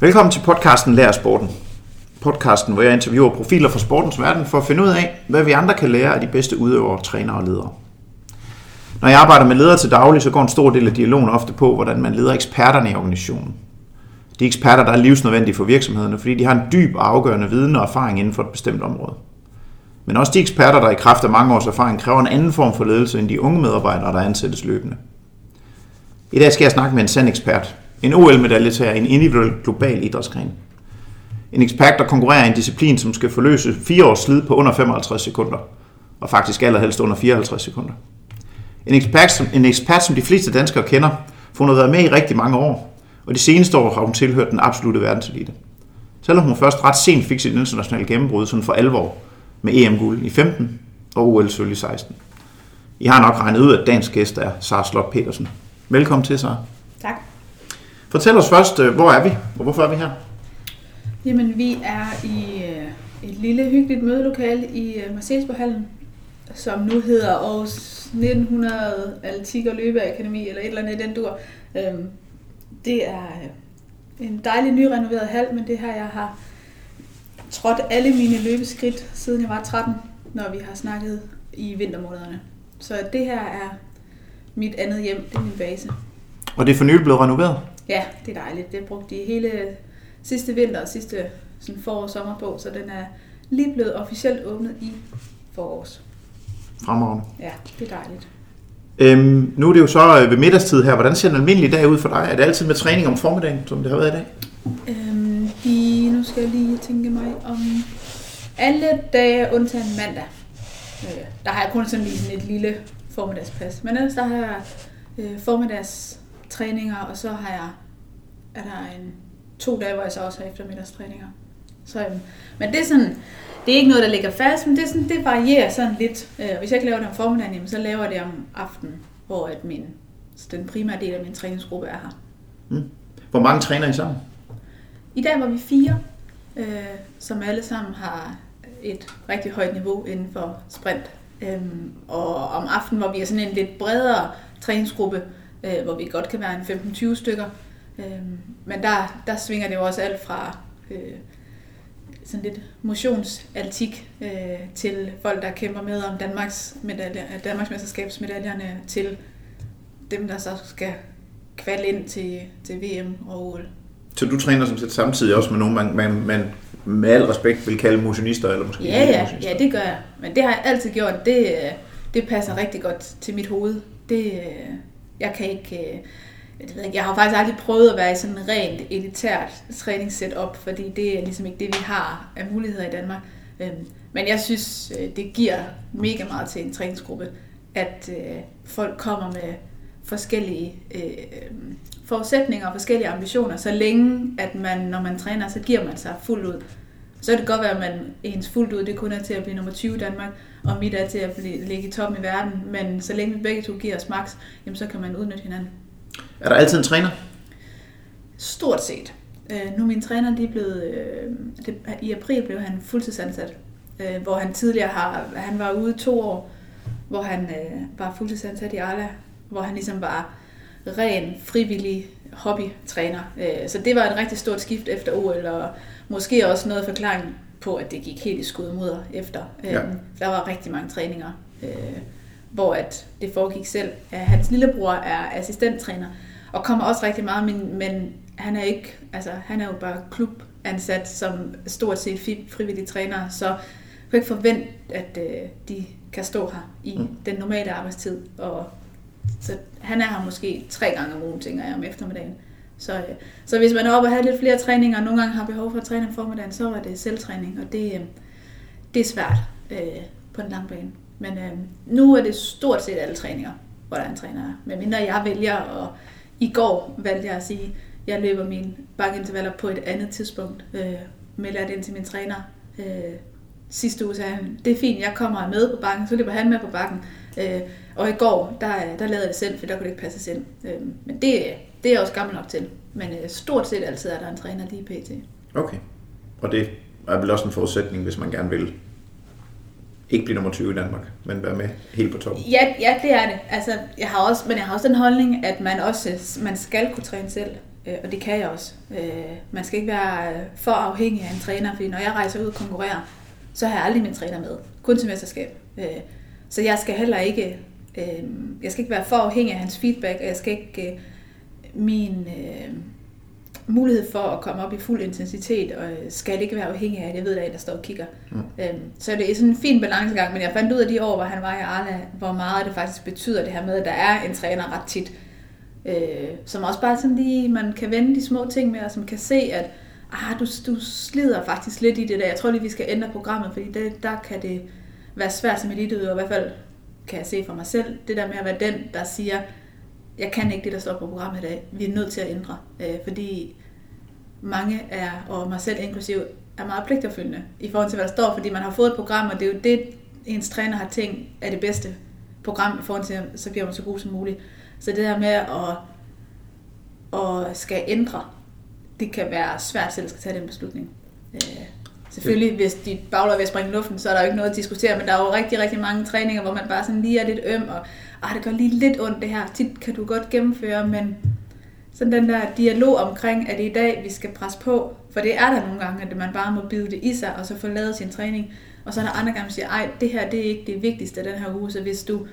Velkommen til podcasten Lær Sporten. Podcasten, hvor jeg interviewer profiler fra sportens verden for at finde ud af, hvad vi andre kan lære af de bedste udøvere, trænere og ledere. Når jeg arbejder med ledere til daglig, så går en stor del af dialogen ofte på, hvordan man leder eksperterne i organisationen. De eksperter, der er livsnødvendige for virksomhederne, fordi de har en dyb og afgørende viden og erfaring inden for et bestemt område. Men også de eksperter, der i kraft af mange års erfaring kræver en anden form for ledelse end de unge medarbejdere, der ansættes løbende. I dag skal jeg snakke med en sand ekspert. En OL-medaljetager i en individuel global idrætsgren. En ekspert, der konkurrerer i en disciplin, som skal forløse fire års slid på under 55 sekunder. Og faktisk allerhelst under 54 sekunder. En ekspert, som, en ekspert, som de fleste danskere kender, for hun har været med i rigtig mange år, og de seneste år har hun tilhørt den absolute verdenselite. Selvom hun først ret sent fik sit internationale gennembrud sådan for alvor, med EM-guld i 15 og OL sølv i 16. I har nok regnet ud, at dagens gæst er Sara Slot Petersen. Velkommen til, Sara. Tak. Fortæl os først, øh, hvor er vi, og hvorfor er vi her? Jamen, vi er i øh, et lille, hyggeligt mødelokale i øh, Marseillesborghallen, som nu hedder Aarhus 1900 Atletik og Løbeakademi, eller et eller andet i den dur. Øhm, det er en dejlig nyrenoveret hal, men det her, jeg har trådt alle mine løbeskridt, siden jeg var 13, når vi har snakket i vintermånederne. Så det her er mit andet hjem, det er min base. Og det er for nylig blevet renoveret? Ja, det er dejligt. Det brugte de hele sidste vinter og sidste sådan forår og sommer på, så den er lige blevet officielt åbnet i forårs. Fremragende. Ja, det er dejligt. Øhm, nu er det jo så øh, ved middagstid her. Hvordan ser en almindelig dag ud for dig? Er det altid med træning om formiddagen, som det har været i dag? Øhm, de, nu skal jeg lige tænke mig om alle dage undtagen mandag. Øh, der har jeg kun sådan lige sådan et lille formiddagspas. Men ellers der har jeg øh, formiddagstræninger, og så har jeg er der en to dage, hvor jeg så også har eftermiddagstræninger. Så, øhm, men det er sådan, det er ikke noget, der ligger fast, men det, er sådan, det varierer sådan lidt. Øh, hvis jeg ikke laver det om formiddagen, jamen, så laver jeg det om aftenen, hvor at min, den primære del af min træningsgruppe er her. Mm. Hvor mange træner I sammen? I dag var vi fire, øh, som alle sammen har et rigtig højt niveau inden for sprint. Øhm, og om aftenen, hvor vi er sådan en lidt bredere træningsgruppe, øh, hvor vi godt kan være en 15-20 stykker. Øhm, men der, der svinger det jo også alt fra øh, sådan lidt motionsaltik øh, til folk, der kæmper med om Danmarks, medaljer, Danmarks mesterskabsmedaljerne, til dem, der så skal kvalde ind til, til VM og OL. Så du træner som set samtidig også med nogen, man, man, man med al respekt vil kalde motionister? Eller måske ja, ja, ja, det gør jeg. Men det har jeg altid gjort. Det, det passer rigtig godt til mit hoved. Det, jeg kan ikke... Øh, jeg, ved ikke, jeg har faktisk aldrig prøvet at være i sådan en rent elitært træningssetup, fordi det er ligesom ikke det, vi har af muligheder i Danmark. Øhm, men jeg synes, øh, det giver mega meget til en træningsgruppe, at øh, folk kommer med forskellige øhm, forudsætninger og forskellige ambitioner, så længe at man, når man træner, så giver man sig fuldt ud. Så kan det godt være, at man ens fuldt ud, det kun er til at blive nummer 20 i Danmark, og mit er til at blive, ligge i toppen i verden, men så længe vi begge to giver os max, jamen så kan man udnytte hinanden. Er der altid en træner? Stort set. Øh, nu min træner, de er blevet, øh, det, i april blev han fuldtidsansat, øh, hvor han tidligere har, han var ude to år, hvor han øh, var fuldtidsansat i Arla, hvor han ligesom var ren, frivillig hobbytræner. Øh, så det var et rigtig stort skift efter OL, og måske også noget forklaring på, at det gik helt i skud mod efter. Øh, ja. Der var rigtig mange træninger, øh, hvor at det foregik selv. Hans lillebror er assistenttræner, og kommer også rigtig meget, men, men han er ikke, altså han er jo bare klubansat som stort set frivillig træner, så jeg kan ikke forvente, at de kan stå her i mm. den normale arbejdstid og så han er her måske tre gange om ugen, tænker jeg, om eftermiddagen. Så, øh, så hvis man er oppe og har lidt flere træninger, og nogle gange har behov for at træne om formiddagen, så er det selvtræning, og det, øh, det er svært øh, på en lang bane. Men øh, nu er det stort set alle træninger, hvor der er en træner. Men mindre jeg vælger, og i går valgte jeg at sige, at jeg løber mine bakkeintervaller på et andet tidspunkt. Øh, melder det ind til min træner. Øh, sidste uge sagde han, det er fint, jeg kommer med på bakken, så løber han med på bakken. Øh, og i går, der, der lavede jeg det selv, for der kunne det ikke passe ind. Øh, men det, det er jeg også gammel nok til. Men øh, stort set altid er der en træner lige pt. Okay. Og det er vel også en forudsætning, hvis man gerne vil ikke blive nummer 20 i Danmark, men være med helt på toppen. Ja, ja det er det. Altså, jeg har også, men jeg har også den holdning, at man også man skal kunne træne selv. øh, og det kan jeg også. Øh, man skal ikke være øh, for afhængig af en træner, fordi når jeg rejser ud og konkurrerer, så har jeg aldrig min træner med. Kun til mesterskab. Så jeg skal heller ikke, jeg skal ikke være for afhængig af hans feedback, og jeg skal ikke, min øh, mulighed for at komme op i fuld intensitet, og skal ikke være afhængig af, at jeg ved, at der står og kigger. Mm. Øhm, så det er sådan en fin balancegang, men jeg fandt ud af de år, hvor han var i Arla, hvor meget det faktisk betyder det her med, at der er en træner ret tit, øh, som også bare sådan lige, man kan vende de små ting med, og som kan se, at ah, du, du slider faktisk lidt i det der. Jeg tror lige, vi skal ændre programmet, fordi det, der kan det være svært som eliteudøver, i hvert fald kan jeg se for mig selv, det der med at være den, der siger, jeg kan ikke det, der står på programmet i dag. Vi er nødt til at ændre, øh, fordi mange er, og mig selv inklusiv, er meget pligtopfyldende i forhold til, hvad der står, fordi man har fået et program, og det er jo det, ens træner har tænkt er det bedste program i forhold til, så bliver man så god som muligt. Så det der med at, at skal ændre, det kan være svært selv at skal tage den beslutning. Øh, selvfølgelig, hvis dit ved at springe i luften, så er der jo ikke noget at diskutere, men der er jo rigtig, rigtig mange træninger, hvor man bare sådan lige er lidt øm, og ah, det gør lige lidt ondt det her. Tit kan du godt gennemføre, men sådan den der dialog omkring, at det i dag, vi skal presse på, for det er der nogle gange, at man bare må bide det i sig, og så få lavet sin træning. Og så er der andre gange, der siger, ej, det her det er ikke det vigtigste den her uge, så hvis, du,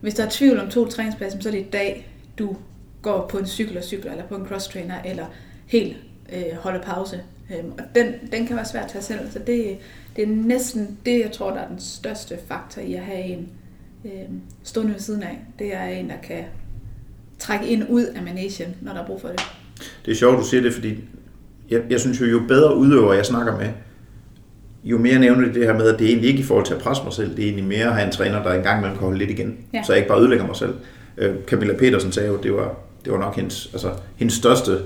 hvis der er tvivl om to træningspladser, så er det i dag, du går på en cykel og cykler, eller på en cross-trainer, eller helt øh, holder pause. Øhm, og den, den kan være svært at tage selv, så det, det er næsten det, jeg tror, der er den største faktor i at have en øh, stående ved siden af. Det er en, der kan trække ind ud af managen, når der er brug for det. Det er sjovt, du siger det, fordi jeg, jeg synes jo, jo bedre udøver jeg snakker med, jo mere nævner det det her med, at det er egentlig ikke i forhold til at presse mig selv, det er egentlig mere at have en træner, der engang mellem kan holde lidt igen, ja. så jeg ikke bare ødelægger mig selv. Øh, Camilla Petersen sagde jo, det var, det var nok hendes, altså, hendes største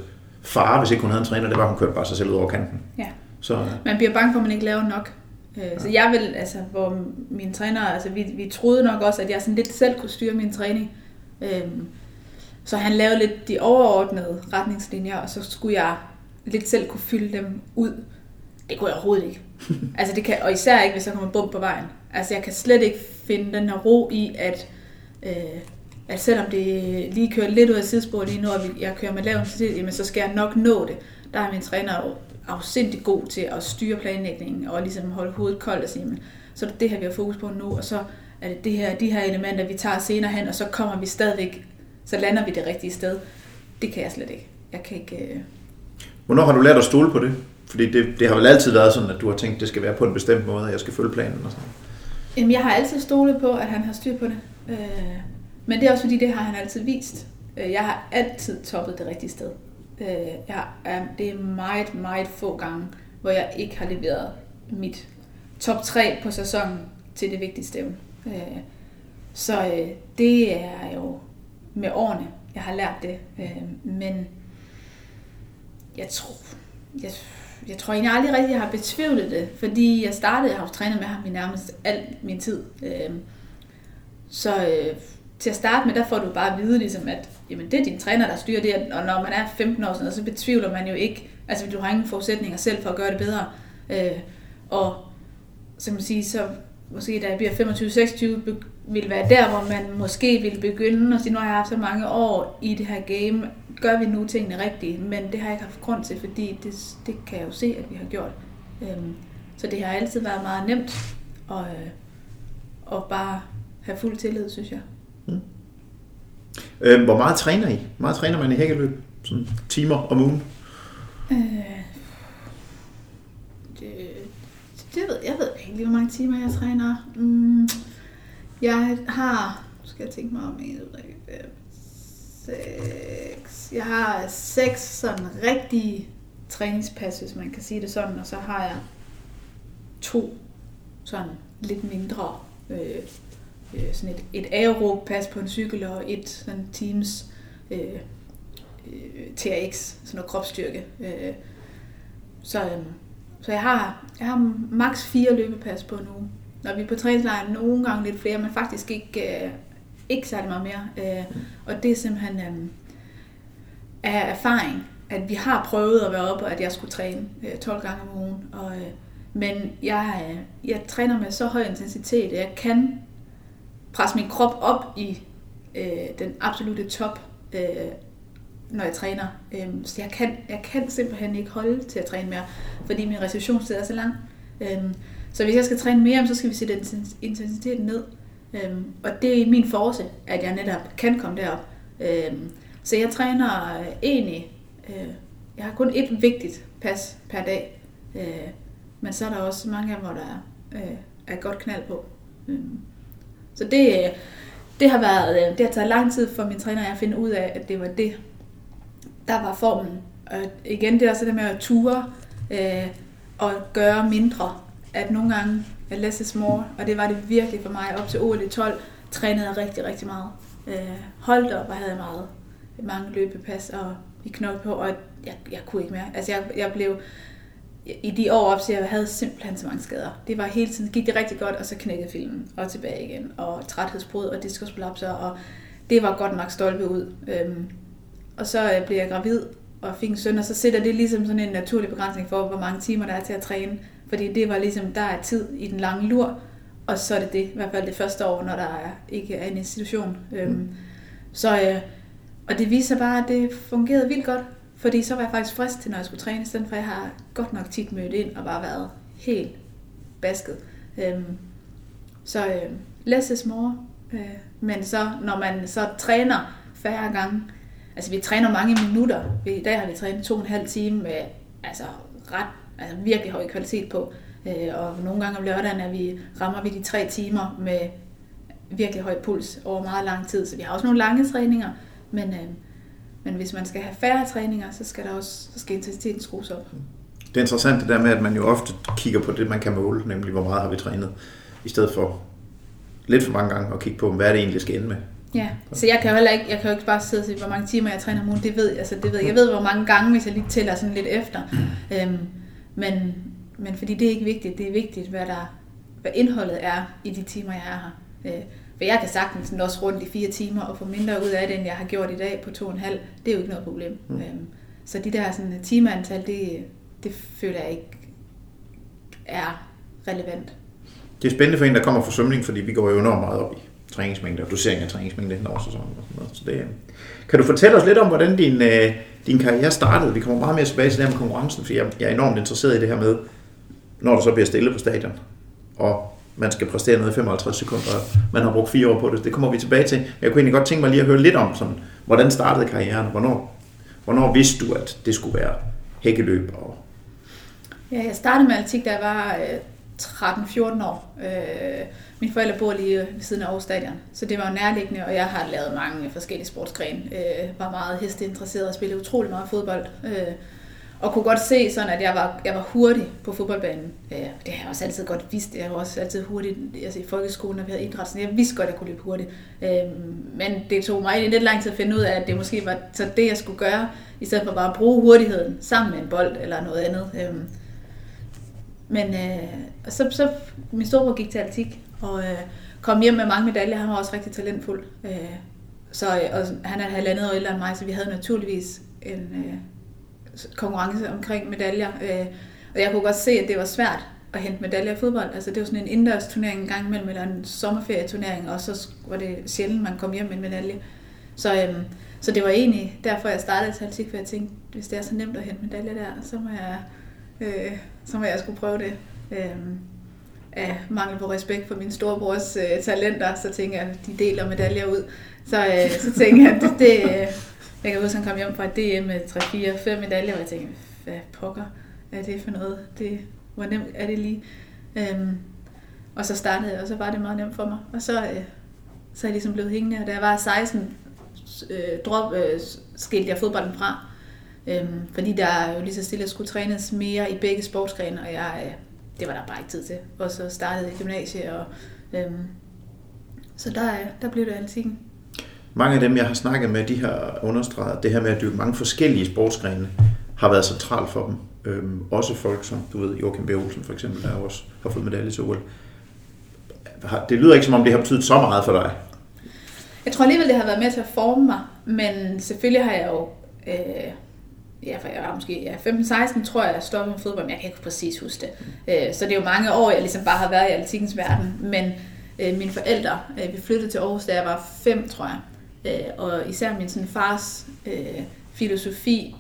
fare, hvis ikke hun havde en træner, det var, at hun kørte bare sig selv ud over kanten. Ja. Så, man bliver bange for, at man ikke laver nok. Øh, ja. Så jeg vil, altså, hvor min træner, altså vi, vi troede nok også, at jeg sådan lidt selv kunne styre min træning. Øhm, så han lavede lidt de overordnede retningslinjer, og så skulle jeg lidt selv kunne fylde dem ud. Det kunne jeg overhovedet ikke. altså det kan, og især ikke, hvis der kommer bump på vejen. Altså jeg kan slet ikke finde den her ro i, at, øh, at selvom det lige kører lidt ud af sidesporet lige nu, og jeg kører med lav intensitet, jamen så skal jeg nok nå det. Der er min træner afsindig god til at styre planlægningen og ligesom holde hovedet koldt og sige, men, så er det det her, vi har fokus på nu, og så er det, det her, de her elementer, vi tager senere hen, og så kommer vi stadigvæk så lander vi det rigtige sted. Det kan jeg slet ikke. Jeg kan ikke... Øh... Hvornår har du lært at stole på det? Fordi det, det har vel altid været sådan, at du har tænkt, at det skal være på en bestemt måde, at jeg skal følge planen og sådan Jamen, jeg har altid stolet på, at han har styr på det. Øh, men det er også fordi, det har han altid vist. Øh, jeg har altid toppet det rigtige sted. Øh, jeg er, det er meget, meget få gange, hvor jeg ikke har leveret mit top 3 på sæsonen til det vigtigste stævne. Øh, så øh, det er jo med årene, jeg har lært det. Øh, men jeg tror, jeg, jeg tror egentlig aldrig rigtig, jeg har betvivlet det, fordi jeg startede, jeg har jo trænet med ham i nærmest al min tid. Øh, så øh, til at starte med, der får du bare at vide, ligesom, at jamen, det er din træner, der styrer det, og når man er 15 år, sådan, så betvivler man jo ikke, altså du har ingen forudsætninger selv for at gøre det bedre. Øh, og så man sige, så måske da jeg bliver 25-26, vil være der, hvor man måske vil begynde at sige, nu har jeg haft så mange år i det her game, gør vi nu tingene rigtigt, men det har jeg ikke haft grund til, fordi det, det kan jeg jo se, at vi har gjort. Øhm, så det har altid været meget nemt at, øh, at bare have fuld tillid, synes jeg. Øh, hvor meget træner I? Hvor meget træner man i hækkeløb? Sådan timer om ugen? Øh, det, det ved, jeg ved ikke lige, hvor mange timer jeg træner. Mm, jeg har, nu skal jeg tænke mig om, 1, 3, 5, 6. Jeg har seks sådan rigtige træningspas, hvis man kan sige det sådan, og så har jeg to sådan lidt mindre, øh, øh, sådan et, et aerob pas på en cykel og et sådan Teams øh, øh, TRX, sådan noget kropsstyrke. Øh, så, øh, så jeg har, jeg har maks fire løbepas på nu. Når vi er på træningslejr, nogle gange lidt flere, men faktisk ikke, øh, ikke særlig meget mere. Øh, og det er simpelthen øh, af erfaring, at vi har prøvet at være oppe, at jeg skulle træne øh, 12 gange om ugen. Og, øh, men jeg, øh, jeg træner med så høj intensitet, at jeg kan presse min krop op i øh, den absolute top, øh, når jeg træner. Øh, så jeg kan, jeg kan simpelthen ikke holde til at træne mere, fordi min restitutionstid er så lang. Øh, så hvis jeg skal træne mere, så skal vi sætte intensiteten ned. Øh, og det er min force, at jeg netop kan komme derop. Øh, så jeg træner øh, egentlig, øh, jeg har kun et vigtigt pas per dag, øh, men så er der også mange af dem, hvor der er, øh, er godt knald på. Øh så det, øh, det har været, øh, det har taget lang tid for min træner at finde ud af, at det var det, der var formen. Og igen, det er også det med at ture øh, og gøre mindre. At nogle gange, at less is more, og det var det virkelig for mig. Op til OL 12 trænede jeg rigtig, rigtig meget. Øh, holdt op og havde meget mange løbepas og i knold på, og jeg, jeg kunne ikke mere. Altså jeg, jeg blev, i de år op til, jeg havde simpelthen så mange skader. Det var hele tiden, gik det rigtig godt, og så knækkede filmen, og tilbage igen, og træthedsbrud og diskusprolapser, og det var godt nok stolpe ud. Øhm, og så øh, blev jeg gravid og fik en søn, og så sætter det ligesom sådan en naturlig begrænsning for, hvor mange timer der er til at træne. Fordi det var ligesom, der er tid i den lange lur, og så er det det, i hvert fald det første år, når der er, ikke er en institution. Øhm, mm. Så, øh, og det viser bare, at det fungerede vildt godt. Fordi så var jeg faktisk frisk til, når jeg skulle træne, i stedet for jeg har godt nok tit mødt ind og bare været helt basket. Øhm, så øh, less is more. Øh, men så, når man så træner færre gange, altså vi træner mange minutter. I dag har vi trænet to og en halv time med altså, ret, altså virkelig høj kvalitet på. Øh, og nogle gange om lørdagen er vi, rammer vi de tre timer med virkelig høj puls over meget lang tid. Så vi har også nogle lange træninger, men øh, men hvis man skal have færre træninger, så skal, der også, så skal intensiteten skrues op. Det er interessant det der med, at man jo ofte kigger på det, man kan måle, nemlig hvor meget har vi trænet, i stedet for lidt for mange gange at kigge på, hvad det egentlig, skal ende med. Ja, så jeg kan jo heller ikke, jeg kan jo ikke bare sidde og sige, hvor mange timer jeg træner om ugen, det ved jeg, altså det ved jeg. Jeg ved, hvor mange gange, hvis jeg lige tæller sådan lidt efter. Mm. Øhm, men, men fordi det er ikke vigtigt, det er vigtigt, hvad, der, hvad indholdet er i de timer, jeg er her. Øh, for jeg kan sagtens også rundt i fire timer og få mindre ud af det, end jeg har gjort i dag på to og en halv. Det er jo ikke noget problem. Mm. Øhm, så de der sådan, timeantal, det, det føler jeg ikke er relevant. Det er spændende for en, der kommer fra svømning, fordi vi går jo enormt meget op i træningsmængder, dosering af træningsmængder hen over sæsonen og sådan noget. Så det, kan du fortælle os lidt om, hvordan din, øh, din karriere startede? Vi kommer meget mere tilbage til det her med konkurrencen, for jeg, jeg er enormt interesseret i det her med, når du så bliver stille på stadion, og man skal præstere noget i 55 sekunder, og man har brugt fire år på det. Det kommer vi tilbage til. Jeg kunne egentlig godt tænke mig lige at høre lidt om, sådan, hvordan startede karrieren? Hvornår, hvornår vidste du, at det skulle være hækkeløb? Og... Ja, jeg startede med atletik, da jeg var øh, 13-14 år. Øh, mine forældre bor lige øh, ved siden af Aarhus Stadion, så det var jo nærliggende, og jeg har lavet mange forskellige sportsgrene. Øh, var meget hesteinteresseret og spillede utrolig meget fodbold. Øh, og kunne godt se sådan, at jeg var, jeg var hurtig på fodboldbanen. Øh, det har jeg også altid godt vidst. Jeg var også altid hurtig altså i folkeskolen, når vi havde idræt. Så jeg vidste godt, at jeg kunne løbe hurtigt. Øh, men det tog mig lidt lang tid at finde ud af, at det måske var så det, jeg skulle gøre, i stedet for bare at bruge hurtigheden sammen med en bold eller noget andet. Øh, men øh, så, så min storebror gik til atletik, og øh, kom hjem med mange medaljer. Han var også rigtig talentfuld. Øh, så, øh, og han er halvandet år ældre end mig, så vi havde naturligvis en, øh, konkurrence omkring medaljer. Øh, og jeg kunne godt se, at det var svært at hente medaljer i fodbold. Altså det var sådan en indendørs turnering en gang imellem, eller en sommerferieturnering, og så var det sjældent, man kom hjem med en medalje. Så, øhm, så det var egentlig derfor, jeg startede til atletik, for jeg tænkte, hvis det er så nemt at hente medaljer der, så må jeg, øh, så må jeg skulle prøve det. Øhm, af mangel på respekt for min storebrors øh, talenter, så tænker jeg, at de deler medaljer ud. Så, øh, så tænker jeg, at det, det, jeg kan huske, at han kom hjem fra et DM med 3-4-5 medaljer, og jeg tænkte, hvad pokker er det for noget? Det, hvor nemt er det lige? Øhm, og så startede jeg, og så var det meget nemt for mig. Og så, øh, så er jeg ligesom blevet hængende, og da jeg var 16, øh, drop, øh, skilte jeg fodbolden fra. Øhm, fordi der jo lige så stille skulle trænes mere i begge sportsgrene, og jeg, øh, det var der bare ikke tid til. Og så startede jeg i gymnasiet, og øh, så der, øh, der blev det altid mange af dem, jeg har snakket med, de har understreget, det her med at dyrke mange forskellige sportsgrene, har været centralt for dem. Øhm, også folk som, du ved, Joachim B. Olsen for eksempel, der også har fået medalje til OL. Det lyder ikke som om, det har betydet så meget for dig. Jeg tror alligevel, det har været med til at forme mig, men selvfølgelig har jeg jo, øh, ja, for jeg var måske ja, 15-16, tror jeg, jeg stoppede med fodbold, men jeg kan ikke præcis huske det. Øh, så det er jo mange år, jeg ligesom bare har været i atletikkens verden, men øh, mine forældre, øh, vi flyttede til Aarhus, da jeg var 5, tror jeg. Øh, og især min sådan, fars øh, filosofi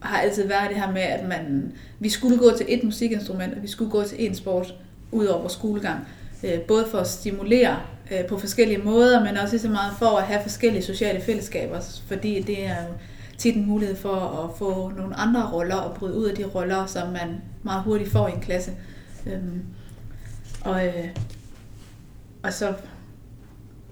har altid været det her med, at man, vi skulle gå til et musikinstrument, og vi skulle gå til en sport ud over skolegang. Øh, både for at stimulere øh, på forskellige måder, men også så meget for at have forskellige sociale fællesskaber, fordi det er jo tit en mulighed for at få nogle andre roller og bryde ud af de roller, som man meget hurtigt får i en klasse. Øhm, og, øh, og så,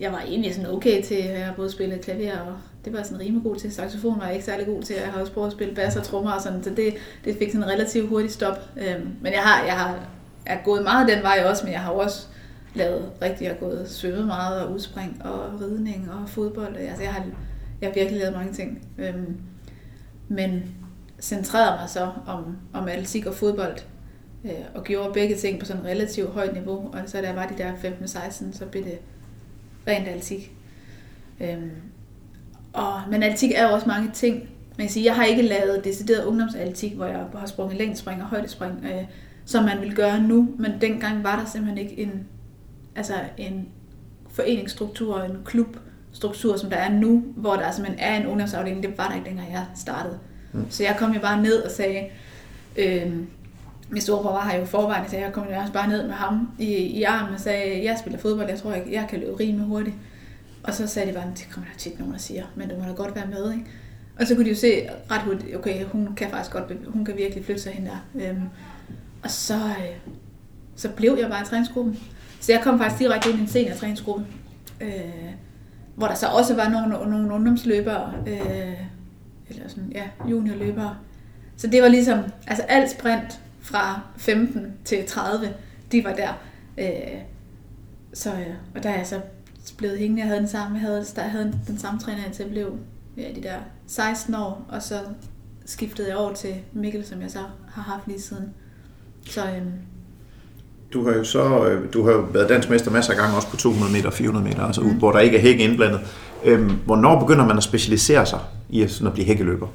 jeg var egentlig sådan okay til, at jeg både spillet klaver og det var jeg sådan rimelig god til. Saxofon var jeg ikke særlig god til. Jeg har også prøvet at spille bass og trommer og sådan, så det, det fik sådan en relativt hurtig stop. Øhm, men jeg har, jeg har er gået meget den vej også, men jeg har også lavet rigtig, jeg har gået svømmet meget og udspring og ridning og fodbold. Altså jeg har, jeg har virkelig lavet mange ting. Øhm, men centrerede mig så om, om atletik og fodbold, øh, og gjorde begge ting på sådan et relativt højt niveau. Og så da jeg var de der 15-16, så blev det rent atletik. Øhm, og, men atletik er jo også mange ting. Man kan sige, jeg har ikke lavet decideret ungdomsatletik, hvor jeg har sprunget længdespring og højdespring, øh, som man vil gøre nu. Men dengang var der simpelthen ikke en, altså en foreningsstruktur, en klubstruktur, som der er nu, hvor der simpelthen er en ungdomsafdeling. Det var der ikke dengang jeg startede. Mm. Så jeg kom jo bare ned og sagde, øh, min storebror var her jo forvejen, så jeg kom jo også bare ned med ham i, i armen og sagde, jeg spiller fodbold, jeg tror, jeg, jeg kan løbe rimelig hurtigt. Og så sagde de bare, det kommer der tit nogen, der siger, men du må da godt være med, ikke? Og så kunne de jo se ret hurtigt, okay, hun kan faktisk godt, hun kan virkelig flytte sig hen der. Øhm, og så, øh, så blev jeg bare i træningsgruppen. Så jeg kom faktisk direkte ind i en senior øh, hvor der så også var nogle, nogle ungdomsløbere, øh, eller sådan, ja, juniorløbere. Så det var ligesom, altså alt sprint fra 15 til 30, de var der. Øh, så, øh, og der er jeg så blevet hængende. Jeg havde den samme, jeg havde, jeg havde den samme træner, indtil jeg blev ja, de der 16 år, og så skiftede jeg over til Mikkel, som jeg så har haft lige siden. Så, øhm, du har jo så øh, du har jo været dansk mester masser af gange, også på 200 meter og 400 meter, altså mm. hvor der ikke er hække indblandet. Øhm, hvornår begynder man at specialisere sig i sådan at blive hækkeløber?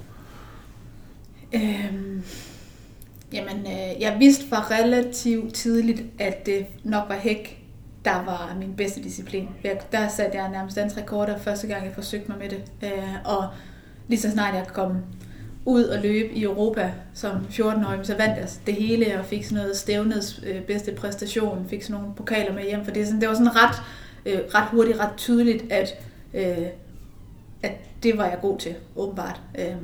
Øhm, jamen, øh, jeg vidste fra relativt tidligt, at det nok var hæk, der var min bedste disciplin. Jeg, Der satte jeg nærmest dansk rekorder første gang, jeg forsøgte mig med det. Øh, og lige så snart jeg kom ud og løbe i Europa som 14-årig, så vandt jeg det hele og fik sådan noget stævnets øh, bedste præstation, fik sådan nogle pokaler med hjem, for det, sådan, det var sådan ret, øh, ret hurtigt, ret tydeligt, at, øh, at det var jeg god til, åbenbart. Øh,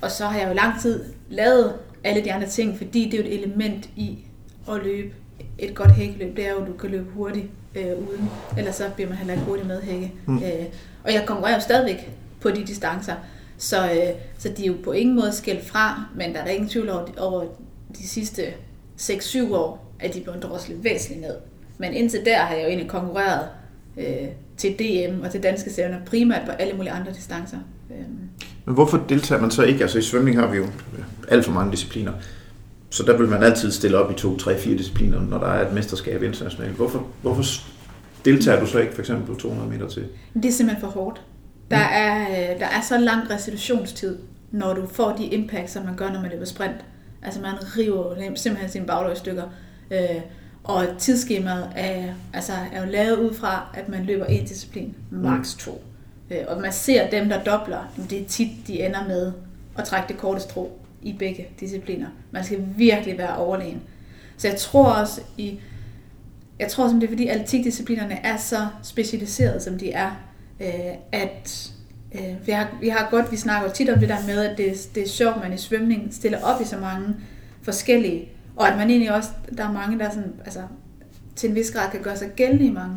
og så har jeg jo lang tid lavet alle de andre ting, fordi det er jo et element i at løbe et godt hækkeløb, det er jo, at du kan løbe hurtigt øh, uden, ellers så bliver man heller ikke hurtigt med hække. Mm. Øh, og jeg konkurrerer jo stadigvæk på de distancer, så, øh, så de er jo på ingen måde skældt fra, men der er der ingen tvivl over, over de sidste 6-7 år, at de blevet droslet væsentligt ned. Men indtil der har jeg jo egentlig konkurreret øh, til DM og til danske stævner, primært på alle mulige andre distancer. Øh. Men hvorfor deltager man så ikke? Altså i svømning har vi jo alt for mange discipliner. Så der vil man altid stille op i to, tre, fire discipliner, når der er et mesterskab internationalt. Hvorfor, hvorfor deltager du så ikke for eksempel på 200 meter til? Det er simpelthen for hårdt. Der er, øh, der er så lang restitutionstid, når du får de impacts, som man gør, når man løber sprint. Altså man river simpelthen sine bagløg i stykker. Øh, og tidsskemaet er, altså, er jo lavet ud fra, at man løber en disciplin, max to. Øh, og man ser dem, der dobler, det er tit, de ender med at trække det korte strå i begge discipliner. Man skal virkelig være overlegen. Så jeg tror også i jeg tror simpelthen, det er fordi atletikdisciplinerne er så specialiserede, som de er, øh, at øh, vi, har, vi har godt, vi snakker tit om det der med, at det, det er sjovt, at man i svømning stiller op i så mange forskellige, og at man egentlig også, der er mange, der sådan, altså, til en vis grad kan gøre sig gældende i mange.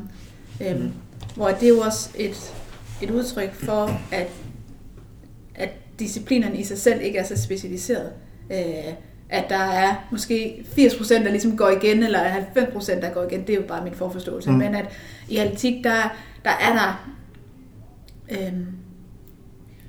Mm. Hvor det er jo også et, et udtryk for, at disciplinerne i sig selv ikke er så specialiseret. Øh, at der er måske 80% der ligesom går igen, eller 90% der går igen, det er jo bare min forforståelse. Mm. Men at i atletik, der, der er der Øhm,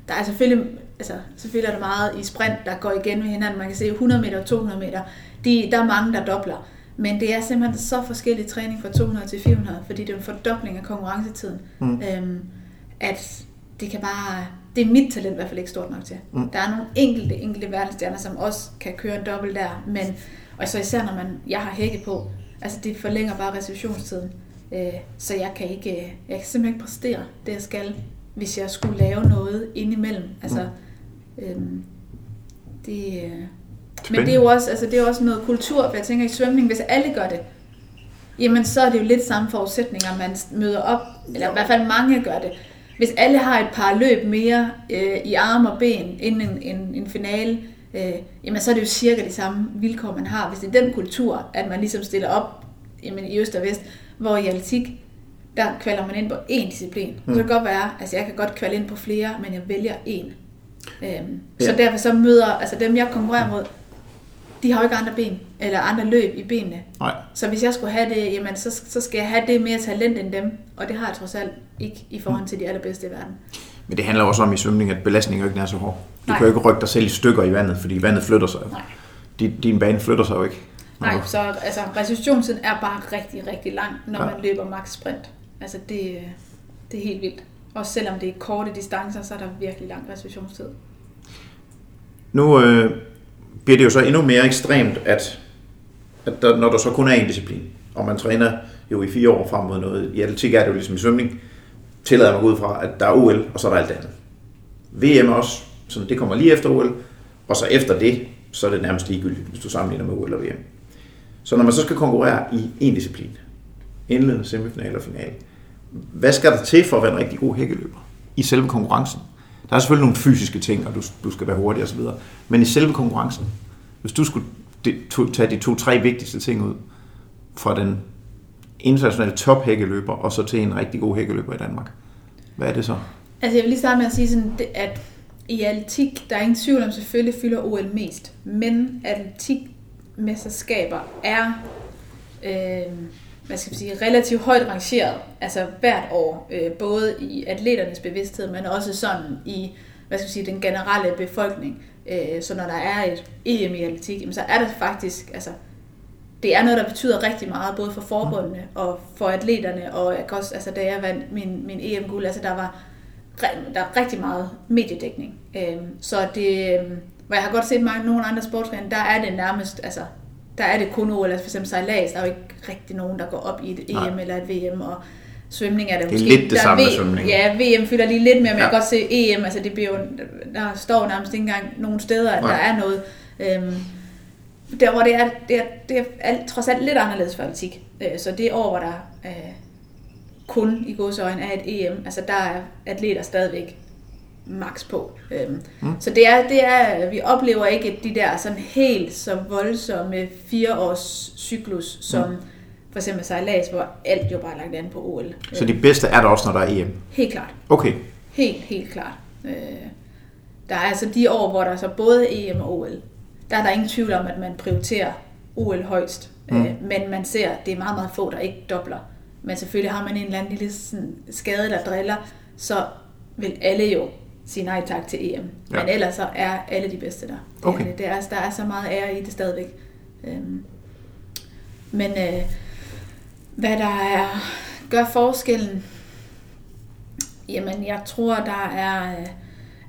der er selvfølgelig, altså, selvfølgelig er der meget i sprint, der går igen med hinanden. Man kan se 100 meter og 200 meter. De, der er mange, der dobler. Men det er simpelthen så forskellig træning fra 200 til 400, fordi det er en fordobling af konkurrencetiden. Mm. Øhm, at det kan bare, det er mit talent i hvert fald ikke stort nok til. Mm. Der er nogle enkelte, enkelte verdensstjerner, som også kan køre en dobbelt der, men, og så især når man, jeg har hækket på, altså det forlænger bare restitutionstiden. Øh, så jeg kan ikke, jeg kan simpelthen ikke præstere det, jeg skal hvis jeg skulle lave noget indimellem. Altså, øhm, det, øh, men det er jo også, altså, det er også noget kultur, for jeg tænker i svømning, hvis alle gør det, jamen så er det jo lidt samme forudsætninger, man møder op, eller i hvert fald mange gør det. Hvis alle har et par løb mere øh, i arme og ben inden en, en, en finale, øh, jamen så er det jo cirka de samme vilkår, man har. Hvis det er den kultur, at man ligesom stiller op jamen, i øst og vest, hvor i atletik, der kvalder man ind på én disciplin. Mm. Så kan det godt være, altså jeg kan godt kvalde ind på flere, men jeg vælger én. Øhm, ja. Så derfor så møder, altså dem jeg konkurrerer mod, de har jo ikke andre ben, eller andre løb i benene. Nej. Så hvis jeg skulle have det, jamen så, så skal jeg have det mere talent end dem, og det har jeg trods alt ikke i forhold til de allerbedste i verden. Men det handler også om i svømning, at belastningen ikke er så hård. Du Nej. kan jo ikke rykke dig selv i stykker i vandet, fordi vandet flytter sig. Nej. Din, din bane flytter sig jo ikke. Nej, så altså, restitutionstiden er bare rigtig, rigtig lang, når ja. man løber max sprint. Altså det, det er helt vildt. Også selvom det er korte distancer, så er der virkelig lang restitutionstid. Nu øh, bliver det jo så endnu mere ekstremt, at, at der, når der så kun er en disciplin, og man træner jo i fire år frem mod noget, i atletik er det jo ligesom i svømning, tillader mig ud fra, at der er OL, og så er der alt andet. VM også, så det kommer lige efter OL, og så efter det, så er det nærmest ligegyldigt, hvis du sammenligner med OL og VM. Så når man så skal konkurrere i en disciplin, indledende, semifinal og final, hvad skal der til for at være en rigtig god hækkeløber i selve konkurrencen? Der er selvfølgelig nogle fysiske ting, og du, du skal være hurtig osv., men i selve konkurrencen, hvis du skulle tage de to-tre vigtigste ting ud fra den internationale tophækkeløber, og så til en rigtig god hækkeløber i Danmark, hvad er det så? Altså jeg vil lige starte med at sige, sådan, at i atletik, der er ingen tvivl om, selvfølgelig fylder OL mest, men atletikmesterskaber er øh, hvad skal man sige, relativt højt rangeret, altså hvert år, øh, både i atleternes bevidsthed, men også sådan i hvad skal man sige, den generelle befolkning. Øh, så når der er et EM i atletik, så er det faktisk, altså, det er noget, der betyder rigtig meget, både for forbundene og for atleterne, og jeg kan også, altså, da jeg vandt min, min EM-guld, altså, der var der er rigtig meget mediedækning. Øh, så det, øh, hvor jeg har godt set mange, nogle andre sportsgrene, der er det nærmest, altså, der er det kun OL, altså for eksempel sejlads, der er jo ikke rigtig nogen, der går op i et EM Nej. eller et VM, og svømning er det, det er måske... lidt det samme v, svømning. Ja, VM fylder lige lidt mere, men ja. jeg kan godt se EM, altså det bliver jo, der står nærmest ikke engang nogle steder, at Nej. der er noget, øhm, der hvor det er, det er, det er alt, trods alt lidt anderledes for atletik. Øh, så det år, hvor der øh, kun i godsøjne er et EM, altså der er atleter stadigvæk max på. Øhm, mm. Så det er, det er, vi oplever ikke de der sådan helt så voldsomme fireårs cyklus, som mm. for eksempel sejlads, hvor alt jo bare er lagt an på OL. Så de bedste er der også, når der er EM? Helt klart. Okay. Helt, helt klart. Øh, der er altså de år, hvor der er så både EM og OL, der er der ingen tvivl om, at man prioriterer OL højst. Mm. Øh, men man ser, at det er meget, meget få, der ikke dobler. Men selvfølgelig har man en eller anden lille sådan, skade, der driller, så vil alle jo sige nej tak til EM. Ja. Men ellers så er alle de bedste der. Okay. Det er, der er så meget ære i det stadigvæk. Øhm, men øh, hvad der er, gør forskellen, jamen jeg tror, der er, øh,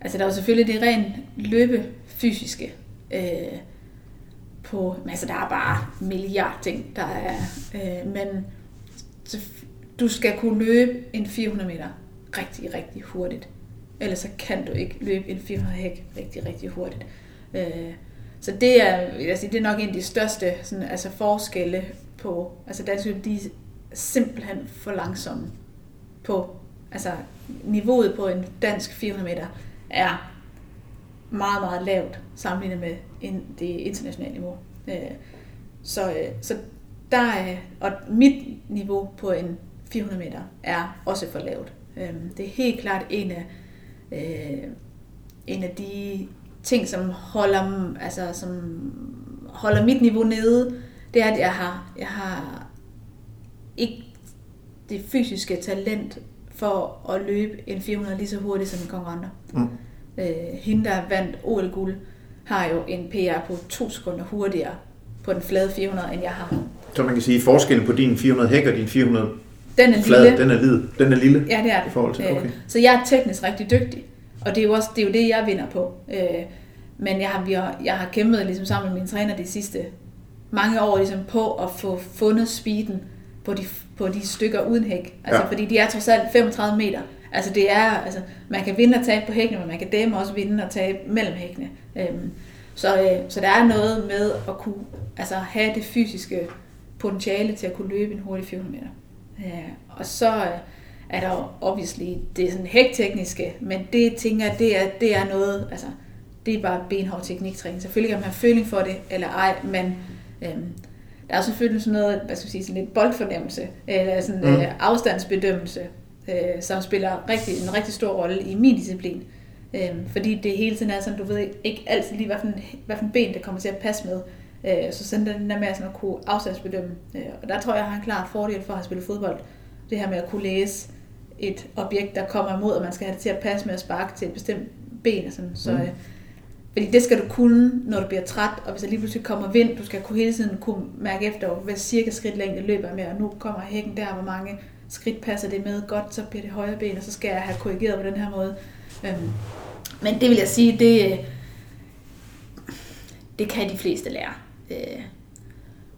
altså der er selvfølgelig det rent løbe fysiske, øh, på, altså der er bare milliard ting, der er, øh, men du skal kunne løbe en 400 meter rigtig, rigtig hurtigt ellers så kan du ikke løbe en 400 hæk rigtig, rigtig hurtigt. Øh, så det er, vil jeg sige, det er nok en af de største sådan, altså forskelle på, altså danske de er simpelthen for langsomme på, altså niveauet på en dansk 400 meter er meget, meget lavt sammenlignet med det internationale niveau. Øh, så, øh, så der er, og mit niveau på en 400 meter er også for lavt. Øh, det er helt klart en af øh, en af de ting, som holder, altså, som holder mit niveau nede, det er, at jeg har, jeg har ikke det fysiske talent for at løbe en 400 lige så hurtigt som en konkurrenter. Mm. Øh, hende, der vandt OL-guld, har jo en PR på to sekunder hurtigere på den flade 400, end jeg har. Så man kan sige, at forskellen på din 400 hæk og din 400 den er flad, lille. Den er, lille. den er lille. Ja, det er det. I forhold til, okay. Så jeg er teknisk rigtig dygtig. Og det er jo også det, er jo det jeg vinder på. Øh, men jeg har, vi har, jeg har kæmpet ligesom sammen med min træner de sidste mange år ligesom på at få fundet speeden på de, på de stykker uden hæk. Altså, ja. Fordi de er trods alt 35 meter. Altså det er, altså, man kan vinde og tabe på hækkene, men man kan dem også vinde og tabe mellem hækkene. Øhm, så, øh, så der er noget med at kunne altså, have det fysiske potentiale til at kunne løbe en hurtig 400 meter. Øh, og så øh, er der jo obviously det sådan hæktekniske, men det tænker jeg, det er, det er noget, altså det er bare benhård tekniktræning. Selvfølgelig kan man have føling for det, eller ej, men øhm, der er selvfølgelig sådan noget, hvad skal jeg sige, sådan lidt boldfornemmelse, eller sådan mm. øh, afstandsbedømmelse, øh, som spiller rigtig, en rigtig stor rolle i min disciplin. Øh, fordi det hele tiden er sådan, du ved ikke altid lige, hvad for, en, hvad for en ben det kommer til at passe med. Øh, så sådan den der med sådan at kunne afstandsbedømme. Øh, og der tror jeg, jeg har en klar fordel for at have spillet fodbold. Det her med at kunne læse et objekt, der kommer imod, og man skal have det til at passe med at sparke til et bestemt ben. Og sådan. Så, mm. øh, fordi det skal du kunne, når du bliver træt, og hvis der lige pludselig kommer vind, du skal kunne hele tiden kunne mærke efter, hvad cirka skridt længde løber med, og nu kommer hækken der, hvor mange skridt passer det med godt, så bliver det højre ben, og så skal jeg have korrigeret på den her måde. Øhm, men det vil jeg sige, det, det kan de fleste lære. Øh,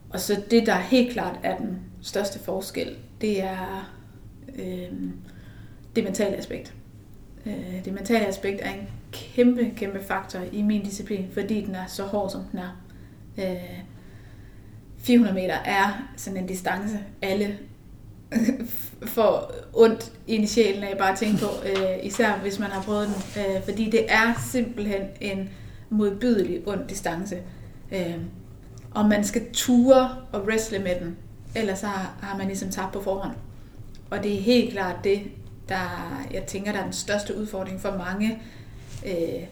og så det, der helt klart er den største forskel, det er øh, det mentale aspekt. Øh, det mentale aspekt er en kæmpe, kæmpe faktor i min disciplin, fordi den er så hård, som den er. Øh, 400 meter er sådan en distance, alle får ondt ind i sjælen af bare at tænke på, øh, især hvis man har prøvet den, øh, fordi det er simpelthen en modbydelig ond distance. Øh, og man skal ture og wrestle med den, ellers så har man ligesom tabt på forhånd. Og det er helt klart det, der jeg tænker, der er den største udfordring for mange øh,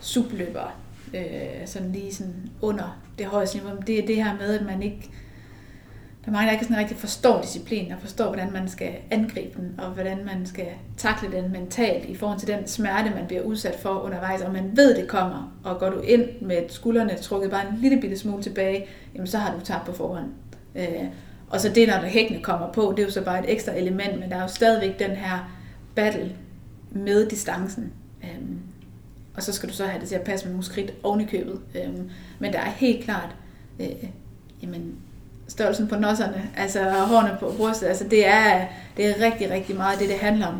subløbere, øh, sådan lige sådan under det højeste niveau. Det er det her med, at man ikke der er mange, der ikke sådan rigtig forstår disciplinen og forstår, hvordan man skal angribe den, og hvordan man skal takle den mentalt i forhold til den smerte, man bliver udsat for undervejs, og man ved, det kommer, og går du ind med skuldrene trukket bare en lille bitte smule tilbage, jamen så har du tabt på forhånd. Øh, og så det, når der hækkene kommer på, det er jo så bare et ekstra element, men der er jo stadigvæk den her battle med distancen. Øhm, og så skal du så have det til at passe med nogle skridt oven i købet. Øh, men der er helt klart, øh, jamen, størrelsen på nosserne, altså hårene på brystet, altså det er, det er rigtig, rigtig meget det, det handler om.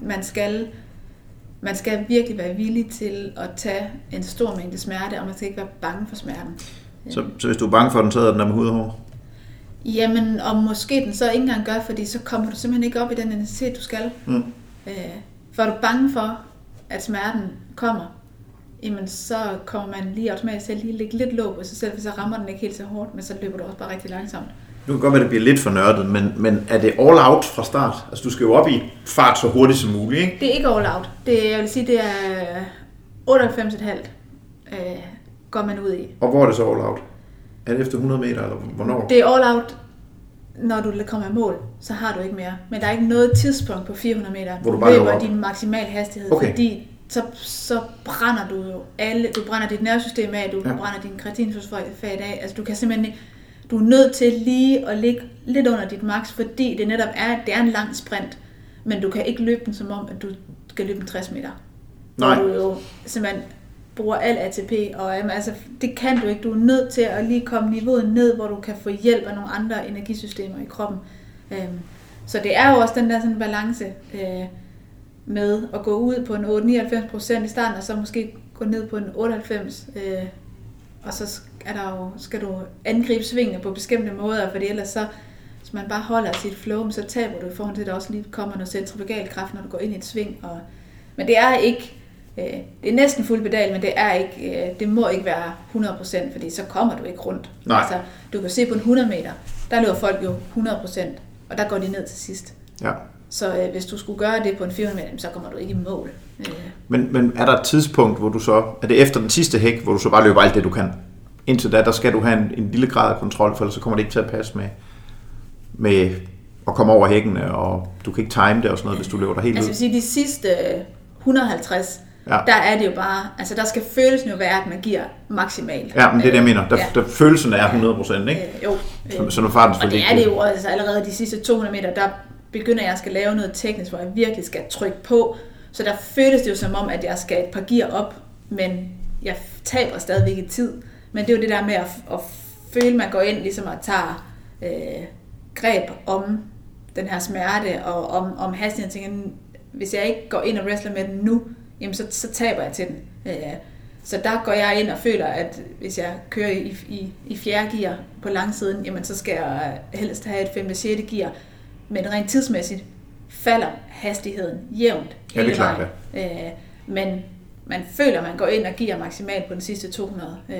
Man skal, man skal virkelig være villig til at tage en stor mængde smerte, og man skal ikke være bange for smerten. Så, så hvis du er bange for den, så er den der med hud og hår? Jamen, og måske den så ikke engang gør, fordi så kommer du simpelthen ikke op i den intensitet, du skal. Mm. Øh, for er du bange for, at smerten kommer, jamen så kommer man lige automatisk til at lige lægge lidt låg på sig selv, for så rammer den ikke helt så hårdt, men så løber du også bare rigtig langsomt. Nu kan godt være, det bliver lidt for nørdet, men, men er det all out fra start? Altså du skal jo op i fart så hurtigt som muligt, ikke? Det er ikke all out. Det, jeg vil sige, det er 98,5 øh, går man ud i. Og hvor er det så all out? Er det efter 100 meter, eller hvornår? Det er all out, når du kommer i mål, så har du ikke mere. Men der er ikke noget tidspunkt på 400 meter, hvor du, du løber din maksimal hastighed, okay. fordi så, så brænder du jo alle, du brænder dit nervesystem af, du ja. brænder din kreatinfosfat af, altså du kan simpelthen du er nødt til lige at ligge lidt under dit max, fordi det netop er, det er en lang sprint, men du kan ikke løbe den som om, at du skal løbe den 60 meter. Nej. Du jo simpelthen bruger al ATP, og jamen, altså, det kan du ikke. Du er nødt til at lige komme niveauet ned, hvor du kan få hjælp af nogle andre energisystemer i kroppen. Øhm, så det er jo også den der sådan balance øh, med at gå ud på en 8-99% i starten, og så måske gå ned på en 98, øh, og så er der jo, skal du angribe svingene på bestemte måder, fordi ellers så, hvis man bare holder sit flow, så taber du i forhold til, at der også lige kommer noget centrifugal kraft, når du går ind i et sving. Og, men det er ikke, øh, det er næsten fuld pedal, men det er ikke, øh, det må ikke være 100%, fordi så kommer du ikke rundt. Nej. Altså, du kan se på en 100 meter, der løber folk jo 100%, og der går de ned til sidst. Ja. Så øh, hvis du skulle gøre det på en 400 meter, så kommer du ikke i mål. Øh. Men, men er der et tidspunkt, hvor du så, er det efter den sidste hæk, hvor du så bare løber alt det, du kan? Indtil da, der skal du have en, en lille grad af kontrol, for ellers så kommer det ikke til at passe med, med at komme over hækkene, og du kan ikke time det og sådan noget, hvis du løber der helt altså, ud. Altså de sidste 150, ja. der er det jo bare, altså der skal følelsen jo være, at man giver maksimalt. Ja, men det er det, jeg mener. Der, ja. der følelsen er 100%, ikke? Øh, jo. Så, så nu farten og det er det jo altså allerede de sidste 200 meter, der begynder jeg at skal lave noget teknisk, hvor jeg virkelig skal trykke på. Så der føles det jo som om, at jeg skal et par gear op, men jeg taber stadigvæk i tid. Men det er jo det der med at, at føle, at man går ind ligesom og tager øh, greb om den her smerte og om, om hastigheden. Tænker, hvis jeg ikke går ind og wrestler med den nu, jamen så, så taber jeg til den. Øh, så der går jeg ind og føler, at hvis jeg kører i, i, i fjerde gear på langsiden, jamen så skal jeg helst have et 5. og 6. gear. Men rent tidsmæssigt falder hastigheden jævnt Ja, det er klart, Øh, men man føler, at man går ind og giver maksimalt på den sidste 200. Øh,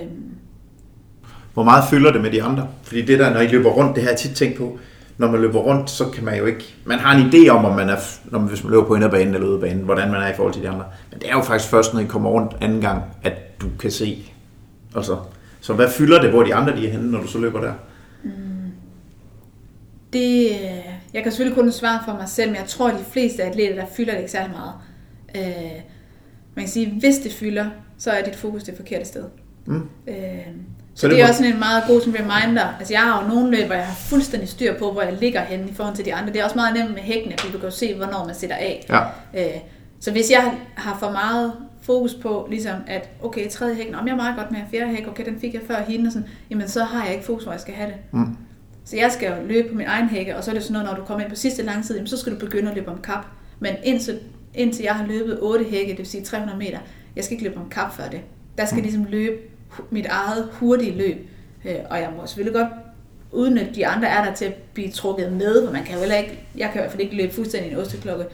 Hvor meget fylder det med de andre? Fordi det der, når I løber rundt, det har jeg tit tænkt på, når man løber rundt, så kan man jo ikke... Man har en idé om, om man er, når man, hvis man løber på inderbanen eller udebanen, hvordan man er i forhold til de andre. Men det er jo faktisk først, når I kommer rundt anden gang, at du kan se. Altså, så hvad fylder det, hvor de andre de er henne, når du så løber der? Det, øh, jeg kan selvfølgelig kun svare for mig selv, men jeg tror, at de fleste atleter, der fylder det ikke særlig meget. Øh, man kan sige, at hvis det fylder, så er dit fokus det forkerte sted. Mm. Øh, Så så det det er også sådan en meget god sådan reminder. Altså jeg har jo nogle løb, hvor jeg har fuldstændig styr på, hvor jeg ligger henne i forhold til de andre. Det er også meget nemt med hækkene, fordi du kan jo se, hvornår man sætter af. Ja. Øh, så hvis jeg har for meget fokus på, ligesom at, okay, tredje hæk, om jeg er meget godt med fjerde hæk, okay, den fik jeg før hende, og sådan, jamen så har jeg ikke fokus, hvor jeg skal have det. Mm. Så jeg skal jo løbe på min egen hække, og så er det sådan noget, når du kommer ind på sidste langside, jamen så skal du begynde at løbe om kap. Men indtil, indtil jeg har løbet 8 hække, det vil sige 300 meter, jeg skal ikke løbe om kap før det. Der skal jeg ligesom løbe mit eget hurtige løb. Øh, Og jeg må selvfølgelig godt udnytte de andre er der til at blive trukket med, for man kan jo heller ikke, jeg kan i hvert fald ikke løbe fuldstændig en osteklokke,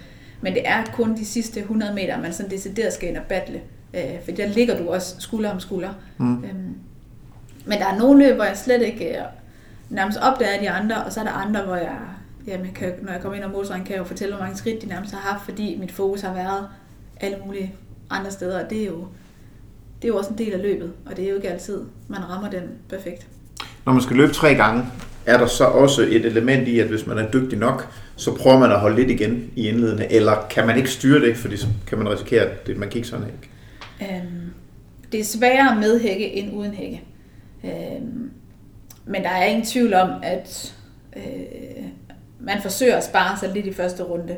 men det er kun de sidste 100 meter, man sådan decideret skal ind og battle. Øh, For der ligger du også skulder om skulder. Mm. Øhm, Men der er nogle løb, hvor jeg slet ikke øh, nærmest opdager de andre, og så er der andre, hvor jeg, jamen, kan, når jeg kommer ind og målstregen, kan jeg jo fortælle, hvor mange skridt de nærmest har haft, fordi mit fokus har været alle mulige andre steder, og det er jo, det er jo også en del af løbet, og det er jo ikke altid, man rammer den perfekt. Når man skal løbe tre gange, er der så også et element i, at hvis man er dygtig nok, så prøver man at holde lidt igen i indledende, eller kan man ikke styre det, fordi så kan man risikere, at det, man kigger sådan ikke. Øhm, det er sværere med hække end uden hække. Øhm, men der er ingen tvivl om, at øh, man forsøger at spare sig lidt i første runde.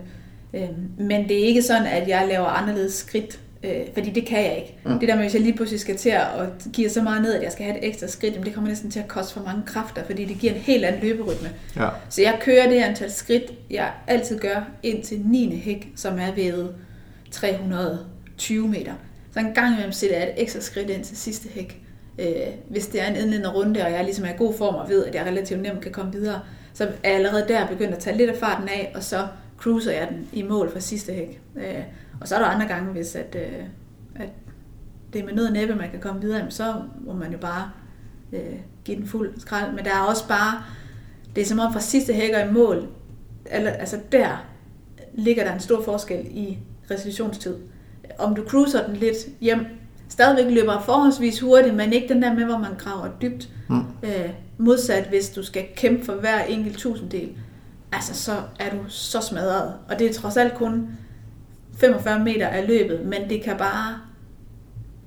Øhm, men det er ikke sådan, at jeg laver anderledes skridt, øh, fordi det kan jeg ikke. Mm. Mm. Det der med, hvis jeg lige pludselig skal til at give så meget ned, at jeg skal have et ekstra skridt, jamen det kommer næsten til at koste for mange kræfter, fordi det giver en helt anden løberytme. Ja. Så jeg kører det antal skridt, jeg altid gør, ind til 9. hæk, som er ved 320 meter. Så en gang imellem sætter jeg et ekstra skridt ind til sidste hæk. Øh, hvis det er en indledende runde, og jeg ligesom er i god form og ved, at jeg relativt nemt kan komme videre, så er jeg allerede der begyndt at tage lidt af farten af, og så cruiser jeg den i mål fra sidste hæk. Øh, og så er der andre gange, hvis at, øh, at det er med noget næppe, man kan komme videre, så må man jo bare øh, give den fuld skrald. Men der er også bare, det er som om fra sidste hækker i mål, eller, altså der ligger der en stor forskel i restitutionstid. Om du cruiser den lidt hjem, stadigvæk løber forholdsvis hurtigt, men ikke den der med, hvor man graver dybt. Mm. Øh, modsat hvis du skal kæmpe for hver enkelt tusinddel, altså så er du så smadret. Og det er trods alt kun 45 meter af løbet, men det kan bare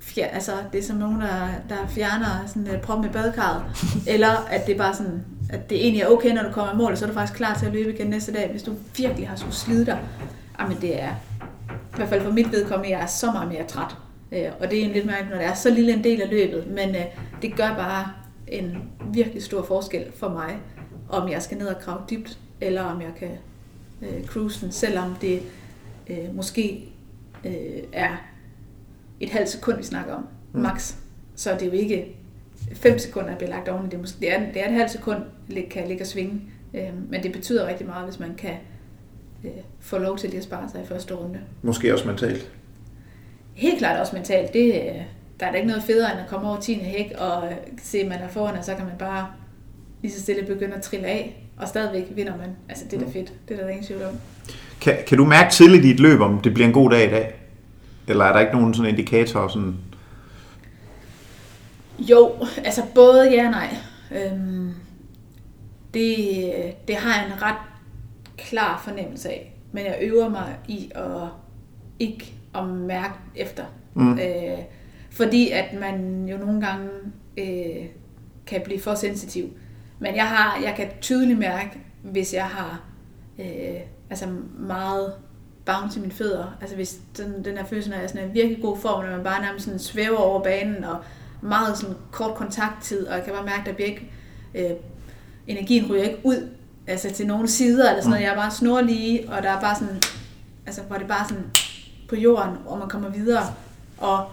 fjer, altså det er som nogen, der, der fjerner sådan et prop med badekarret, eller at det er bare sådan, at det egentlig er okay, når du kommer i mål, og så er du faktisk klar til at løbe igen næste dag, hvis du virkelig har skulle slide dig. Jamen det er, i hvert fald for mit vedkommende, jeg er så meget mere træt. Øh, Og det er en lidt mærkeligt, når det er så lille en del af løbet, men øh, det gør bare en virkelig stor forskel for mig, om jeg skal ned og grave dybt, eller om jeg kan øh, cruise den, selvom det øh, måske øh, er et halvt sekund, vi snakker om, Mm. max. Så det er jo ikke 5 sekunder, der bliver lagt oven i det. er måske- Det er, det er et halvt sekund, kan ligge og svinge. Øh, men det betyder rigtig meget, hvis man kan øh, få lov til lige at spare sig i første runde. Måske også mentalt. Helt klart også mentalt. Det, øh, der er da ikke noget federe, end at komme over 10. hæk og øh, se, at man er foran, og så kan man bare lige så stille begynde at trille af, og stadigvæk vinder man. Altså, det er da Mm. fedt. Det er der ingen tvivl om. Kan, kan du mærke tidligt i et løb, om det bliver en god dag i dag? Eller er der ikke nogen sådan indikator? Sådan, Jo, altså både ja og nej. Øhm, det, det har jeg en ret klar fornemmelse af. Men jeg øver mig i at ikke at mærke efter. Mm. Øh, fordi at man jo nogle gange øh, kan blive for sensitiv. Men jeg, har, jeg kan tydeligt mærke, hvis jeg har øh, altså meget bounce i mine fødder. Altså hvis den, den her følelse, når jeg er sådan en virkelig god form, når man bare nærmest sådan svæver over banen, og meget sådan kort kontakttid, og jeg kan bare mærke, at der bliver ikke, øh, energien ryger ikke ud altså til nogle sider, eller sådan noget. Jeg er bare snorlige, og der er bare sådan altså hvor det bare sådan på jorden, og man kommer videre, og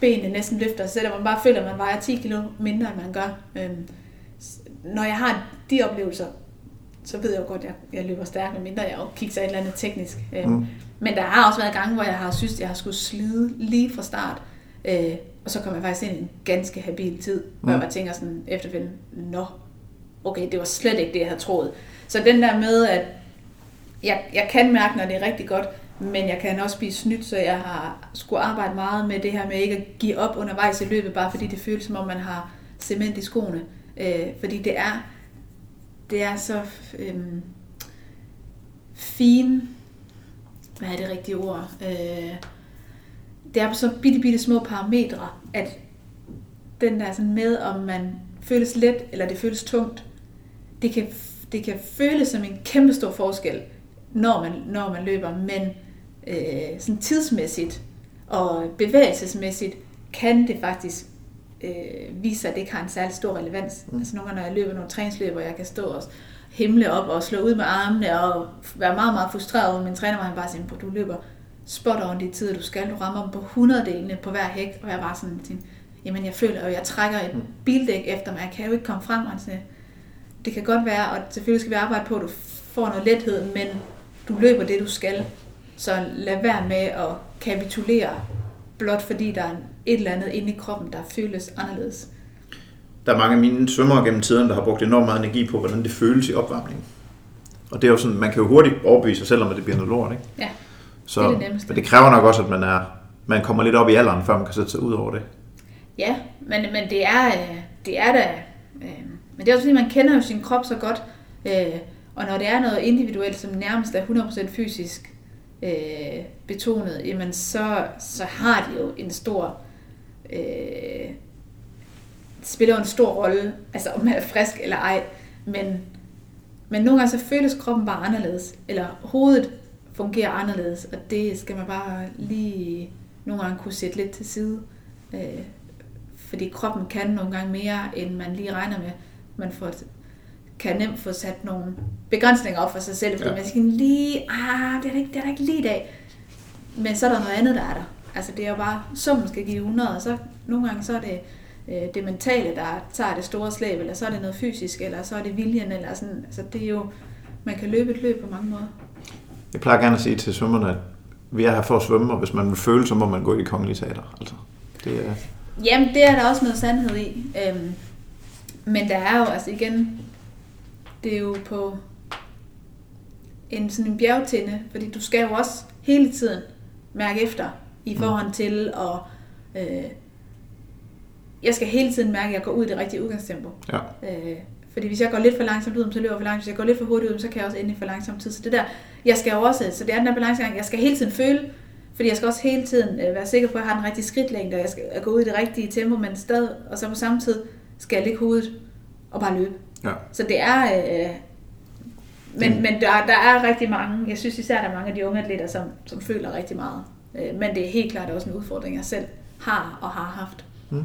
benene næsten løfter sig selv, og man bare føler, at man vejer 10 kilo mindre, end man gør. Øhm, når jeg har de oplevelser, så ved jeg jo godt, at jeg, jeg løber stærkt, mindre jeg kigger et eller andet teknisk. Øhm, mm. Men der har også været gange, hvor jeg har synes, at jeg har skulle slide lige fra start. Øh, og så kommer jeg faktisk ind i en ganske habil tid, hvor mm. jeg tænker sådan efterfølgende, nå, okay, det var slet ikke det, jeg havde troet. Så den der med, at jeg, jeg kan mærke, når det er rigtig godt, men jeg kan også blive snydt, så jeg har skulle arbejde meget med det her med ikke at give op undervejs i løbet, bare fordi det føles som om, man har cement i skoene. Øh, fordi det er, det er så øh, fin, hvad er det rigtige ord? Øh, det er på så bitte, bitte små parametre, at den der sådan med, om man føles let, eller det føles tungt, det kan, det kan føles som en kæmpe stor forskel, når man, når man løber, men øh, sådan tidsmæssigt og bevægelsesmæssigt kan det faktisk øh, vise sig, at det ikke har en særlig stor relevans. Mm. Altså nogle gange, når jeg løber nogle træningsløb, hvor jeg kan stå og himle op og slå ud med armene og være meget, meget frustreret over min træner, hvor han bare siger, du løber spot on de tider, du skal. Du rammer dem på 100 delene på hver hægt, og jeg bare sådan tænkte, jamen jeg føler, at jeg trækker et mm. bildæk efter mig, jeg kan jo ikke komme frem. Sådan, det kan godt være, og selvfølgelig skal vi arbejde på, at du får noget lethed, men du løber det, du skal. Så lad være med at kapitulere, blot fordi der er et eller andet inde i kroppen, der føles anderledes. Der er mange af mine svømmere gennem tiden, der har brugt enormt meget energi på, hvordan det føles i opvarmningen. Og det er jo sådan, man kan jo hurtigt overbevise sig selv om, at det bliver noget lort, ikke? Ja, Så, det er det nemmeste. Men det kræver nok også, at man, er, man kommer lidt op i alderen, før man kan sætte sig ud over det. Ja, men, men det er, øh, det er da... Øh, men det er også fordi, man kender jo sin krop så godt. Øh, og når det er noget individuelt, som nærmest er 100% fysisk, øh, betonet, jamen så, så har det jo en stor, øh, spiller jo en stor rolle, altså om man er frisk eller ej, men, men nogle gange så føles kroppen bare anderledes, eller hovedet fungerer anderledes, og det skal man bare lige nogle gange kunne sætte lidt til side. Øh, fordi kroppen kan nogle gange mere, end man lige regner med. Man får kan nemt få sat nogle begrænsninger op for sig selv, fordi ja. man skal lige, ah, det er, ikke, det er der ikke lige i dag. Men så er der noget andet, der er der. Altså det er jo bare, summen skal give 100, og så nogle gange så er det øh, det mentale, der tager det store slæb, eller så er det noget fysisk, eller så er det viljen, eller sådan. Altså det er jo, man kan løbe et løb på mange måder. Jeg plejer gerne at sige til svømmerne, at vi er her for at svømme, og hvis man vil føle, så må man gå i det kongelige teater. Altså, det er... Jamen, det er der også noget sandhed i. Øhm, men der er jo, altså igen, det er jo på en sådan en bjergtinde, fordi du skal jo også hele tiden mærke efter i mm. forhold til at øh, jeg skal hele tiden mærke, at jeg går ud i det rigtige udgangstempo. Ja. Øh, fordi hvis jeg går lidt for langsomt ud, så løber jeg for langsomt. Hvis jeg går lidt for hurtigt ud, så kan jeg også ende i for langsom tid. Så det der, jeg skal jo også, så det er den der balancegang, jeg skal hele tiden føle, fordi jeg skal også hele tiden øh, være sikker på, at jeg har den rigtige skridtlængde, og jeg skal gå ud i det rigtige tempo, men stadig, og så på samme tid skal jeg ligge hovedet og bare løbe. Ja. Så det er, øh, men, mm. men der, der er rigtig mange, jeg synes især, der er mange af de unge atleter, som, som føler rigtig meget. Øh, men det er helt klart også en udfordring, jeg selv har og har haft. Mm.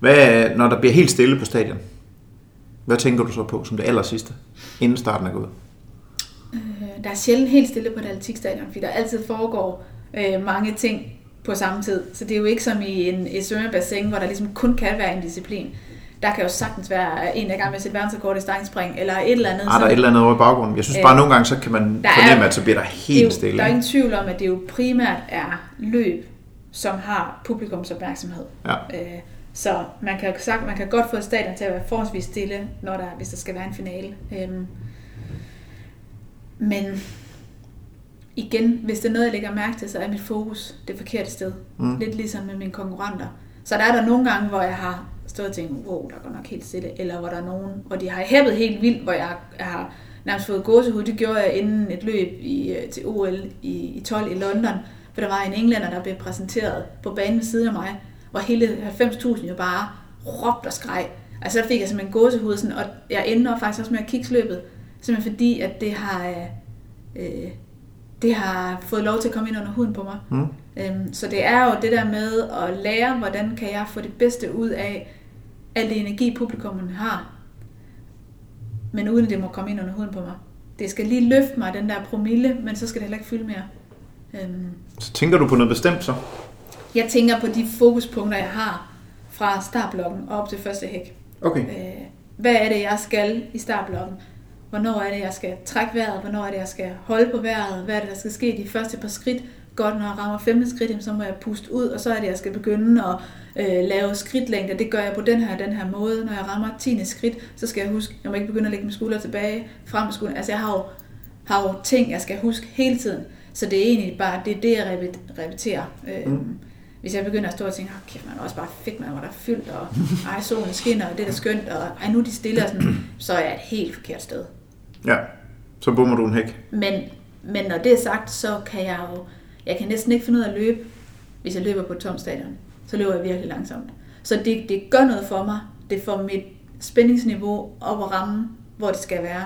Hvad, når der bliver helt stille på stadion, hvad tænker du så på som det aller sidste, inden starten er gået? Øh, der er sjældent helt stille på et atletikstadion, fordi der altid foregår øh, mange ting på samme tid. Så det er jo ikke som i en, svømmebassin, hvor der ligesom kun kan være en disciplin der kan jo sagtens være en, der er gang med at sætte verdensrekord i stangspring, eller et eller andet. Ah, der er et eller andet over i baggrunden. Jeg synes bare, at nogle gange, så kan man fornemme, er, at så bliver der helt jo, stille. Der er ingen tvivl om, at det jo primært er løb, som har publikums opmærksomhed. Ja. Øh, så man kan, sagt, man kan godt få stadion til at være forholdsvis stille, når der, hvis der skal være en finale. Øhm, men igen, hvis det er noget, jeg lægger mærke til, så er mit fokus det forkerte sted. Mm. Lidt ligesom med mine konkurrenter. Så der er der nogle gange, hvor jeg har stået og tænkt, wow, der går nok helt stille, eller hvor der er nogen, og de har hæppet helt vildt, hvor jeg, har nærmest fået gåsehud. Det gjorde jeg inden et løb i, øh, til OL i, i 12 i London, for der var en englænder, der blev præsenteret på banen ved siden af mig, hvor hele 90.000 jo bare råbte og skreg. Altså der fik jeg simpelthen gåsehud, sådan, og jeg endte faktisk også med at kigge løbet, simpelthen fordi, at det har, øh, øh, det har fået lov til at komme ind under huden på mig. Mm. Øhm, så det er jo det der med at lære, hvordan kan jeg få det bedste ud af al det energi, publikummen har, men uden at det må komme ind under huden på mig. det skal lige løfte mig, den der promille, men så skal det heller ikke fylde mere. Øhm, Så tænker du på noget bestemt så? jeg tænker på de fokuspunkter, jeg har fra startblokken og op til første hæk. Okay. Øh, hvad er det, jeg skal i startblokken? Hvornår er det, jeg skal trække vejret? Hvornår er det, jeg skal holde på vejret? Hvad er det, der skal ske de første par skridt? Godt, når jeg rammer femte skridt, jamen, så må jeg puste ud, og så er det, jeg skal begynde at øh, lave skridtlængder. Det gør jeg på den her den her måde. Når jeg rammer 10. skridt, så skal jeg huske, jeg må ikke begynde at lægge mine skuldre tilbage, frem med skuldrene. Altså jeg har jo, har jo ting, jeg skal huske hele tiden. Så det er egentlig bare, det er det, jeg repet- repeterer. Øh, Mm. Hvis jeg begynder at stå og tænke, oh, kæft, man er også bare fedt, man hvor der er fyldt, og ej, solen skinner, og det er da skønt, og ej, nu er de stille, og sådan, så er jeg et helt forkert sted. Ja. Så bommer du en hæk. Men, men når det er sagt, så kan jeg jo, jeg kan næsten ikke finde ud af at løbe, hvis jeg løber på et tomt stadion. Så løber jeg virkelig langsomt. Så det, det gør noget for mig. Det får mit spændingsniveau op at ramme, hvor det skal være.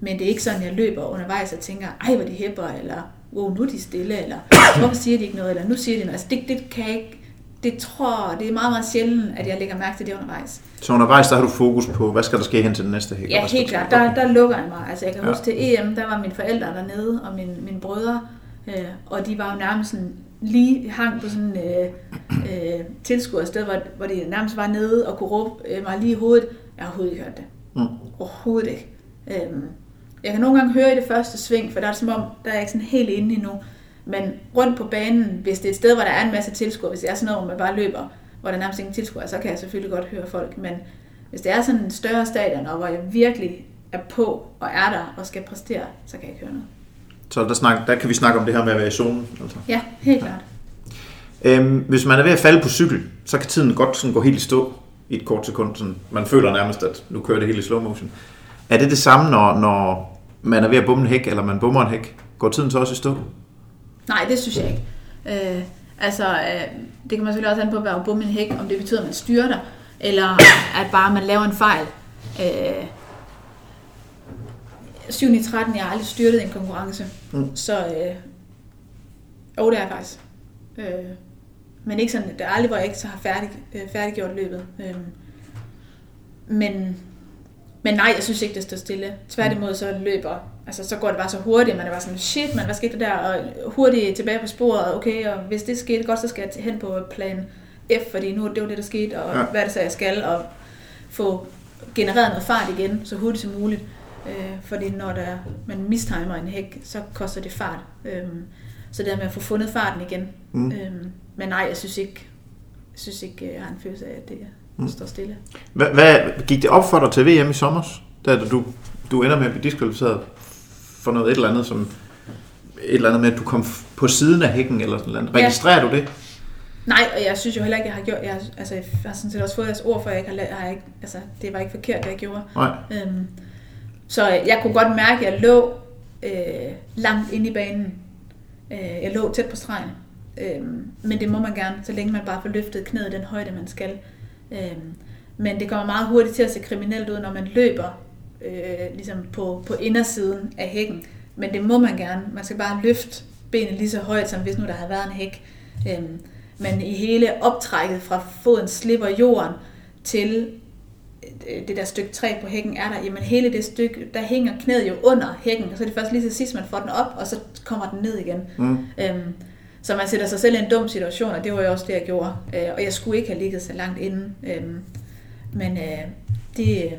Men det er ikke sådan, jeg løber undervejs og tænker, ej, hvor de hæpper, eller wow, nu er de stille, eller hvorfor siger de ikke noget, eller nu siger de noget. Altså, det, det kan jeg ikke, det tror det er meget, meget sjældent, at jeg lægger mærke til det undervejs. Så undervejs, der har du fokus på, hvad skal der ske hen til den næste hæk? og Ja, helt klart. Der, der lukker jeg mig. Altså, jeg kan Ja. huske til EM, der var mine forældre dernede, og mine, mine brødre, øh, og de var jo nærmest sådan, lige hang på sådan øh, øh, tilskuer sted, hvor, hvor de nærmest var nede og kunne råbe øh, mig lige i hovedet. Jeg har overhovedet ikke hørt det. Mm. Overhovedet ikke. Øhm, jeg kan nogle gange høre i det første sving, for der er det som om, der er jeg ikke sådan helt inde endnu. Men rundt på banen, hvis det er et sted, hvor der er en masse tilskuere, hvis det er sådan noget, hvor man bare løber, hvor der er nærmest ingen tilskuere, så kan jeg selvfølgelig godt høre folk. Men hvis det er sådan en større stadion, og hvor jeg virkelig er på og er der og skal præstere, så kan jeg ikke høre noget. Så der, snak, der kan vi snakke om det her med at være i zonen. Altså. Ja, helt klart. Øhm, hvis man er ved at falde på cykel, så kan tiden godt sådan gå helt i stå i et kort sekund. Sådan, man føler nærmest, at nu kører det hele i slow motion. Er det det samme, når, når man er ved at bumme en hæk, eller man bummer en hæk? Går tiden så også i stå? Nej, det synes jeg ikke. Øh, altså, øh, det kan man selvfølgelig også an på, hvad at bumme en hæk, om det betyder, at man styrter, eller at bare man laver en fejl. Øh, 7. i 13, jeg har aldrig styrtet en konkurrence. Mm. Så, øh, jo, det er jeg faktisk. Øh, men ikke sådan, det er aldrig, hvor jeg ikke så har færdig, øh, færdiggjort løbet. Øh, men, men nej, jeg synes ikke, det står stille. Tværtimod så løber, altså så går det bare så hurtigt, man er bare sådan, shit, man, hvad skete der der? Og hurtigt tilbage på sporet, okay, og hvis det skete godt, så skal jeg hen på plan F, fordi nu det var det, der skete, og Ja. hvad det så, jeg skal, og få genereret noget fart igen, så hurtigt som muligt. Øh, fordi når der, man mistimer en hæk, så koster det fart. Øhm, så det er med at få fundet farten igen. Mm. Øhm, men nej, jeg synes ikke, jeg synes ikke, jeg har en følelse af, at det Mm. står stille. Hvad, hvad gik det op for dig til VM i sommer, da du, du ender med at blive diskvalificeret for noget et eller andet, som et eller andet med, at du kom på siden af hækken eller sådan noget. Ja. Registrerer du det? Nej, og jeg synes jo heller ikke, jeg har gjort, jeg, har- altså, jeg har sådan set også fået deres ord for, at jeg ikke har, har jeg ikke, altså, det var ikke forkert, det jeg gjorde. Nej. Øhm, så øh, jeg kunne godt mærke, at jeg lå øh, langt inde i banen. Øh, jeg lå tæt på stregen. Øh, men det må man gerne, så længe man bare får løftet knæet den højde, man skal. Øh, men det kommer meget hurtigt til at se kriminelt ud, når man løber øh, ligesom på, på indersiden af hækken. Men det må man gerne. Man skal bare løfte benet lige så højt, som hvis nu der havde været en hæk. Øh, men i hele optrækket fra foden slipper jorden til det der stykke træ på hækken er der, jamen hele det stykke, der hænger knæet jo under hækken, og så er det først lige til sidst, man får den op, og så kommer den ned igen. Mm. Øhm, så man sætter sig selv i en dum situation, og det var jo også det, jeg gjorde. Øh, og jeg skulle ikke have ligget så langt inde. Øhm, men øh, det,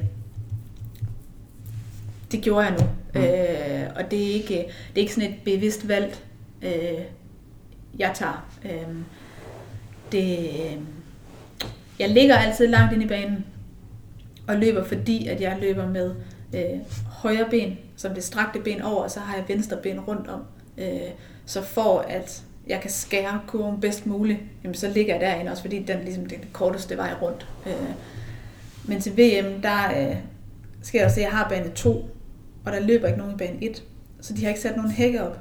det gjorde jeg nu. Mm. Øh, og det er, ikke, det er ikke sådan et bevidst valg, øh, jeg tager. Øh, det, øh, jeg ligger altid langt inde i banen, og løber fordi, at jeg løber med øh, højre ben, som det strakte ben over, og så har jeg venstre ben rundt om. Øh, så for at jeg kan skære kurven bedst muligt, jamen, så ligger jeg derinde også, fordi den ligesom den korteste vej rundt. Øh, men til VM, der øh, skal jeg se, at jeg har bane 2, og der løber ikke nogen i bane 1, så de har ikke sat nogen hække op.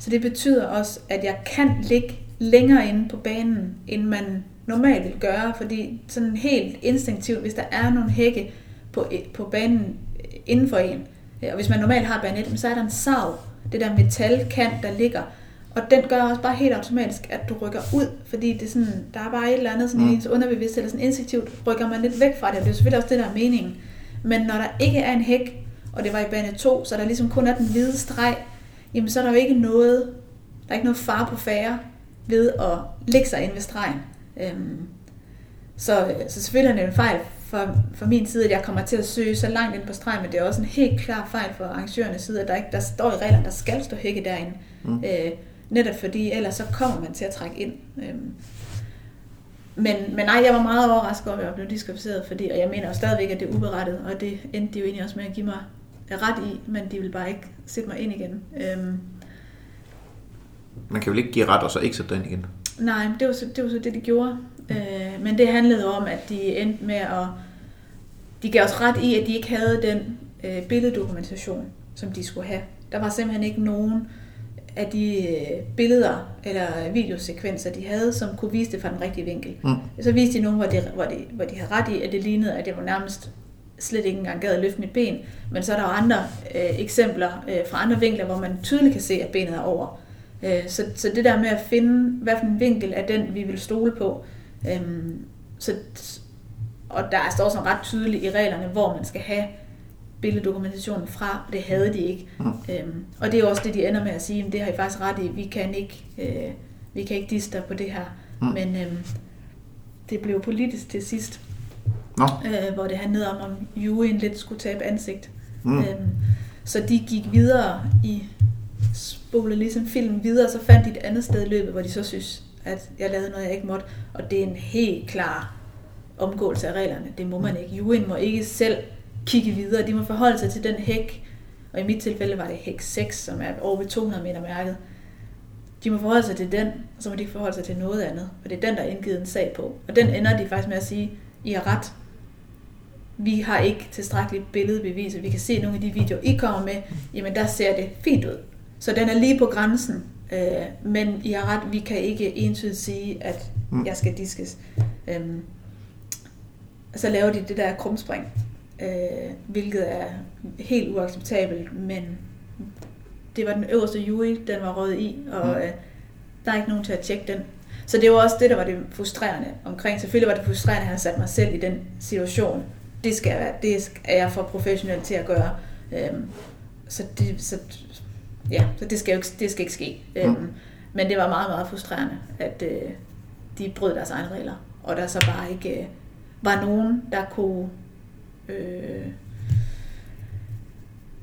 Så det betyder også, at jeg kan ligge længere inde på banen, end man normalt vil gøre, fordi sådan helt instinktivt, hvis der er nogle hække på, på banen inden for en, og hvis man normalt har bane 1, så er der en sav, det der metalkant, der ligger, og den gør også bare helt automatisk, at du rykker ud, fordi det er sådan, der er bare et eller andet sådan Mm. mm. ens underbevidst, eller sådan instinktivt rykker man lidt væk fra det, og det er selvfølgelig også det, der er meningen. Men når der ikke er en hæk, og det var i bane 2, så der ligesom kun er den hvide streg, jamen så er der jo ikke noget, der er ikke noget far på færre ved at lægge sig ind ved stregen. Øhm, så, så selvfølgelig er det en fejl fra, fra min side, at jeg kommer til at søge så langt ind på stregen, men det er også en helt klar fejl fra arrangørernes side, at der, ikke, der står i reglerne, der skal stå hække derinde. Mm. Øh, netop fordi, ellers så kommer man til at trække ind. Øhm, men, men nej, jeg var meget overrasket over, at jeg blev diskvalificeret, fordi, og jeg mener jo stadigvæk, at det er uberettet, og det endte de jo egentlig også med at give mig ret i, men de vil bare ikke sætte mig ind igen. Øhm, Man kan vel ikke give ret og så ikke sætte dig ind igen? Nej, det var så det, var så det de gjorde. Øh, men det handlede om, at de endte med at... De gav os ret i, at de ikke havde den øh, billeddokumentation, som de skulle have. Der var simpelthen ikke nogen af de øh, billeder eller videosekvenser, de havde, som kunne vise det fra den rigtige vinkel. Mm. Så viste de nogle, hvor de, hvor, de, hvor de havde ret i, at det lignede, at det var nærmest slet ikke engang gad at løfte mit ben. Men så er der jo andre øh, eksempler øh, fra andre vinkler, hvor man tydeligt kan se, at benet er over. Øh, så, så det der med at finde, hvad for en vinkel er den, vi vil stole på. Øh, så, og der står også ret tydeligt i reglerne, hvor man skal have billeddokumentationen fra, og det havde de ikke. Mm. Øhm, og det er også det, de ender med at sige, det har I faktisk ret i, vi kan ikke, øh, vi kan ikke diste på det her. Mm. Men øhm, det blev politisk til sidst, Nå. øh, hvor det handlede om, om juryen lidt skulle tabe ansigt. Mm. Øhm, så de gik videre i spole ligesom filmen videre, så fandt de et andet sted i løbet, hvor de så synes, at jeg lavede noget, jeg ikke måtte. Og det er en helt klar omgåelse af reglerne. Det må man ikke. Juryen må ikke selv kigge videre. De må forholde sig til den hæk, og i mit tilfælde var det hæk 6, som er over ved 200 meter mærket. De må forholde sig til den, og så må de forholde sig til noget andet. Og det er den, der er indgivet en sag på. Og den ender de faktisk med at sige, I har ret. Vi har ikke tilstrækkeligt billedbevis, og vi kan se nogle af de videoer, I kommer med. Jamen, der ser det fint ud. Så den er lige på grænsen. Øh, men I har ret, vi kan ikke entydigt sige, at jeg skal diskes. Øhm, så laver de det der krumspring, øh, hvilket er helt uacceptabelt, men det var den øverste jury, den var røget i, og mm. øh, der er ikke nogen til at tjekke den. Så det var også det, der var det frustrerende omkring. Selvfølgelig var det frustrerende, at han satte mig selv i den situation. Det skal jeg, det er jeg for professionel til at gøre. Øhm, så, det, så, ja, så det skal jo ikke, det skal ikke ske. Mm. Øhm, men det var meget, meget frustrerende, at øh, de brød deres egne regler, og der så bare ikke øh, var nogen, der kunne øh,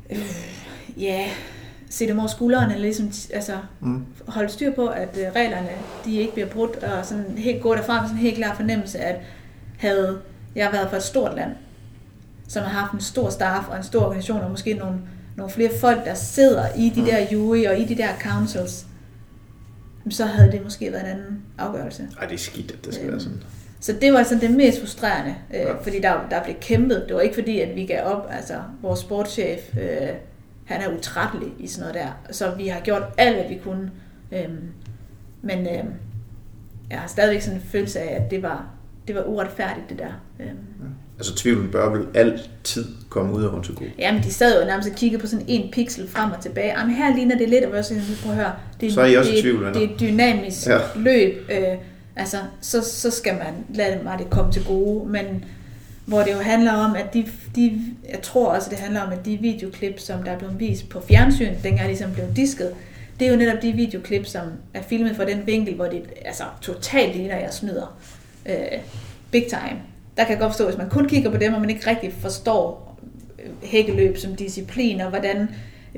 øh, ja, se dem over skulderen, eller ligesom, altså, mm. holde styr på, at øh, reglerne, de ikke bliver brudt, og sådan helt gå derfra med sådan en helt klar fornemmelse, at havde jeg været for et stort land, som har haft en stor staff og en stor organisation, og måske nogle, nogle flere folk, der sidder i de mm. der jury og i de der councils, så havde det måske været en anden afgørelse. Ej, det er skidt, at det skal øhm, være sådan. Så det var sådan det mest frustrerende, øh, ja. fordi der, der blev kæmpet. Det var ikke fordi, at vi gav op. Altså, vores sportschef, øh, han er utrættelig i sådan noget der. Så vi har gjort alt, hvad vi kunne. Øh, men øh, jeg har stadigvæk sådan en følelse af, at det var, det var uretfærdigt, det der. Øh. Ja. Altså tvivlen bør vel altid komme ud af til god. Ja, men de sad jo nærmest og kiggede på sådan en pixel frem og tilbage. Jamen her ligner det lidt, og jeg sådan, prøv at høre, det er, så er I også det, tvivl, det er et dynamisk ja. løb. Øh, altså, så, så skal man lade mig det komme til gode. Men hvor det jo handler om, at de, de, jeg tror også, det handler om, at de videoklip, som der er blevet vist på fjernsyn, dengang ligesom blev disket, det er jo netop de videoklip, som er filmet fra den vinkel, hvor det altså, totalt ligner, jeg snyder. Øh, big time. Der kan jeg godt forstå, hvis man kun kigger på dem, og man ikke rigtig forstår øh, hækkeløb som disciplin, og hvordan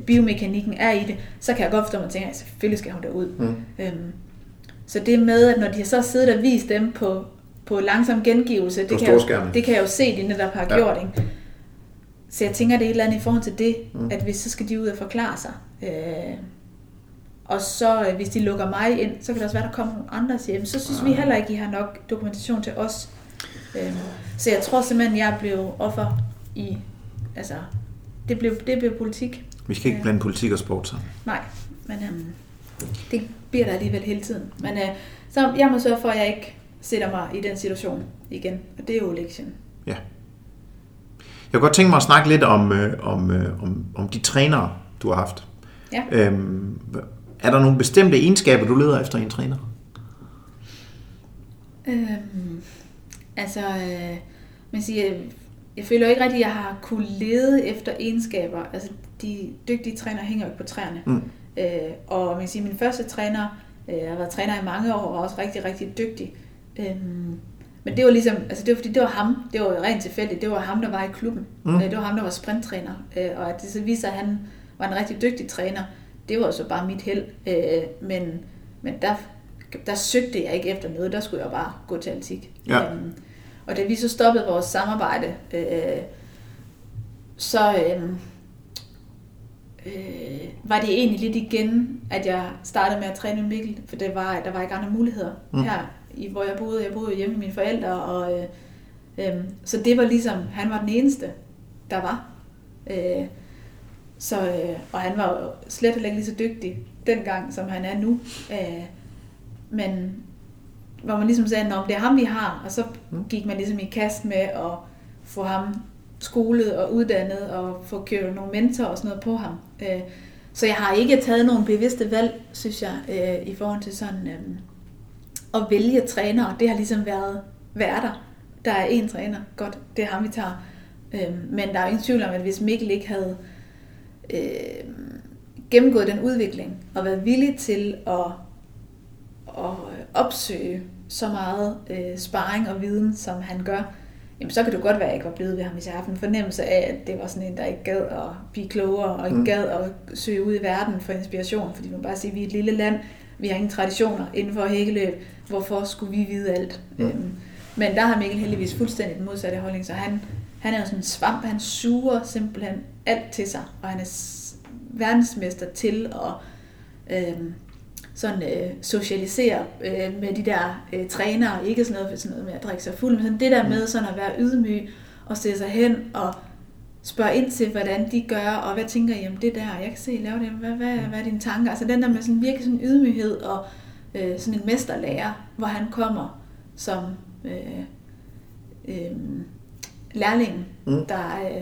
biomekanikken er i det, så kan jeg godt forstå, at man tænker, at selvfølgelig skal hun derud. Mm. Øhm, så det med, at når de så siddet og vist dem på, på langsom gengivelse, det kan, jeg, det kan jeg jo se, de netop har ja. gjort. Ikke? Så jeg tænker, det er et eller andet i forhold til det, mm. at hvis så skal de ud og forklare sig. Øh, og så øh, hvis de lukker mig ind, så kan det også være, der kommer nogle andre og siger, så synes ja. vi heller ikke, I har nok dokumentation til os. Øh, så jeg tror simpelthen, jeg blev offer i, altså, det blev, det blev politik. Vi skal ikke blande politik og sport sammen. Nej, men øhm, det bliver der alligevel hele tiden. Men øh, så jeg må sørge for, at jeg ikke sætter mig i den situation igen. Og det er jo lektion. Ja. Jeg kunne godt tænke mig at snakke lidt om, øh, om, øh, om, om de trænere, du har haft. Ja. Øhm, er der nogle bestemte egenskaber, du leder efter i en træner? Øhm, altså, øh, man siger, jeg føler ikke rigtigt, at jeg har kunne lede efter egenskaber. Altså, de dygtige træner hænger jo ikke på træerne. Mm. Øh, og man kan sige, min første træner, øh, jeg har været træner i mange år, og også rigtig, rigtig dygtig. Øhm, men det var ligesom, altså det var fordi, det var ham, det var rent tilfældigt, det var ham, der var i klubben. Mm. Mm. Det var ham, der var sprinttræner. Øh, og at det så viser, at han var en rigtig dygtig træner, det var så bare mit held. Øh, men, men der, der søgte jeg ikke efter noget, der skulle jeg bare gå til atletik. Ja. Øhm, og da vi så stoppede vores samarbejde, øh, så øh, øh, var det egentlig lidt igen, at jeg startede med at træne med Mikkel, for det var, der var ikke andre muligheder Mm. her, i, hvor jeg boede. Jeg boede hjemme med mine forældre, og øh, øh, så det var ligesom, han var den eneste, der var. Øh, så, øh, og han var jo slet ikke lige så dygtig dengang, som han er nu. Øh, men hvor man ligesom sagde, at det er ham, vi har, og så Mm. gik man ligesom i kast med at få ham skolet og uddannet og få købt nogle mentorer og sådan noget på ham. Øh, Så jeg har ikke taget nogle bevidste valg, synes jeg, øh, i forhold til sådan øh, at vælge trænere. Det har ligesom været værter. Der er én træner, godt, det er ham, vi tager. Men der er ingen tvivl om, at hvis Mikkel ikke havde gennemgået den udvikling og været villig til at, at opsøge så meget øh, sparring og viden, som han gør, jamen så kan det godt være, at jeg ikke var blevet ved ham, hvis jeg haft en fornemmelse af, at det var sådan en, der ikke gad at blive klogere, og ikke Mm. gad at søge ud i verden for inspiration, fordi man bare siger, at vi er et lille land, vi har ingen traditioner inden for hækkeløb, hvorfor skulle vi vide alt? Mm. Øhm, men der har Mikkel heldigvis fuldstændig den modsatte holdning, så han, han er jo sådan en svamp, han suger simpelthen alt til sig, og han er verdensmester til at øhm, sådan øh, socialisere øh, med de der øh, trænere, ikke sådan noget, sådan noget med at drikke sig fuld, men sådan det der med sådan at være ydmyg og stille sig hen og spørge ind til, hvordan de gør, og hvad tænker I om det der, jeg kan se, I lave det, hvad, hvad, hvad er dine tanker? Altså den der med sådan virkelig sådan ydmyghed og øh, sådan en mesterlærer, hvor han kommer som øh, øh, lærling, Mm. der, øh,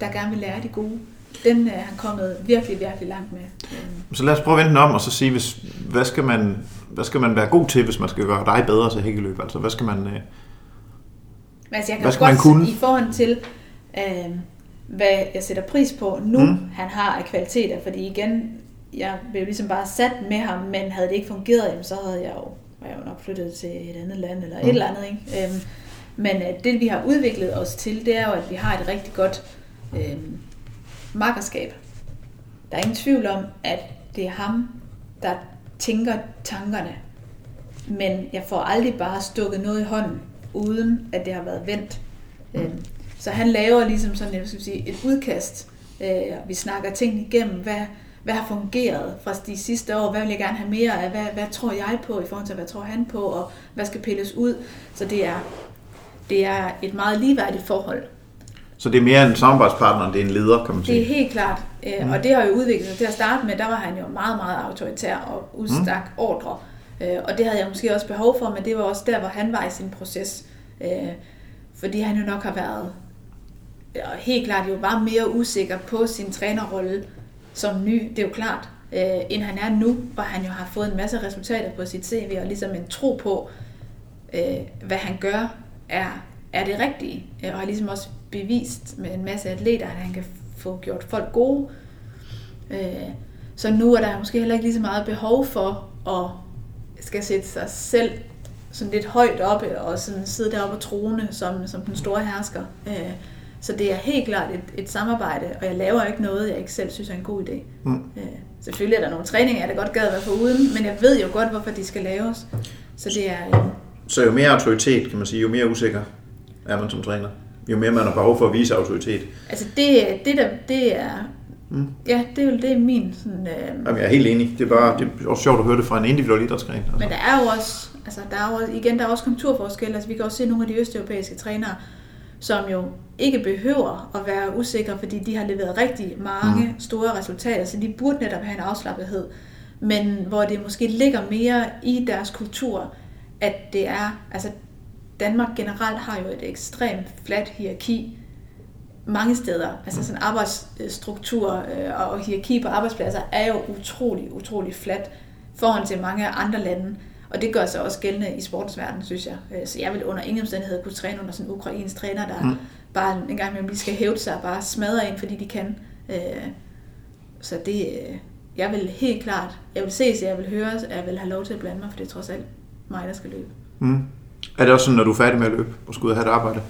der gerne vil lære de gode. Den er han kommet virkelig, virkelig langt med. Så lad os prøve at vende den om og så sige, hvis, hvad, skal man, hvad skal man være god til, hvis man skal gøre dig bedre til hækkeløb? Altså, hvad skal man... Øh, altså, jeg kan Hvad skal man godt kunne? i forhold til, øh, hvad jeg sætter pris på nu, Mm. mm. han har af kvaliteter, fordi igen, jeg blev ligesom bare sat med ham, men havde det ikke fungeret, jamen, så havde jeg jo, var jeg jo nok flyttet til et andet land eller Mm. et eller andet. Ikke? Øhm, men øh, det vi har udviklet os til, det er jo, at vi har et rigtig godt øh, makkerskab. Der er ingen tvivl om, at det er ham, der tænker tankerne. Men jeg får aldrig bare stukket noget i hånden, uden at det har været vendt. Mm. Så han laver ligesom sådan jeg skal sige, et udkast. Øh, vi snakker tingene igennem, hvad, hvad har fungeret fra de sidste år, hvad vil jeg gerne have mere af, hvad, hvad tror jeg på i forhold til, hvad tror han på, og hvad skal pilles ud. Så det er, det er et meget ligeværdigt forhold så det er mere en samarbejdspartner, end det er en leder, kan man Det er sige. helt klart, øh, Mm. og det har jo udviklet sig til at starte med, der var han jo meget, meget autoritær og udstak Mm. ordre. Øh, Og det havde jeg måske også behov for, men det var også der, hvor han var i sin proces. Øh, Fordi han jo nok har været helt klart jo bare mere usikker på sin trænerrolle som ny, det er jo klart, end han er nu, hvor han jo har fået en masse resultater på sit CV, og ligesom en tro på, hvad han gør, er, er det rigtige, og har ligesom også bevist med en masse atleter, at han kan få gjort folk gode. Øh, så nu er der måske heller ikke lige så meget behov for at skal sætte sig selv sådan lidt højt oppe og sådan sidde deroppe og trone som, som den store hersker. Øh, så det er helt klart et, et samarbejde, og jeg laver ikke noget, jeg ikke selv synes er en god idé. Mm. Øh, selvfølgelig er der nogle træninger, jeg da godt gad at være foruden, men jeg ved jo godt, hvorfor de skal laves. Så det er... Øh, Så jo mere autoritet, kan man sige, jo mere usikker er man som træner. Jo mere man har behov for at vise autoritet. altså det, det, der, det er... Mm. Ja, det er jo det er min sådan... Øh, Jamen, jeg er helt enig. Det er bare det er også sjovt at høre det fra en individuel idrætsgren. Altså. Men der er jo også, altså der er jo, også- igen, der er også konturforskelle. Altså vi kan også se nogle af de østeuropæiske trænere, som jo ikke behøver at være usikre, fordi de har leveret rigtig mange mm. store resultater, så de burde netop have en afslappethed. Men hvor det måske ligger mere i deres kultur, at det er, altså Danmark generelt har jo et ekstremt fladt hierarki mange steder. Altså sådan arbejdsstruktur øh, og hierarki på arbejdspladser er jo utrolig, utrolig fladt forhold til mange andre lande. Og det gør sig også gældende i sportens verden, synes jeg. Øh, Så jeg vil under ingen omstændighed kunne træne under sådan en ukrainsk træner, der Mm. bare en gang imellem lige skal hæve sig og bare smadre ind, fordi de kan. Øh, Så det, jeg vil helt klart, jeg vil ses, jeg vil høres, jeg vil have lov til at blande mig, for det er trods alt mig, der skal løbe. Mm. Er det også sådan, når du er færdig med at løbe og skal ud og have et arbejde?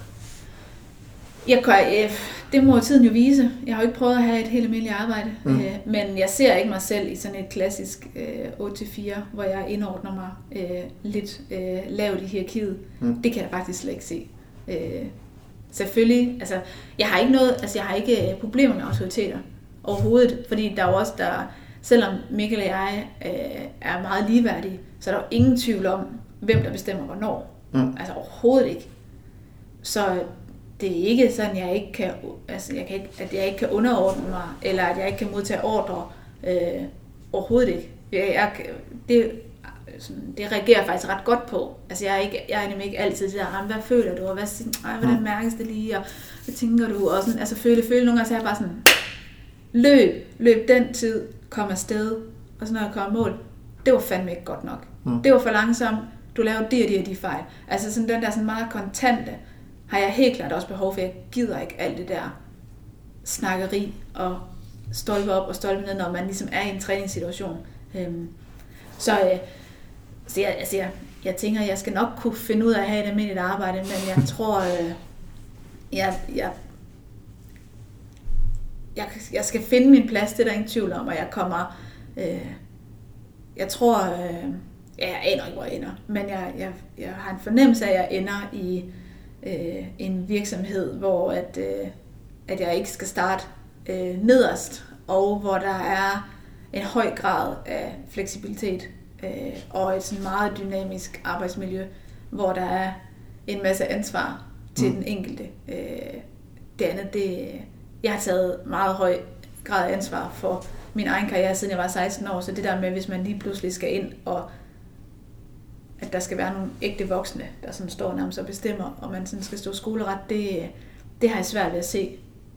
Jeg kan, øh, det må tiden jo vise. Jeg har jo ikke prøvet at have et helt almindeligt arbejde, Mm. øh, men jeg ser ikke mig selv i sådan et klassisk øh, 8-4, hvor jeg indordner mig øh, lidt øh, lavt i hierarkiet. Mm. Det kan jeg faktisk slet ikke se. Øh, selvfølgelig, altså jeg har ikke noget, altså jeg har ikke øh, problemer med autoriteter overhovedet, fordi der er jo også der, selvom Mikkel og jeg øh, er meget ligeværdige, så er der jo ingen tvivl om, hvem der bestemmer hvornår. Mm. Altså overhovedet ikke. Så det er ikke sådan, jeg ikke kan, altså jeg kan ikke, at jeg ikke kan underordne mig, eller at jeg ikke kan modtage ordre. Øh, overhovedet ikke. Jeg, jeg, det, sådan, det reagerer jeg faktisk ret godt på. Altså jeg er, ikke, jeg er nemlig ikke altid der, "Ah, hvad føler du, og hvad, ej, hvordan mærkes det lige, og hvad tænker du, og sådan, altså føle, føle, nogle gange så er jeg bare sådan, løb, løb den tid, kom afsted, og så når jeg kom i mål, det var fandme ikke godt nok. Mm. Mm. Det var for langsomt, du laver de og de og de fejl. Altså sådan den der sådan meget kontante, har jeg helt klart også behov for. Jeg gider ikke alt det der snakkeri og stolpe op og stolpe ned, når man ligesom er i en træningssituation. Øhm, så, øh, så jeg, altså jeg, jeg tænker, jeg skal nok kunne finde ud af at have et almindeligt arbejde, men jeg tror, øh, jeg, jeg, jeg, jeg skal finde min plads, det er der ingen tvivl om, og jeg kommer, øh, jeg tror, øh, ja, jeg aner ikke, hvor jeg ender, men jeg, jeg, jeg har en fornemmelse af, at jeg ender i øh, en virksomhed, hvor at, øh, at jeg ikke skal starte øh, nederst, og hvor der er en høj grad af fleksibilitet øh, og et sådan meget dynamisk arbejdsmiljø, hvor der er en masse ansvar til Mm. den enkelte. Øh, det andet, det, jeg har taget meget høj grad af ansvar for min egen karriere, siden jeg var 16 år, så det der med, hvis man lige pludselig skal ind og at der skal være nogle ægte voksne, der sådan står nærmest og bestemmer, og man sådan skal stå skoleret, det, det har jeg svært ved at se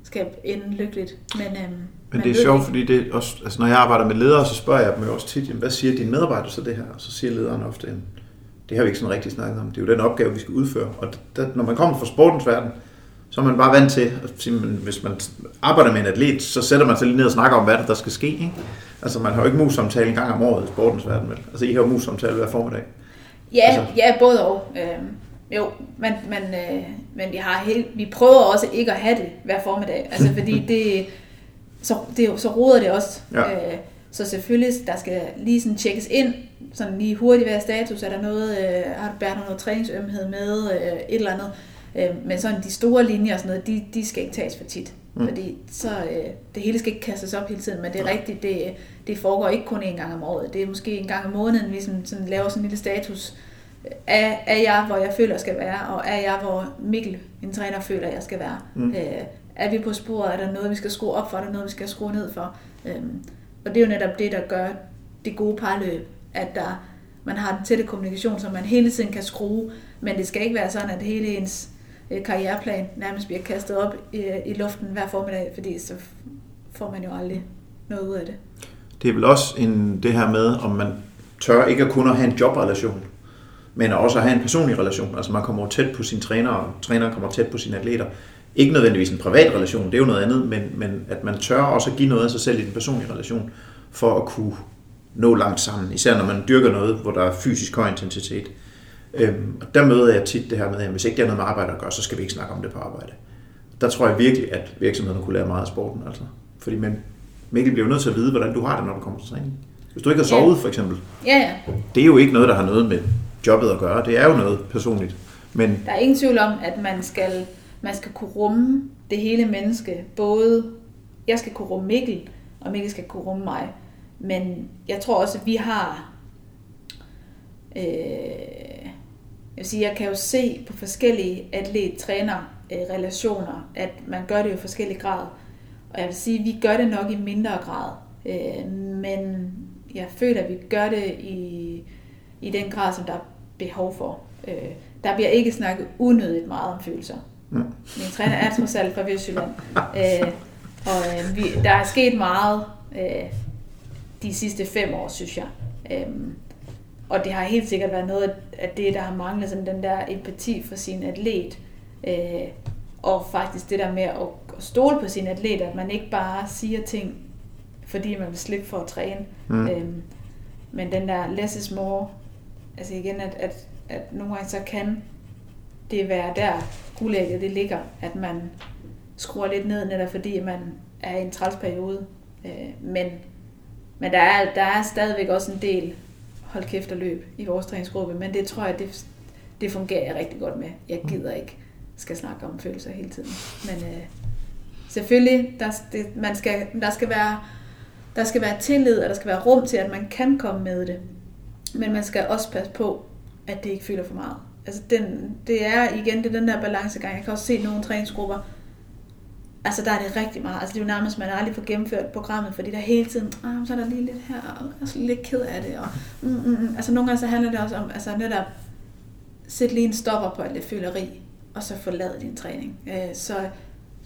skal ende lykkeligt. Men, øhm, Men det er sjovt, ikke. fordi det også, altså når jeg arbejder med ledere, så spørger jeg dem jo også tit, jamen, hvad siger dine medarbejdere så det her? Og så siger lederen ofte, jamen, det har vi ikke sådan rigtig snakket om. Det er jo den opgave, vi skal udføre. Og der, når man kommer fra sportens verden, så er man bare vant til, at sige, hvis man arbejder med en atlet, så sætter man sig lige ned og snakker om, hvad der, der skal ske. Ikke? Altså man har jo ikke mus-samtale en gang om året i sportens verden. Vel? Altså I har jo mus-samtale hver formiddag. Ja, Altså- ja både og. Øhm, jo, men, men, øh, men vi, har helt, vi prøver også ikke at have det hver formiddag, altså fordi det, så, det, så roder det også. Ja. Øh, så selvfølgelig, der skal lige sådan tjekkes ind, sådan lige hurtigt hvad er status, er der noget, øh, har du bært noget træningsømhed med, øh, et eller andet. Øh, men sådan de store linjer og sådan noget, de, de skal ikke tages for tit. Mm. Fordi så, øh, det hele skal ikke kastes op hele tiden, men det er rigtigt, det, det foregår ikke kun en gang om året. Det er måske en gang om måneden, vi sådan, sådan laver sådan en lille status. Er, er jeg, hvor jeg føler, jeg skal være, og er jeg, hvor Mikkel, min træner, føler, jeg skal være? Mm. Øh, er vi på sporet? Er der noget, vi skal skrue op for? Er der noget, vi skal skrue ned for? Øhm, og det er jo netop det, der gør det gode parløb, at der, man har den tætte kommunikation, så man hele tiden kan skrue, men det skal ikke være sådan, at hele ens Øh, karriereplan nærmest bliver kastet op i, i luften hver formiddag, fordi så får man jo aldrig noget ud af det. Det er vel også en, det her med, om man tør ikke at kun at have en jobrelation, men også at have en personlig relation. Altså man kommer tæt på sine træner, og træneren kommer tæt på sine atleter. Ikke nødvendigvis en privat relation, det er jo noget andet, men, men at man tør også at give noget af sig selv i den personlige relation, for at kunne nå langt sammen. Især når man dyrker noget, hvor der er fysisk høj intensitet. Øhm, og der møder jeg tit det her med, at hvis ikke det har noget med arbejde at gøre, så skal vi ikke snakke om det på arbejde. Der tror jeg virkelig, at virksomhederne kunne lære meget af sporten. Altså. Fordi man, Mikkel bliver jo nødt til at vide, hvordan du har det, når du kommer til træning. Hvis du ikke har sovet, for eksempel, Ja, ja. det er jo ikke noget, der har noget med jobbet at gøre. Det er jo noget personligt. Men Der er ingen tvivl om, at man skal, man skal kunne rumme det hele menneske. Både, jeg skal kunne rumme Mikkel, og Mikkel skal kunne rumme mig. Men jeg tror også, at vi har... Øh, jeg vil sige, jeg kan jo se på forskellige atlet-træner-relationer, at man gør det i forskellige grad. Og jeg vil sige, at vi gør det nok i mindre grad. Øh, men jeg føler, at vi gør det i, i den grad, som der er behov for. Øh, der bliver ikke snakket unødigt meget om følelser. Mm. Min træner er trods alt fra Vestjylland. Øh, og øh, vi, der er sket meget øh, de sidste fem år, synes jeg. Øh, og det har helt sikkert været noget af det, der har manglet, sådan den der empati for sin atlet. Øh, og faktisk det der med at, at stole på sin atlet, at man ikke bare siger ting, fordi man vil slippe for at træne. Mm. Øhm, men den der less is more, altså igen, at, at, at nogle gange så kan det være der guldægget det ligger, at man skruer lidt ned, netop fordi man er i en træls periode. Øh, men men der, er, der er stadigvæk også en del hold kæft og løb i vores træningsgruppe, men det tror jeg, det, det fungerer jeg rigtig godt med. Jeg gider ikke skal snakke om følelser hele tiden. Men øh, selvfølgelig, der, det, man skal, der, skal være, der skal være tillid, og der skal være rum til, at man kan komme med det. Men man skal også passe på, at det ikke fylder for meget. Altså den, det er igen det er den der balancegang. Jeg kan også se nogle træningsgrupper, altså der er det rigtig meget. Altså det er jo nærmest, man aldrig får gennemført programmet, fordi der hele tiden, ah, så er der lige lidt her, og jeg er lidt ked af det. Og, mm, mm, mm. Altså nogle gange så handler det også om, altså netop, sæt lige en stopper på alt det føleri, og så forlade din træning. Øh, så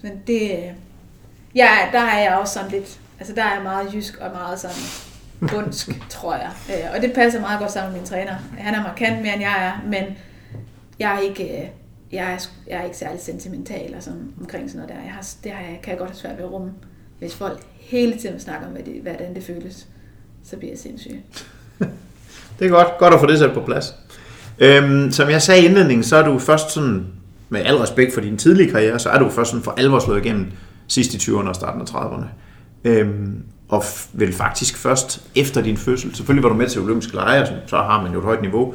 men det, ja, der er jeg også sådan lidt, altså der er jeg meget jysk og meget sådan bundsk, tror jeg. Øh, og det passer meget godt sammen med min træner. Han er markant mere end jeg er, men jeg er ikke, øh, jeg er, jeg er ikke særlig sentimental og sådan, omkring sådan noget der. Jeg har, det har jeg, kan jeg godt have svært ved at rumme. Hvis folk hele tiden snakker om, hvad det, hvordan det føles, så bliver jeg sindssyg. det er godt, godt at få det sat på plads. Øhm, som jeg sagde i indledningen, så er du først sådan, med al respekt for din tidlige karriere, så er du først sådan for alvor slået igennem sidst i 20'erne og starten af 30'erne. Øhm, og vel faktisk først efter din fødsel. Selvfølgelig var du med til olympiske lege, så har man jo et højt niveau.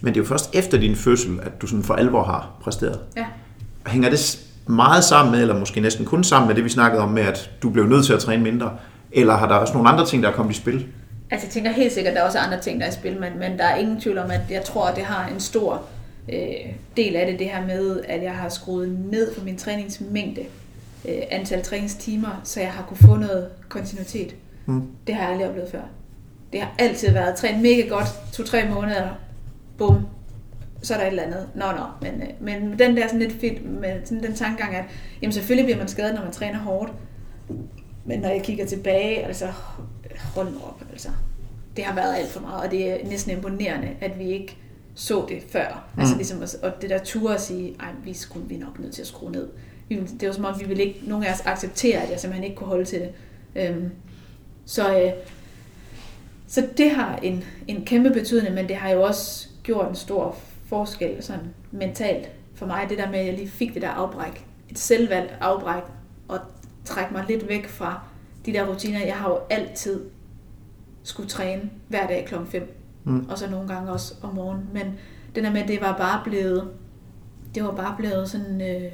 Men det er jo først efter din fødsel, at du sådan for alvor har præsteret. Ja. Hænger det meget sammen med, eller måske næsten kun sammen med det, vi snakkede om med, at du blev nødt til at træne mindre? Eller har der også nogle andre ting, der er kommet i spil? Altså jeg tænker helt sikkert, at der er også andre ting, der er i spil, men, men der er ingen tvivl om, at jeg tror, at det har en stor øh, del af det, det her med, at jeg har skruet ned på min træningsmængde, øh, antal træningstimer, så jeg har kunne få noget kontinuitet. Mm. Det har jeg aldrig oplevet før. Det har altid været trænet mega godt, to-tre måneder, bum, så er der et eller andet. Nå, nå. Men, øh, men den der sådan lidt fedt med sådan den tankegang, at jamen selvfølgelig bliver man skadet, når man træner hårdt. Men når jeg kigger tilbage, altså hold nu op, altså. Det har været alt for meget, og det er næsten imponerende, at vi ikke så det før. Mm. Altså ligesom, og det der tur at sige, ej, vi skulle vi nok nødt til at skrue ned. Det var som om, vi ville ikke, nogen af os acceptere, at jeg simpelthen ikke kunne holde til det. Øhm, så, øh, så det har en, en kæmpe betydning, men det har jo også gjort en stor forskel sådan mentalt for mig. Det der med, at jeg lige fik det der afbræk. Et selvvalgt afbræk. Og trække mig lidt væk fra de der rutiner. Jeg har jo altid skulle træne hver dag klokken 5. Mm. Og så nogle gange også om morgenen. Men det der med, det var bare blevet, det var bare blevet sådan øh,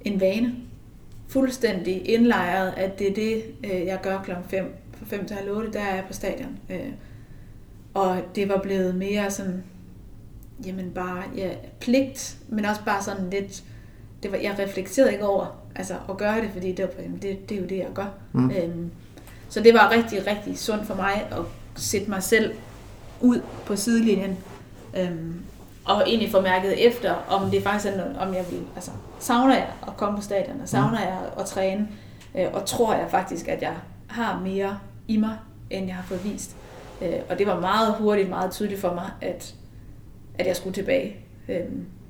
en vane. Fuldstændig indlejret, at det er det, øh, jeg gør klokken 5. Fra 5 til halv 8, der er jeg på stadion. Øh, og det var blevet mere sådan, jamen bare ja, pligt, men også bare sådan lidt, det var, jeg reflekterede ikke over altså, at gøre det, fordi det, var, jamen, det, det er jo det, jeg gør. Mm. Øhm, så det var rigtig, rigtig sundt for mig at sætte mig selv ud på sidelinjen. Øhm, og egentlig få mærket efter, om det faktisk er, om jeg vil, altså, savner jeg at komme på stadion, og savner mm. jeg at træne, øh, og tror jeg faktisk, at jeg har mere i mig, end jeg har fået vist. Øh, og det var meget hurtigt, meget tydeligt for mig, at, at jeg skulle tilbage. Øh,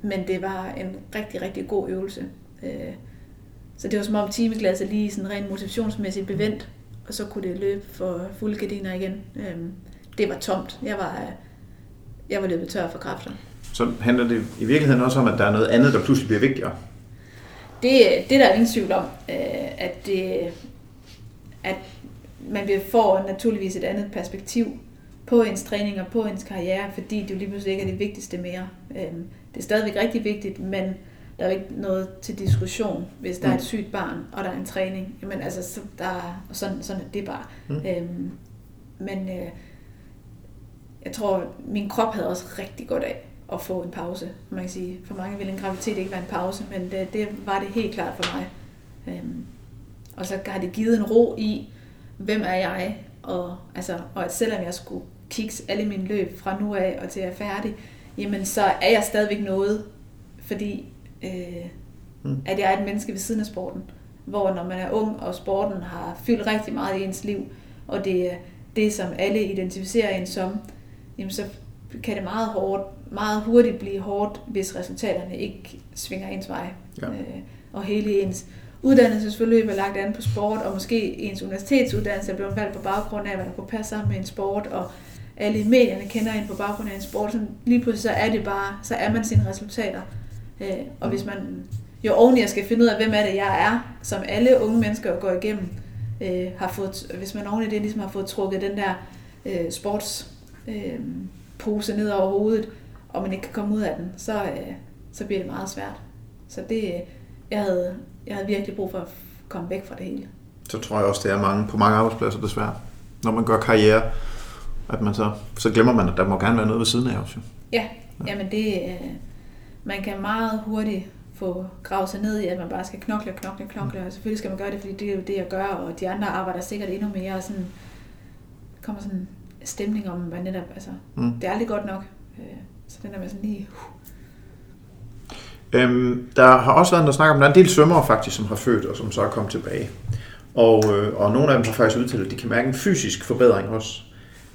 men det var en rigtig, rigtig god øvelse. Øh, så det var som om timeglasset lige sådan rent motivationsmæssigt bevendt, og så kunne det løbe for fulde gardiner igen. Øh, det var tomt. Jeg var, jeg var løbet tør for kræfter. Så handler det i virkeligheden også om, at der er noget andet, der pludselig bliver vigtigere? Det, det der er ingen tvivl om, at, det, at man vil få naturligvis et andet perspektiv på ens træning og på ens karriere, fordi det jo lige pludselig ikke er det vigtigste mere. Øhm, det er stadigvæk rigtig vigtigt, men der er jo ikke noget til diskussion, hvis der er et mm. sygt barn, og der er en træning. Jamen altså, så der, og sådan, sådan er det bare. Mm. Øhm, men øh, jeg tror, min krop havde også rigtig godt af at få en pause, man kan sige. For mange vil en graviditet ikke være en pause, men det, det var det helt klart for mig. Øhm, og så har det givet en ro i, hvem er jeg? Og, altså, og at selvom jeg skulle kigge alle mine løb fra nu af og til jeg er færdig, jamen så er jeg stadigvæk noget, fordi øh, mm. at jeg er et menneske ved siden af sporten. Hvor når man er ung, og sporten har fyldt rigtig meget i ens liv, og det er det, som alle identificerer en som, jamen så kan det meget hårdt, meget hurtigt blive hårdt, hvis resultaterne ikke svinger ens vej. Ja. Øh, og hele ens uddannelsesforløb er lagt an på sport, og måske ens universitetsuddannelse er blevet valgt på baggrund af, hvad der kunne passe sammen med en sport, og alle i medierne kender en på baggrund af en sport, så lige pludselig så er det bare, så er man sine resultater. Øh, og hvis man jo oveni skal finde ud af, hvem er det, jeg er, som alle unge mennesker går igennem, øh, har fået, hvis man oveni det ligesom har fået trukket den der øh, sports øh, pose ned over hovedet, og man ikke kan komme ud af den, så, øh, så bliver det meget svært. Så det, øh, jeg havde, jeg havde virkelig brug for at komme væk fra det hele. Så tror jeg også, det er mange, på mange arbejdspladser desværre. Når man gør karriere, at man så, så glemmer man, at der må gerne være noget ved siden af også. jo. Ja, jamen det, øh, man kan meget hurtigt få gravet sig ned i, at man bare skal knokle, knokle, knokle, og selvfølgelig skal man gøre det, fordi det er jo det, jeg gør, og de andre arbejder sikkert endnu mere, og sådan kommer sådan en stemning om, hvad netop, altså, Mm. det er aldrig godt nok. Øh, Så den der med sådan lige, uh, Øhm, der har også været der snak om, der er en del svømmere faktisk, som har født og som så er kommet tilbage. Og, øh, og nogle af dem har faktisk udtalt, at de kan mærke en fysisk forbedring også.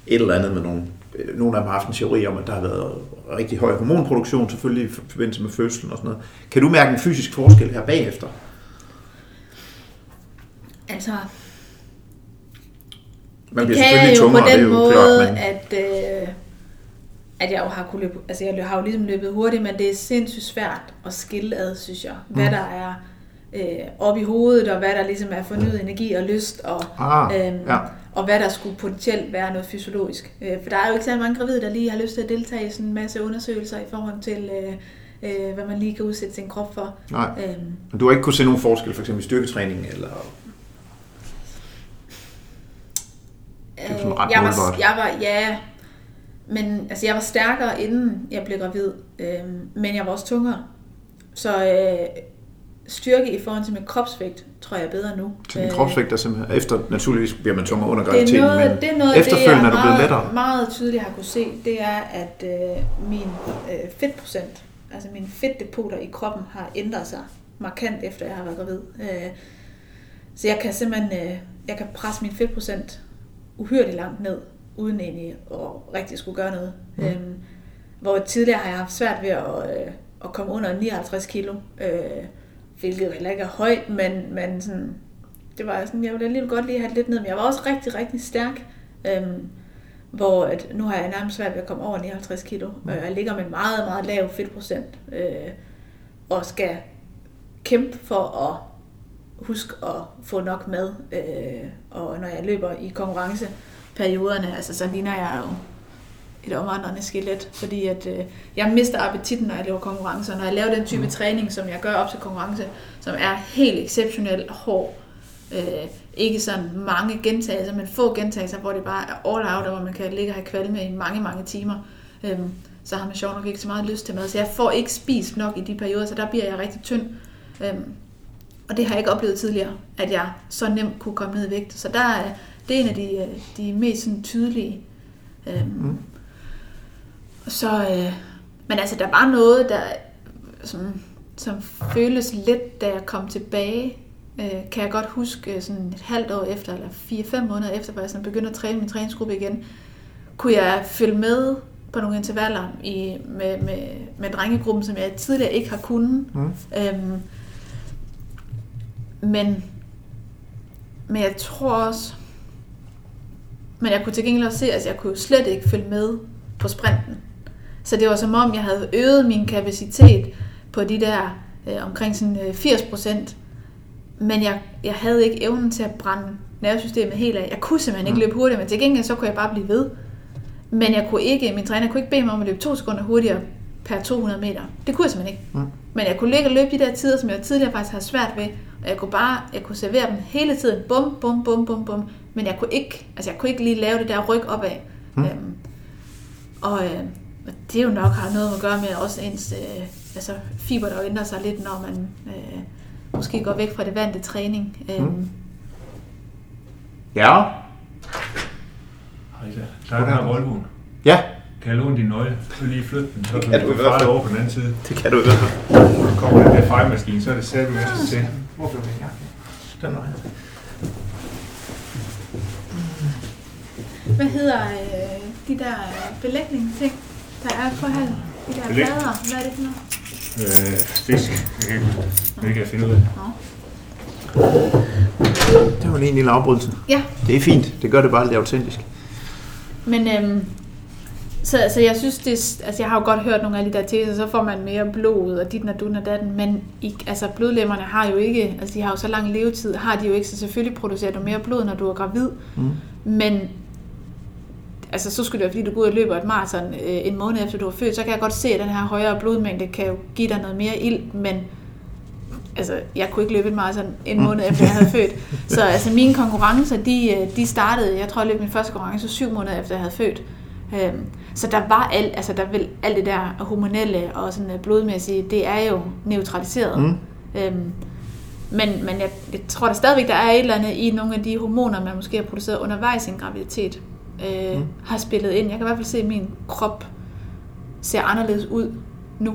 Et eller andet med nogle, øh, nogle af dem har haft en teori om, at der har været rigtig høj hormonproduktion, selvfølgelig i forbindelse med fødslen og sådan noget. Kan du mærke en fysisk forskel her bagefter? altså, Man det bliver kan selvfølgelig jo tungere, på det er den jo måde, klart, men at, øh, at jeg jo har kunne løbe, altså jeg har jo ligesom løbet hurtigt, men det er sindssygt svært at skille ad, synes jeg. Hvad Mm. der er øh, op i hovedet, og hvad der ligesom er fornyet energi og lyst, og, ah, øhm, ja. og hvad der skulle potentielt være noget fysiologisk. Øh, for der er jo ikke så mange gravide, der lige har lyst til at deltage i sådan en masse undersøgelser i forhold til, øh, øh, hvad man lige kan udsætte sin krop for. Nej. Øhm, du har ikke kunne se nogen forskel, for eksempel i styrketræning, eller Det er sådan ret jeg var, jeg var, ja, men altså jeg var stærkere inden jeg blev gravid, øhm, men jeg var også tungere. Så øh, styrke i forhold til min kropsvægt, tror jeg er bedre nu. til din Øh, kropsvægt, der simpelthen, efter naturligvis bliver man tungere under det er graviditeten, noget, men det er noget af det, efterfølgende jeg er du blevet meget, lettere. meget tydeligt har kunne se, det er, at øh, min øh, fedtprocent, altså mine fedtdepoter i kroppen, har ændret sig markant efter jeg har været gravid. Øh, så jeg kan simpelthen øh, jeg kan presse min fedtprocent uhyrligt langt ned, uden egentlig at rigtig skulle gøre noget. Mm. Øhm, hvor tidligere har jeg haft svært ved at, øh, at komme under 59 kilo, øh, hvilket heller ikke er højt, men, men sådan, det var sådan, jeg ville alligevel godt lige have det lidt ned, men jeg var også rigtig, rigtig stærk. Øhm, hvor at nu har jeg nærmest svært ved at komme over 59 kilo. Mm. Jeg ligger med en meget, meget lav fedtprocent. Øh, og skal kæmpe for at huske at få nok mad. Øh, og når jeg løber i konkurrenceperioderne, altså så ligner jeg jo et omvandrende skelet, fordi at øh, jeg mister appetitten, når jeg laver konkurrencer. Når jeg laver den type Mm. træning, som jeg gør op til konkurrence, som er helt exceptionelt hård, øh, ikke sådan mange gentagelser, men få gentagelser, hvor det bare er all out, og hvor man kan ligge og have kvalme i mange, mange timer, øh, så har man sjovt nok ikke så meget lyst til mad. Så jeg får ikke spist nok i de perioder, så der bliver jeg rigtig tynd. Øh, og det har jeg ikke oplevet tidligere, at jeg så nemt kunne komme ned i vægt. Så der er, det er en af de, øh, de mest sådan, tydelige. Mm. så, øh, men altså, der var noget, der som, som føles lidt, da jeg kom tilbage. Øh, kan jeg godt huske øh, sådan et halvt år efter, eller 4-5 måneder efter, hvor jeg sådan begyndte at træne min træningsgruppe igen, kunne jeg følge med på nogle intervaller i, med, med, med drengegruppen, som jeg tidligere ikke har kunnet. Mm. Øhm, men, men jeg tror også, men jeg kunne til gengæld også se, at jeg kunne slet ikke følge med på sprinten. Så det var som om, jeg havde øget min kapacitet på de der øh, omkring sådan øh, 80 procent. Men jeg, jeg havde ikke evnen til at brænde nervesystemet helt af. Jeg kunne simpelthen ikke løbe hurtigt, men til gengæld så kunne jeg bare blive ved. Men jeg kunne ikke, min træner kunne ikke bede mig om at løbe to sekunder hurtigere per 200 meter. Det kunne jeg simpelthen ikke. Mm. Men jeg kunne ligge og løbe de der tider, som jeg tidligere faktisk havde svært ved. Og jeg kunne bare, jeg kunne servere dem hele tiden. Bum, bum, bum, bum, bum. Men jeg kunne ikke, altså jeg kunne ikke lige lave det der ryg opad. Mm. Øhm, og øh, det er jo nok har noget at gøre med også ens øh, altså fiber, der ændrer sig lidt, når man øh, måske går væk fra det vante træning. Øhm, Mm. Ja. Hej der. Der er den her Volvoen. Ja, Kan jeg låne din nøgle? Så lige flytte den, så Det kan du fald. over på den anden side. det kan du i hvert fald. Så kommer den der fejlmaskine, så er det sat med til. Hvor blev det her? Den vej. Hvad hedder øh, de der øh, belægningsting? Der er på halv. De der Belæg. plader. Hvad er det for noget? Øh, fisk. Jeg kan ikke, det kan jeg finde ud af. Nå. Det var lige en lille afbrydelse. Ja, Det er fint. Det gør det bare lidt autentisk. men øhm, så altså, jeg synes, det er, altså, jeg har jo godt hørt nogle af de der teser, så får man mere blod, og dit og dun og datten, men i, altså, blodlemmerne har jo ikke, altså de har jo så lang levetid, har de jo ikke, så selvfølgelig producerer du mere blod, når du er gravid, Mm. men altså så skulle det være, fordi du går ud og løber et maraton øh, en måned efter du er født, så kan jeg godt se, at den her højere blodmængde kan jo give dig noget mere ild, men altså, jeg kunne ikke løbe et maraton en Mm. måned efter jeg havde født. Så altså, mine konkurrencer, de, øh, de startede, jeg tror, jeg løb min første konkurrence syv måneder efter jeg havde født. Øhm, så der var alt, altså der vil alt det der hormonelle og sådan øh, blodmæssige, det er jo neutraliseret. Mm. Øhm, men, men jeg, jeg tror da stadigvæk, der er et eller andet i nogle af de hormoner, man måske har produceret undervejs i en graviditet, øh, Mm. mm. har spillet ind. Jeg kan i hvert fald se, at min krop ser anderledes ud nu,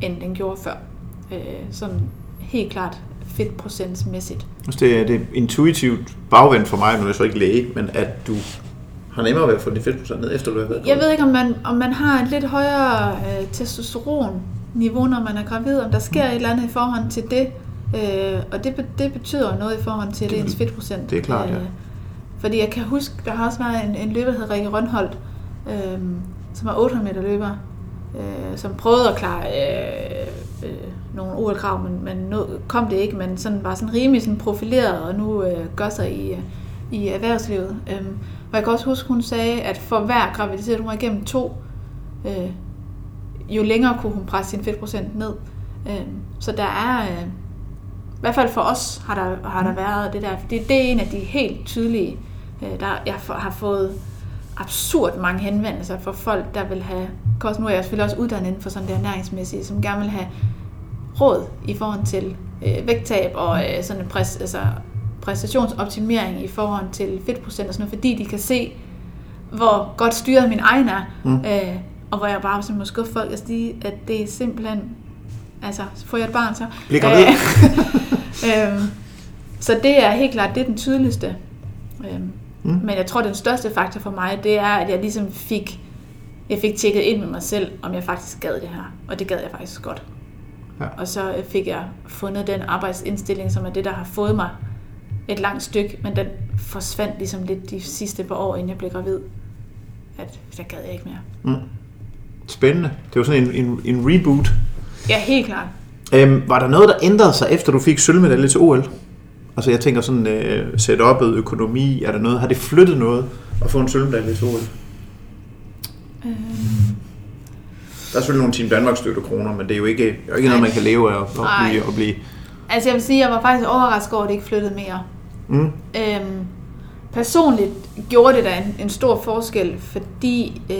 end den gjorde før. Øh, sådan helt klart fedtprocentsmæssigt. Det er, det er intuitivt bagvendt for mig, nu er jeg så ikke læge, men at du har nemmere ved at få din fedtprocent ned, efter du har været Jeg ved ikke, om man, om man har et lidt højere øh, testosteron-niveau, når man er gravid, om der sker et eller andet i forhold til det. Øh, og det, det betyder noget i forhold til Det- det, ens fedtprocent. det er klart, ja. Fordi jeg kan huske, der har også været en, en løber, der hedder Rikke Rønholdt, øh, som er 800 meter løber, øh, som prøvede at klare øh, øh, nogle OL-krav, men, men nu kom det ikke, men sådan var sådan rimelig sådan profileret, og nu øh, gør sig i, øh, i erhvervslivet. Øh, og jeg kan også huske, hun sagde, at for hver graviditet, hun var igennem to, øh, jo længere kunne hun presse sin fedtprocent ned. Øh, så der er, øh, i hvert fald for os har der, har der været det der. Det, det er en af de helt tydelige, der jeg har fået absurd mange henvendelser fra folk, der vil have kost. Nu er jeg selvfølgelig også uddannet inden for sådan det ernæringsmæssige, som gerne vil have råd i forhold til øh, vægttab og øh, sådan en præs, altså, præstationsoptimering i forhold til fedtprocent og sådan noget, fordi de kan se, hvor godt styret min egen er. Mm. Øh, og hvor jeg bare sådan må skuffe folk og sige, at det er simpelthen, altså, så får jeg et barn så. Bliv gravid. Øh, øhm, så det er helt klart, det er den tydeligste. Øhm, Mm. Men jeg tror, den største faktor for mig, det er, at jeg ligesom fik, jeg fik tjekket ind med mig selv, om jeg faktisk gad det her. Og det gad jeg faktisk godt. Ja. Og så øh, fik jeg fundet den arbejdsindstilling, som er det, der har fået mig et langt stykke, men den forsvandt ligesom lidt de sidste par år, inden jeg blev gravid. At der gad jeg ikke mere. Mm. Spændende. Det var sådan en, en, en reboot. Ja, helt klart. Øhm, var der noget, der ændrede sig, efter du fik sølvmedalje til OL? Altså jeg tænker sådan øh, setup'et, økonomi, er der noget, har det flyttet noget at få en sølvmedalje til OL? Øhm, Der er selvfølgelig nogle Team Danmark støtte kroner, men det er jo ikke, er jo ikke noget, man kan leve af at, Nej. blive, at blive. altså jeg vil sige, at jeg var faktisk overrasket over, at det ikke flyttede mere. Mm. Øhm, personligt gjorde det da en, en stor forskel, fordi øh,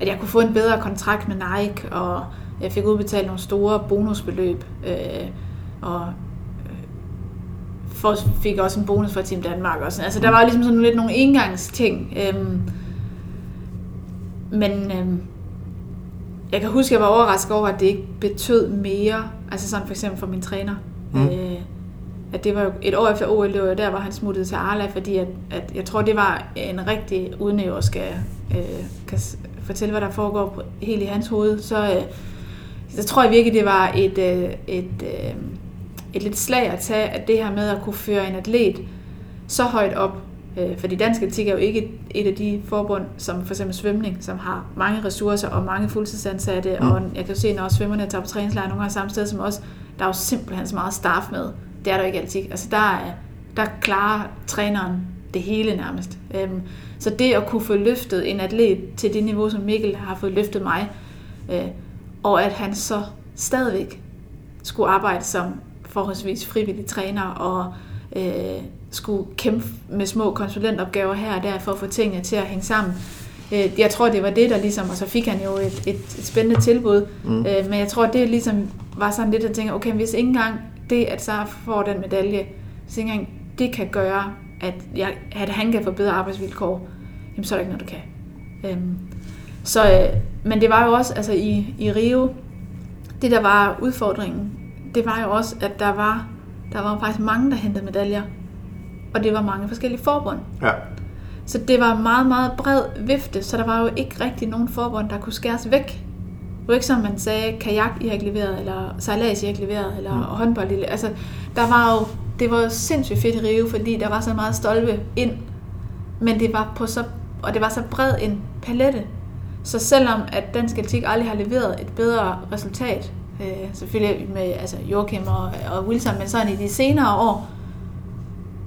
at jeg kunne få en bedre kontrakt med Nike, og jeg fik udbetalt nogle store bonusbeløb, øh, og øh, for, fik også en bonus fra Team Danmark. Og sådan. Altså, der var ligesom sådan lidt nogle engangsting. Øhm, men øhm, jeg kan huske, at jeg var overrasket over, at det ikke betød mere, altså sådan for eksempel for min træner. Mm. Øh, at det var jo et år efter OL, det var jo der, hvor han smuttede til Arla, fordi at, at jeg tror, det var en rigtig, uden at jeg skal, øh, kan fortælle, hvad der foregår på, helt i hans hoved, så, øh, så tror jeg virkelig, det var et, øh, et, øh, et lidt slag at tage, at det her med at kunne føre en atlet så højt op, øh, fordi dansk atletik er jo ikke et, af de forbund, som for eksempel svømning, som har mange ressourcer og mange fuldtidsansatte, mm. og jeg kan jo se, når svømmerne tager på træningslejr nogle gange samme sted som os, der er jo simpelthen så meget staff med. Det er der jo ikke altid. Altså der, er, der klarer træneren det hele nærmest. Øhm, så det at kunne få løftet en atlet til det niveau, som Mikkel har fået løftet mig, øh, og at han så stadigvæk skulle arbejde som forholdsvis frivillig træner og øh, skulle kæmpe med små konsulentopgaver her og der for at få tingene til at hænge sammen. Øh, jeg tror, det var det, der ligesom, og så fik han jo et, et, et spændende tilbud, Mm. øh, men jeg tror, det ligesom var sådan lidt at tænke, okay, hvis ikke engang det, at Sara får den medalje, hvis ikke engang det kan gøre, at, jeg, at han kan få bedre arbejdsvilkår, jamen så er der ikke noget, der kan. Øhm, så, øh, men det var jo også, altså i, i Rio, det der var udfordringen, det var jo også, at der var, der var faktisk mange, der hentede medaljer. Og det var mange forskellige forbund. Ja. Så det var meget, meget bred vifte, så der var jo ikke rigtig nogen forbund, der kunne skæres væk. Det var ikke som man sagde, kajak I har leveret, eller sejlads I har leveret, eller mm. håndbold. Altså, der var jo, det var jo sindssygt fedt i Rio, fordi der var så meget stolpe ind, men det var på så, og det var så bred en palette. Så selvom at dansk atletik aldrig har leveret et bedre resultat, øh, selvfølgelig med altså Joachim og, og Wilson, men sådan i de senere år,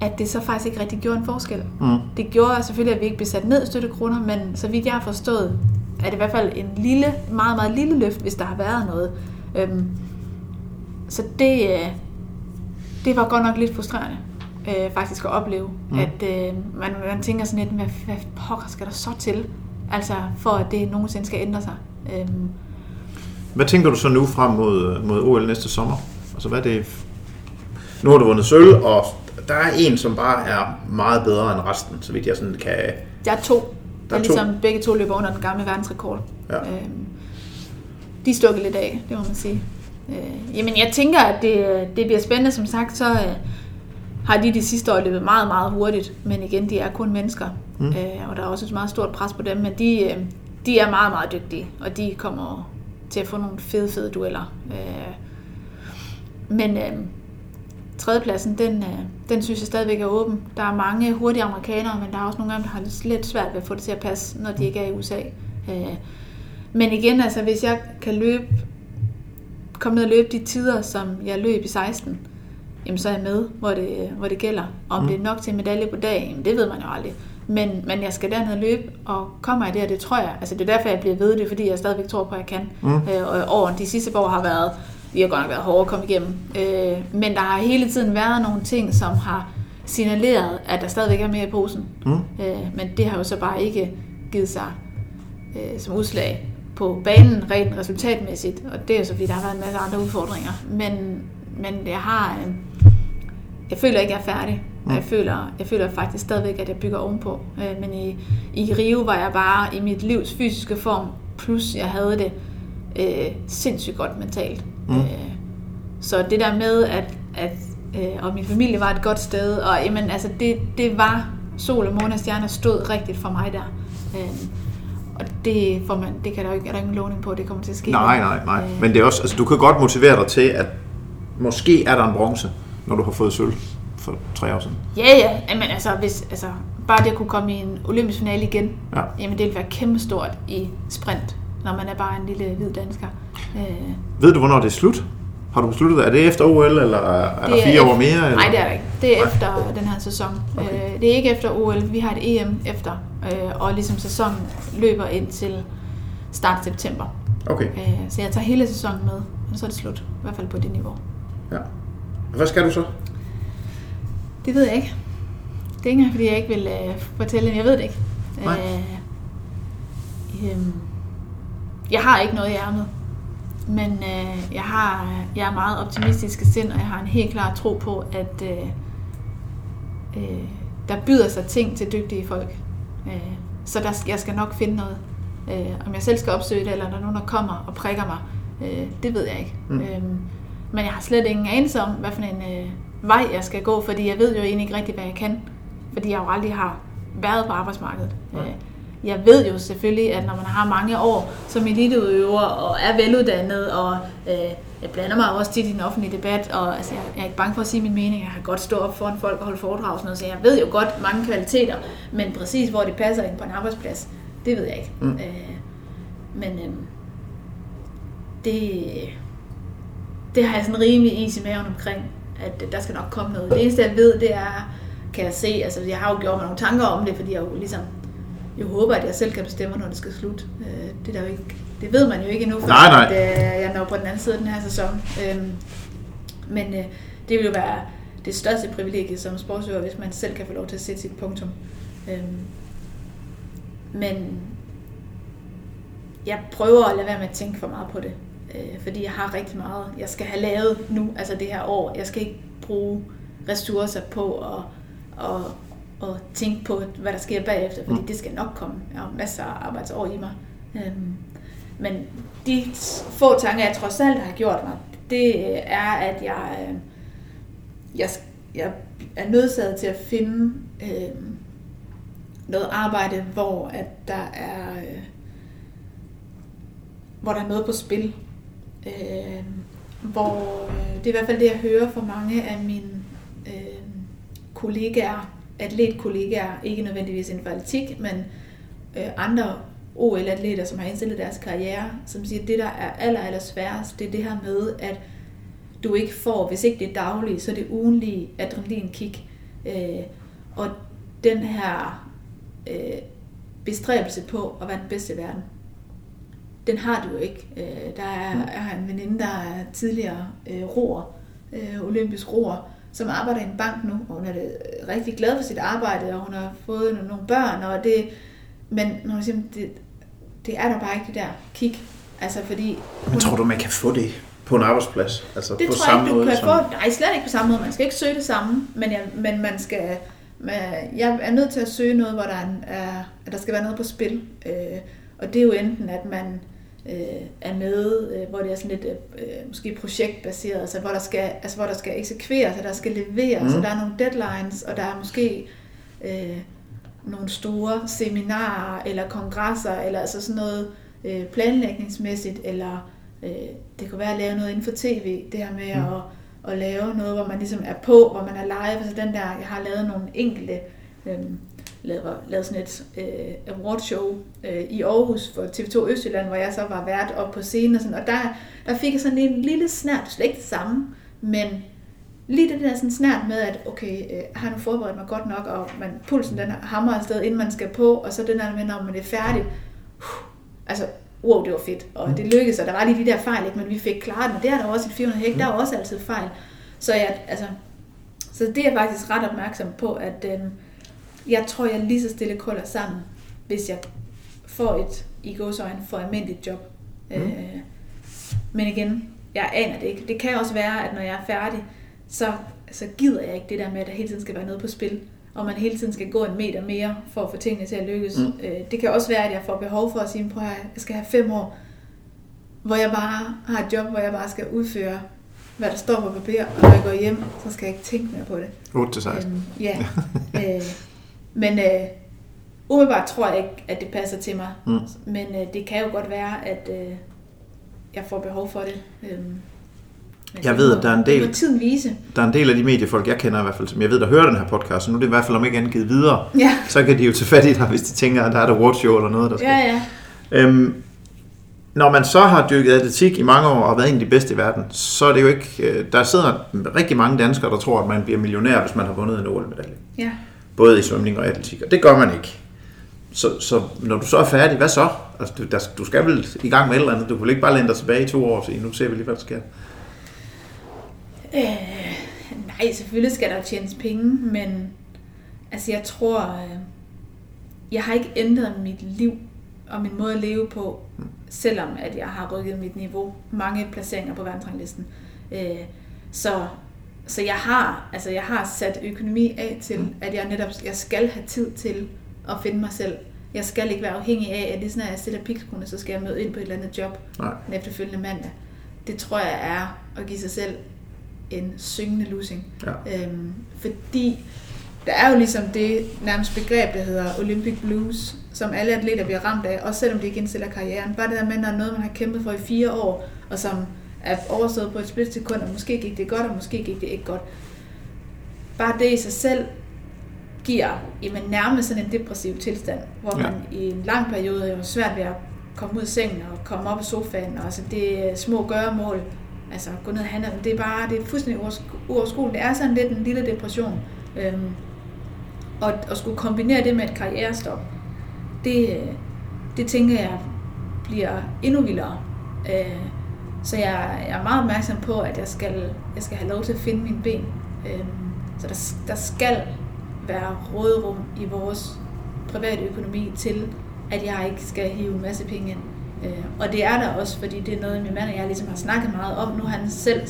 at det så faktisk ikke rigtig gjorde en forskel. Mm. Det gjorde selvfølgelig, at vi ikke blev sat ned i støttekroner, men så vidt jeg har forstået, er det i hvert fald en lille, meget, meget lille løft, hvis der har været noget. Øhm, så det, øh, det var godt nok lidt frustrerende, øh, faktisk at opleve, mm. at øh, man, man tænker sådan lidt, hvad, hvad pokker skal der så til, altså for at det nogensinde skal ændre sig. Øhm, Hvad tænker du så nu frem mod, mod OL næste sommer? Altså hvad er det? Nu har du vundet sølv, og der er en, som bare er meget bedre end resten, så vidt jeg sådan kan... Der er to. Der er er to. ligesom begge to løber under den gamle verdensrekord. Ja. Øhm, de er stukket lidt af, det må man sige. Øh, jamen, jeg tænker, at det, det bliver spændende. Som sagt, så øh, har de de sidste år løbet meget, meget hurtigt. Men igen, de er kun mennesker. Mm. Øh, og der er også et meget stort pres på dem. Men de, øh, de er meget, meget dygtige. Og de kommer til at få nogle fede, fede dueller. Øh, men øh, tredjepladsen, den, øh, den synes jeg stadigvæk er åben. Der er mange hurtige amerikanere, men der er også nogle af dem, der har lidt- svært ved at få det til at passe, når de ikke er i USA. Øh, men igen, altså hvis jeg kan løbe, komme ned og løbe de tider, som jeg løb i 16, jamen så er jeg med, hvor det, hvor det gælder. Om Mm. mm. det er nok til en medalje på dagen, jamen det ved man jo aldrig. Men, men jeg skal derned løbe, og kommer jeg der, det tror jeg. Altså det er derfor, jeg bliver ved det, fordi jeg stadigvæk tror på, at jeg kan. Mm. Øh, og over de sidste år har været, vi har godt nok været hårde at komme igennem. Øh, men der har hele tiden været nogle ting, som har signaleret, at der stadigvæk er mere i posen. Mm. Øh, men det har jo så bare ikke givet sig øh, som udslag på banen rent resultatmæssigt. Og det er jo så, fordi der har været en masse andre udfordringer. Men, men jeg har... Øh, jeg føler ikke, jeg er færdig. Og jeg føler, jeg føler faktisk stadigvæk, at jeg bygger ovenpå. Øh, men i, i Rio var jeg bare i mit livs fysiske form, plus jeg havde det øh, sindssygt godt mentalt. Mm. Øh, så det der med, at, at øh, og min familie var et godt sted, og jamen, altså, det, det var sol og måne og stjerner stod rigtigt for mig der. Øh, og det, får man, det kan der jo ikke, er der ingen lovning på, at det kommer til at ske. Nej, nej, nej. Øh, Men det er også, altså, du kan godt motivere dig til, at måske er der en bronze, når du har fået sølv for tre år siden. Ja, ja. Jamen, altså, hvis, altså, bare det at kunne komme i en olympisk finale igen, Ja. jamen det vil være kæmpestort i sprint, når man er bare en lille hvid dansker. Øh, Ved du, hvornår det er slut? Har du besluttet, er det efter OL, eller er der fire år ef- mere? Eller? Nej, det er der ikke. Det er efter den her sæson. Okay. Øh, det er ikke efter OL. Vi har et EM efter, øh, og ligesom sæsonen løber ind til start september. Okay, Øh, så jeg tager hele sæsonen med, og så er det slut. I hvert fald på det niveau. ja. Hvad skal du så? Det ved jeg ikke. Det er ikke engang, fordi jeg ikke vil øh, fortælle, jeg ved det ikke. Nej. Øh, øhm, jeg har ikke noget i ærmet. Men øh, jeg, har, jeg er meget optimistisk sind, og jeg har en helt klar tro på, at øh, øh, der byder sig ting til dygtige folk. Øh, så der, jeg skal nok finde noget. Øh, om jeg selv skal opsøge det, eller der er nogen, der kommer og prikker mig, øh, det ved jeg ikke. Mm. Øhm, men jeg har slet ingen anelse om, hvad for en øh, vej jeg skal gå, fordi jeg ved jo egentlig ikke rigtigt, hvad jeg kan. Fordi jeg jo aldrig har været på arbejdsmarkedet. Nej. Øh, jeg ved jo selvfølgelig, at når man har mange år som eliteudøver og er veluddannet, og øh, jeg blander mig også tit i den offentlige debat, og altså, jeg, jeg er ikke bange for at sige min mening. Jeg har godt stå op foran folk og holde foredrag og sådan noget, så jeg ved jo godt mange kvaliteter, men præcis hvor det passer ind på en arbejdsplads, det ved jeg ikke. Mm. Øh, men øh, det, det har jeg sådan rimelig is i maven omkring, at der skal nok komme noget. Det eneste jeg ved, det er, kan jeg se, altså jeg har jo gjort mig nogle tanker om det, fordi jeg jo ligesom jeg håber, at jeg selv kan bestemme, når det skal slutte. Øh, det, er der jo ikke, det ved man jo ikke endnu, for Nej, nej. At, øh, jeg når på den anden side af den her sæson. Øh, men øh, det vil jo være det største privilegie som sportsøver, hvis man selv kan få lov til at sætte sit punktum. Øh, men jeg prøver at lade være med at tænke for meget på det. Øh, fordi jeg har rigtig meget, jeg skal have lavet nu, altså det her år. Jeg skal ikke bruge ressourcer på at, at, at tænke på, hvad der sker bagefter, fordi Mm. det skal nok komme. Jeg har masser af arbejdsår i mig. Øhm, men de få tanker, jeg trods alt har gjort mig, det er, at jeg, øh, jeg, jeg er nødsaget til at finde øh, noget arbejde, hvor at der er øh, hvor der er noget på spil. Øh, hvor øh, det er i hvert fald det, jeg hører fra mange af mine øh, kollegaer, atletkollegaer, ikke nødvendigvis inden for atletik, men øh, andre OL-atleter, som har indstillet deres karriere, som siger, at det, der er aller, aller sværest, det er det her med, at du ikke får, hvis ikke det er dagligt, så er det ugenlige adrenalinkick. Øh, og den her øh, bestræbelse på at være den bedste i verden, den har du jo ikke. Øh, der er, mm. er en veninde, der er tidligere øh, roer, øh, olympisk roer, som arbejder i en bank nu, og hun er rigtig glad for sit arbejde, og hun har fået nogle børn, og det, men når hun siger, det, det er der bare ikke det der kick. Altså fordi... Men hun, tror du, man kan få det på en arbejdsplads? Altså det på tror samme jeg ikke, du måde, kan som... få. Nej, slet ikke på samme måde. Man skal ikke søge det samme, men, jeg, men man skal... Jeg er nødt til at søge noget, hvor der er, at der skal være noget på spil. Øh, og det er jo enten, at man øh, er med, øh, hvor det er sådan lidt øh, måske projektbaseret, altså hvor der skal, altså hvor der skal eksekveres, og der skal leveres, mm. så der er nogle deadlines, og der er måske øh, nogle store seminarer eller kongresser, eller altså sådan noget øh, planlægningsmæssigt, eller øh, det kunne være at lave noget inden for tv, det her med mm. at, at lave noget, hvor man ligesom er på, hvor man er live, altså den der, jeg har lavet nogle enkelte øh, lavede, lavede sådan et øh, awardshow øh, i Aarhus for TV2 Østjylland, hvor jeg så var vært op på scenen og sådan, og der, der fik jeg sådan en lille snært, slet ikke det samme, men lige det der sådan snært med, at okay, øh, har nu forberedt mig godt nok, og man, pulsen den hammer afsted, inden man skal på, og så den der med, når man er færdig, uh, altså, wow, det var fedt, og det lykkedes, og der var lige de der fejl, ikke? men vi fik klaret det, det er der også i 400 hæk, der er også altid fejl, så jeg, altså, så det er jeg faktisk ret opmærksom på, at øh, jeg tror, jeg lige så stille kolder sammen, hvis jeg får et, i gåsøjne, for almindeligt job. Mm. Øh, men igen, jeg aner det ikke. Det kan også være, at når jeg er færdig, så, så gider jeg ikke det der med, at der hele tiden skal være noget på spil, og man hele tiden skal gå en meter mere for at få tingene til at lykkes. Mm. Øh, det kan også være, at jeg får behov for at sige, at jeg skal have fem år, hvor jeg bare har et job, hvor jeg bare skal udføre, hvad der står på papir, og når jeg går hjem, så skal jeg ikke tænke mere på det. 8 til 16. Øhm, ja. øh, men øh, umiddelbart tror jeg ikke, at det passer til mig. Mm. Men øh, det kan jo godt være, at øh, jeg får behov for det. Øhm, jeg ved, at der er en del, tiden vise. der er en del af de mediefolk, jeg kender i hvert fald, som jeg ved, der hører den her podcast, så nu er det i hvert fald om ikke angivet videre, ja. så kan de jo tage fat i dig, hvis de tænker, at der er et awardshow eller noget, der skal. Ja, ja. Øhm, når man så har dykket atletik i mange år og været en af de bedste i verden, så er det jo ikke... Øh, der sidder rigtig mange danskere, der tror, at man bliver millionær, hvis man har vundet en OL-medalje. Ja både i svømning og atletik, og det gør man ikke. Så, så når du så er færdig, hvad så? Altså, du, der, du skal vel i gang med et eller andet. Du kan vel ikke bare lænde dig tilbage i to år og sige, nu ser vi lige, hvad der sker. Øh, nej, selvfølgelig skal der tjenes penge, men altså jeg tror, øh, jeg har ikke ændret mit liv og min måde at leve på, mm. selvom at jeg har rykket mit niveau mange placeringer på verdensranglisten. Øh, så så jeg har, altså jeg har sat økonomi af til, mm. at jeg netop jeg skal have tid til at finde mig selv. Jeg skal ikke være afhængig af, at lige sådan, at jeg stiller pikskone, så skal jeg møde ind på et eller andet job Nej. den efterfølgende mandag. Det tror jeg er at give sig selv en syngende losing. Ja. Øhm, fordi der er jo ligesom det nærmest begreb, der hedder Olympic Blues, som alle atleter bliver ramt af, også selvom de ikke indstiller karrieren. Bare det der med, når noget, man har kæmpet for i fire år, og som er overstået på et splitsekund, og måske gik det godt, og måske gik det ikke godt. Bare det i sig selv giver jamen, nærmest sådan en depressiv tilstand, hvor man ja. i en lang periode er svært ved at komme ud af sengen og komme op af sofaen, og altså det er små gøremål, altså gå ned og handle, det er bare, det er fuldstændig uoverskueligt. Det er sådan lidt en lille depression. Øhm, og at skulle kombinere det med et karrierestop, det, det tænker jeg bliver endnu vildere. Øh, så jeg, jeg er meget opmærksom på, at jeg skal, jeg skal have lov til at finde mine ben. Øhm, så der, der skal være råderum i vores private økonomi til, at jeg ikke skal hive en masse penge ind. Øh, og det er der også, fordi det er noget, min mand og jeg ligesom har snakket meget om. Nu er han, selv,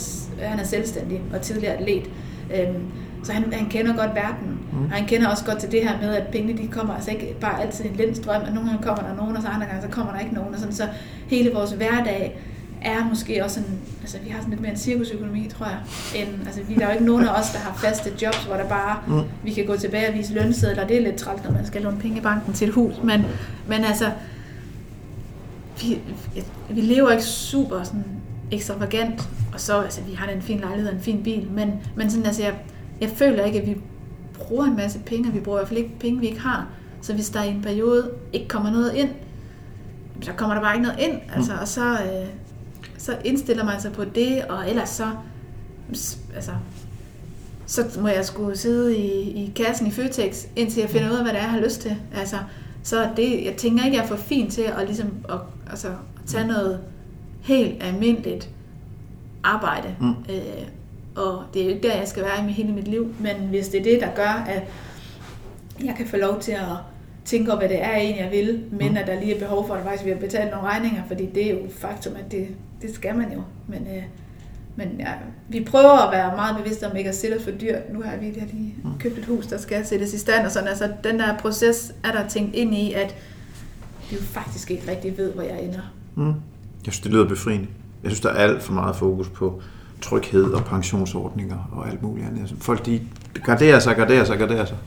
han er selvstændig og tidligere atlet. Øhm, så han, han kender godt verden. Mm. Og han kender også godt til det her med, at pengene de kommer altså ikke bare altid i en lindstrøm, at nogle gange kommer der nogen, og så andre gange så kommer der ikke nogen. Og sådan, så hele vores hverdag er måske også en, altså vi har sådan lidt mere en cirkusøkonomi, tror jeg, end, altså vi, der er jo ikke nogen af os, der har faste jobs, hvor der bare, mm. vi kan gå tilbage og vise lønsedler, det er lidt trælt, når man skal låne penge i banken til et hus, men, men altså, vi, vi lever ikke super sådan ekstravagant, og så, altså vi har en fin lejlighed og en fin bil, men, men sådan, altså jeg, jeg føler ikke, at vi bruger en masse penge, og vi bruger i hvert fald ikke penge, vi ikke har, så hvis der i en periode ikke kommer noget ind, så kommer der bare ikke noget ind, altså, og så, øh, så indstiller man sig på det, og ellers så, altså, så må jeg skulle sidde i, i kassen i Føtex, indtil jeg finder ud af, hvad det er, jeg har lyst til. Altså, så det, jeg tænker ikke, jeg er for fin til at, ligesom, at, altså, at tage noget helt almindeligt arbejde. Mm. Øh, og det er jo ikke der, jeg skal være i hele mit liv, men hvis det er det, der gør, at jeg kan få lov til at tænke over, hvad det er egentlig, jeg vil, men mm. at der lige er behov for, at faktisk vi har betalt nogle regninger, fordi det er jo faktum, at det, det skal man jo. Men, øh, men ja, vi prøver at være meget bevidste om ikke at sætte os for dyrt. Nu har vi lige mm. købt et hus, der skal sættes i stand, og sådan. Altså, den der proces er der tænkt ind i, at vi jo faktisk ikke rigtig ved, hvor jeg ender. Mm. Jeg synes, det lyder befriende. Jeg synes, der er alt for meget fokus på tryghed og pensionsordninger og alt muligt andet. Altså, folk de garderer sig, garderer sig, garderer sig.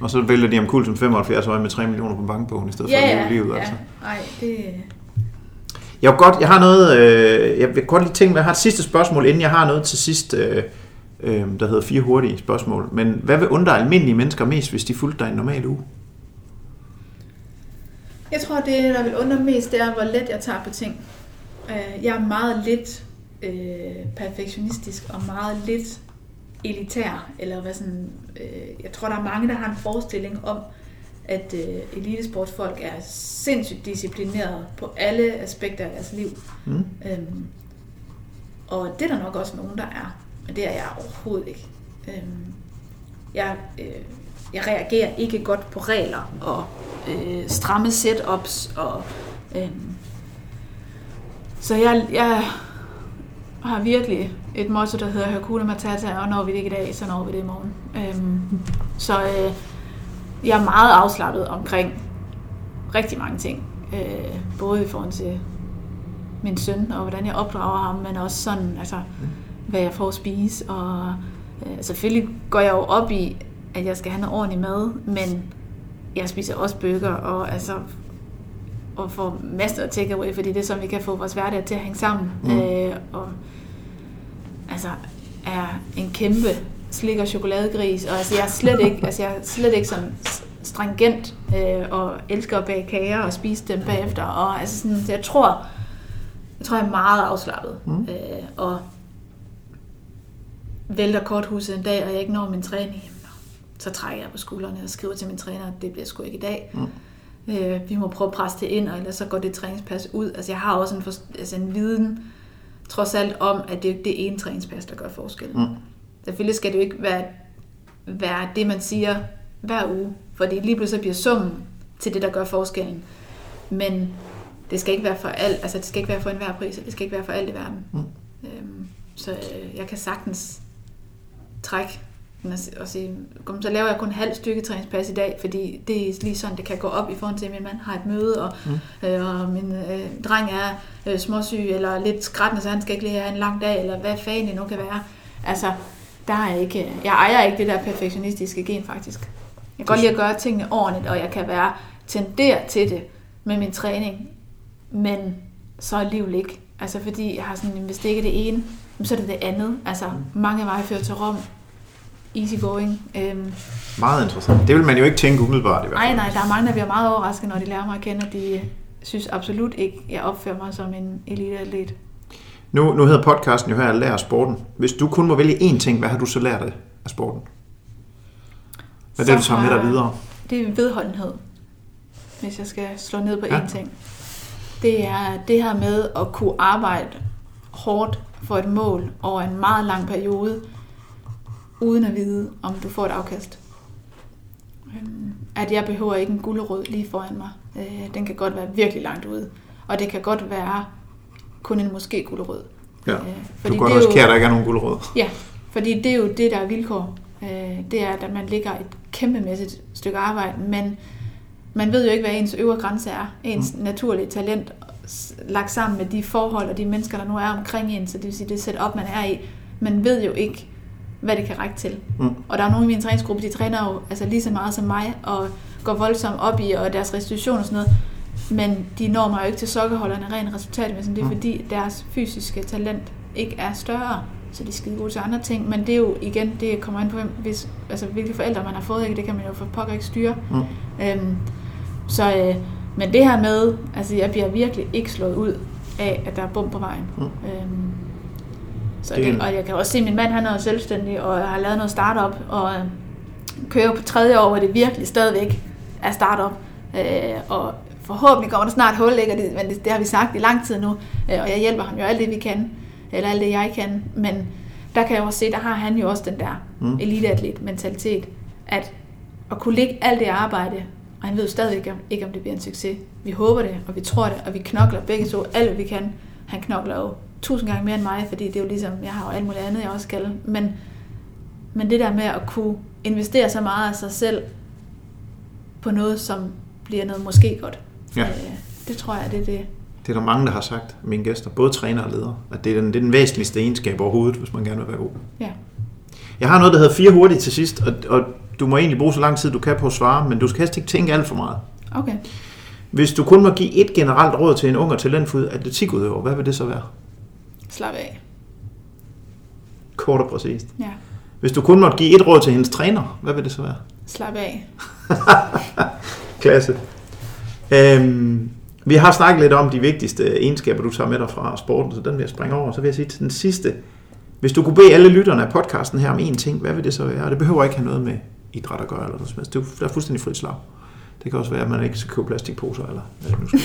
Og så vælger de om kul som 75 år med 3 millioner på bankbogen, i stedet ja, for at leve livet. Ja. Altså. Ej, det... Jeg, godt, jeg har noget, øh, jeg vil godt lige tænke mig, jeg har et sidste spørgsmål, inden jeg har noget til sidst, øh, øh, der hedder fire hurtige spørgsmål. Men hvad vil undre almindelige mennesker mest, hvis de fulgte dig en normal uge? Jeg tror, det, der vil undre mest, det er, hvor let jeg tager på ting. Øh, jeg er meget lidt øh, perfektionistisk og meget lidt elitær, eller hvad sådan, øh, jeg tror, der er mange, der har en forestilling om, at øh, elitesportsfolk er sindssygt disciplineret på alle aspekter af deres liv. Mm. Øhm, og det er der nok også nogen, der er, men det er jeg overhovedet ikke. Øhm, jeg, øh, jeg reagerer ikke godt på regler og øh, stramme setups og øh, så jeg, jeg har virkelig et motto, der hedder Hakuna Matata, og når vi det ikke i dag, så når vi det i morgen. Øhm, så øh, jeg er meget afslappet omkring rigtig mange ting. Øh, både i forhold til min søn, og hvordan jeg opdrager ham, men også sådan, altså, hvad jeg får at spise. Og øh, selvfølgelig går jeg jo op i, at jeg skal have noget ordentligt mad, men jeg spiser også bøger, og altså og får masser af takeaway, fordi det er sådan, vi kan få vores hverdag til at hænge sammen. Mm. Øh, og altså er en kæmpe slik- og chokoladegris, og altså jeg er slet ikke, altså jeg er slet ikke sådan stringent øh, og elsker at bage kager og spise dem bagefter, og altså sådan, så jeg tror, jeg tror, jeg er meget afslappet, mm. øh, og vælter korthuset en dag, og jeg ikke når min træning, så trækker jeg på skuldrene og skriver til min træner, at det bliver sgu ikke i dag. Mm. Øh, vi må prøve at presse det ind, og ellers så går det træningspas ud. Altså jeg har også en, for, altså en viden, trods alt om, at det er det ene træningspas, der gør forskel. Mm. Selvfølgelig skal det jo ikke være, være det, man siger hver uge, fordi lige pludselig bliver summen til det, der gør forskellen. Men det skal ikke være for alt, altså det skal ikke være for enhver pris, det skal ikke være for alt i verden. Mm. Øhm, så øh, jeg kan sagtens trække og sige, så laver jeg kun halv styrketræningspas i dag, fordi det er lige sådan, det kan gå op i forhold til, at min mand har et møde, og, mm. øh, og min øh, dreng er øh, småsyg, eller lidt skrættende, så han skal ikke lige have en lang dag, eller hvad fanden det nu kan være. Altså, der er ikke, jeg ejer ikke det der perfektionistiske gen, faktisk. Jeg kan godt lide at gøre tingene ordentligt, og jeg kan være tendere til det med min træning, men så alligevel ikke. Altså, fordi jeg har sådan, hvis det ikke er det ene, så er det det andet. Altså, mm. mange veje fører til Rom, easy going. Øhm. Meget interessant. Det vil man jo ikke tænke umiddelbart i hvert fald. Nej, nej, der er mange, der bliver meget overrasket, når de lærer mig at kende, at de synes absolut ikke, jeg opfører mig som en eliteatlet. Nu, nu hedder podcasten jo her, Lær sporten. Hvis du kun må vælge én ting, hvad har du så lært af sporten? Hvad er det, du tager med dig videre? Det er vedholdenhed, hvis jeg skal slå ned på ja. én ting. Det er det her med at kunne arbejde hårdt for et mål over en meget lang periode, uden at vide, om du får et afkast. Øhm, at jeg behøver ikke en gulderød lige foran mig. Øh, den kan godt være virkelig langt ude. Og det kan godt være kun en måske gulderød. Ja, øh, fordi du kan godt risikere, at der ikke er nogen gulderød. Ja, fordi det er jo det, der er vilkår. Øh, det er, at man ligger et kæmpemæssigt stykke arbejde, men man ved jo ikke, hvad ens øvre grænse er. Ens mm. naturlige talent lagt sammen med de forhold og de mennesker, der nu er omkring en, så det vil sige, det setup, man er i. Man ved jo ikke, hvad det kan række til. Mm. Og der er nogle i min træningsgruppe, de træner jo altså lige så meget som mig, og går voldsomt op i og deres restitution og sådan noget. Men de når mig jo ikke til sokkerholderne rent resultatmæssigt. Det er Mm. fordi, deres fysiske talent ikke er større, så de er skide gode til andre ting. Men det er jo igen, det kommer an på, hvem, hvis, altså, hvilke forældre man har fået. Ikke? Det kan man jo for pokker ikke styre. Mm. Øhm, så, øh, men det her med, altså jeg bliver virkelig ikke slået ud af, at der er bum på vejen. Mm. Øhm, så Det og jeg kan også se, at min mand han er jo selvstændig, og har lavet noget startup, og øh, kører på tredje år, hvor det virkelig stadigvæk er startup. Øh, og forhåbentlig kommer der snart hul, ikke? Og det, men det, det har vi sagt i lang tid nu, øh, og jeg hjælper ham jo alt det, vi kan, eller alt det, jeg kan. Men der kan jeg også se, der har han jo også den der mm. eliteatlet-mentalitet, at at kunne lægge alt det arbejde, og han ved jo stadig ikke, om- ikke, om det bliver en succes. Vi håber det, og vi tror det, og vi knokler begge to alt, hvad vi kan. Han knokler jo tusind gange mere end mig, fordi det er jo ligesom, jeg har jo alt muligt andet, jeg også skal. Men, men det der med at kunne investere så meget af sig selv på noget, som bliver noget måske godt, Ja. øh, det tror jeg, det er det. Det er der mange, der har sagt, mine gæster, både træner og ledere, at det er den, det er den væsentligste egenskab overhovedet, hvis man gerne vil være god. Ja. Jeg har noget, der hedder fire hurtigt til sidst, og, og du må egentlig bruge så lang tid, du kan på at svare, men du skal helst ikke tænke alt for meget. Okay. Hvis du kun må give et generelt råd til en ung og talentfuld atletikudøver, hvad vil det så være? Slap af. Kort og præcist. Ja. Hvis du kun måtte give et råd til hendes træner, hvad vil det så være? Slap af. Klasse. Øhm, vi har snakket lidt om de vigtigste egenskaber, du tager med dig fra sporten, så den vil jeg springe over. Så vil jeg sige til den sidste. Hvis du kunne bede alle lytterne af podcasten her om én ting, hvad vil det så være? Og det behøver ikke have noget med idræt at gøre, eller noget som helst. Er der er fuldstændig frit slag. Det kan også være, at man ikke skal købe plastikposer, eller hvad det nu skal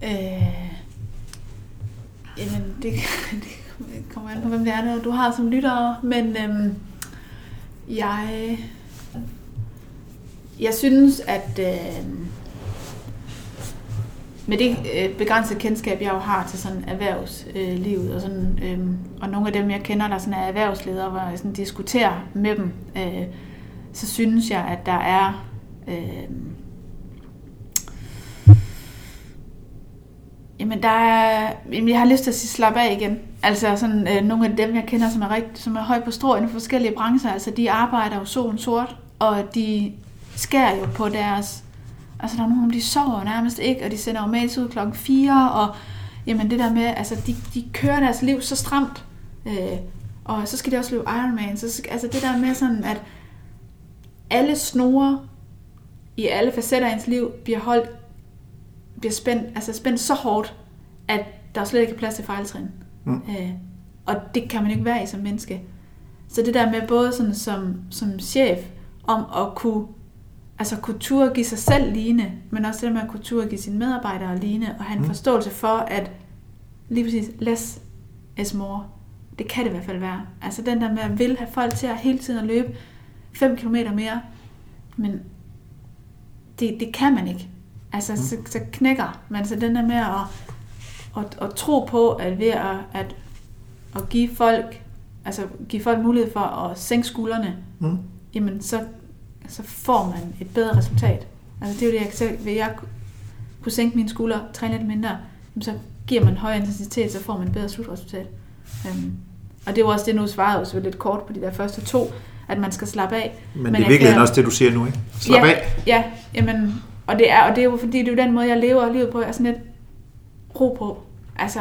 være. Øh, jamen, det, det kommer an på, hvem det er, der du har som lyttere, men øhm, jeg, jeg synes, at øh, med det øh, begrænsede kendskab, jeg jo har til sådan erhvervslivet, øh, og, sådan, øh, og nogle af dem, jeg kender, der sådan er erhvervsledere, hvor jeg sådan diskuterer med dem, øh, så synes jeg, at der er... Øh, Jamen, der er, jamen, jeg har lyst til at sige slap af igen. Altså sådan, øh, nogle af dem, jeg kender, som er, rigt, som er højt på strå inden for forskellige brancher, altså de arbejder jo solen sort, og de skærer jo på deres... Altså der er nogle de sover nærmest ikke, og de sender jo mails ud klokken 4, og jamen det der med, altså de, de kører deres liv så stramt, øh, og så skal de også løbe Ironman, så altså det der med sådan, at alle snore i alle facetter af ens liv bliver holdt bliver spændt, altså spændt så hårdt, at der slet ikke er plads til fejltrin. Mm. Øh, og det kan man ikke være i som menneske. Så det der med både sådan som, som chef, om at kunne, altså kunne turde give sig selv ligne, men også det der med at kunne turde give sine medarbejdere ligne, og have en Mm. forståelse for, at lige præcis less is more. Det kan det i hvert fald være. Altså den der med at vil have folk til at hele tiden at løbe 5 km mere, men det, det kan man ikke. Altså, Mm. så, så knækker man. Så den der med at, at, at tro på, at ved at, at, at give folk altså give folk mulighed for at sænke skuldrene, Mm. jamen så, så får man et bedre resultat. Altså det er jo det, jeg kan se, ved jeg kunne sænke mine skuldre, træne lidt mindre, jamen, så giver man høj intensitet, så får man et bedre slutresultat. Um, og det jo også det, nu svarede jeg så lidt kort på de der første to, at man skal slappe af. Men, Men det er virkelig kan- også det, du siger nu, ikke? Slap ja, af. Ja, jamen, og det er, og det er jo fordi, det er jo den måde, jeg lever livet på. Jeg er sådan lidt ro på. Altså,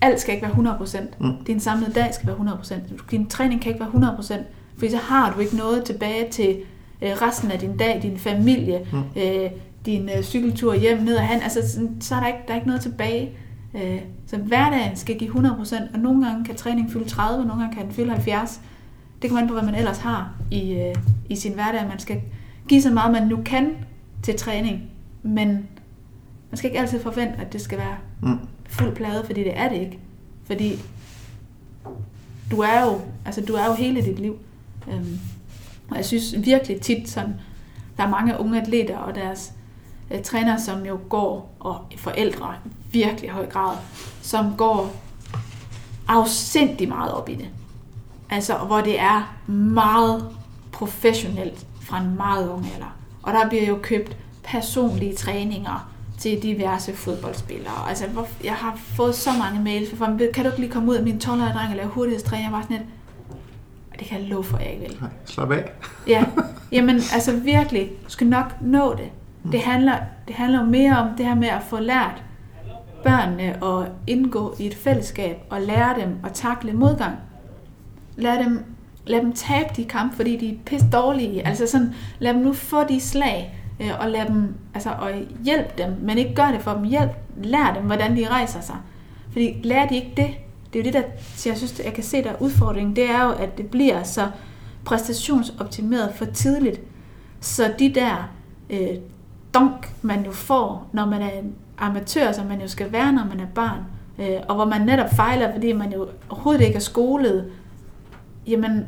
alt skal ikke være 100%. Mm. Din samlede dag skal være 100%. Din træning kan ikke være 100%, fordi så har du ikke noget tilbage til øh, resten af din dag, din familie, Mm. øh, din øh, cykeltur hjem ned ad han. Altså, sådan, så er der ikke, der er ikke noget tilbage. Øh, så hverdagen skal give 100%, og nogle gange kan træning fylde 30, og nogle gange kan den fylde 70. Det kommer an på, hvad man ellers har i, øh, i sin hverdag. Man skal give så meget, man nu kan til træning, men man skal ikke altid forvente, at det skal være Mm. fuld plade, fordi det er det ikke. Fordi du er jo, altså du er jo hele dit liv. Øhm, og jeg synes virkelig tit, sådan, der er mange unge atleter og deres øh, trænere, som jo går, og forældre i virkelig høj grad, som går afsindig meget op i det. Altså, hvor det er meget professionelt fra en meget ung alder. Og der bliver jo købt personlige træninger til diverse fodboldspillere. Altså, hvor, jeg har fået så mange mails fra. Kan du ikke lige komme ud af min 12-årige dreng og lave hurtighedstræning? Jeg var sådan lidt, det kan jeg love for, jeg ikke vil. Nej, slap af. Ja, jamen altså virkelig, du skal nok nå det. Det handler, det handler mere om det her med at få lært børnene at indgå i et fællesskab og lære dem at takle modgang. Lad dem, lad dem tabe de kampe, fordi de er pisse dårlige. Altså sådan, lad dem nu få de slag, øh, og lad dem, altså, og hjælp dem, men ikke gør det for dem. Hjælp, lær dem, hvordan de rejser sig. Fordi lærer de ikke det, det er jo det, der jeg synes, jeg kan se, der er udfordringen, det er jo, at det bliver så præstationsoptimeret for tidligt. Så de der øh, donk, man jo får, når man er en amatør, som man jo skal være, når man er barn, øh, og hvor man netop fejler, fordi man jo overhovedet ikke er skolet, jamen,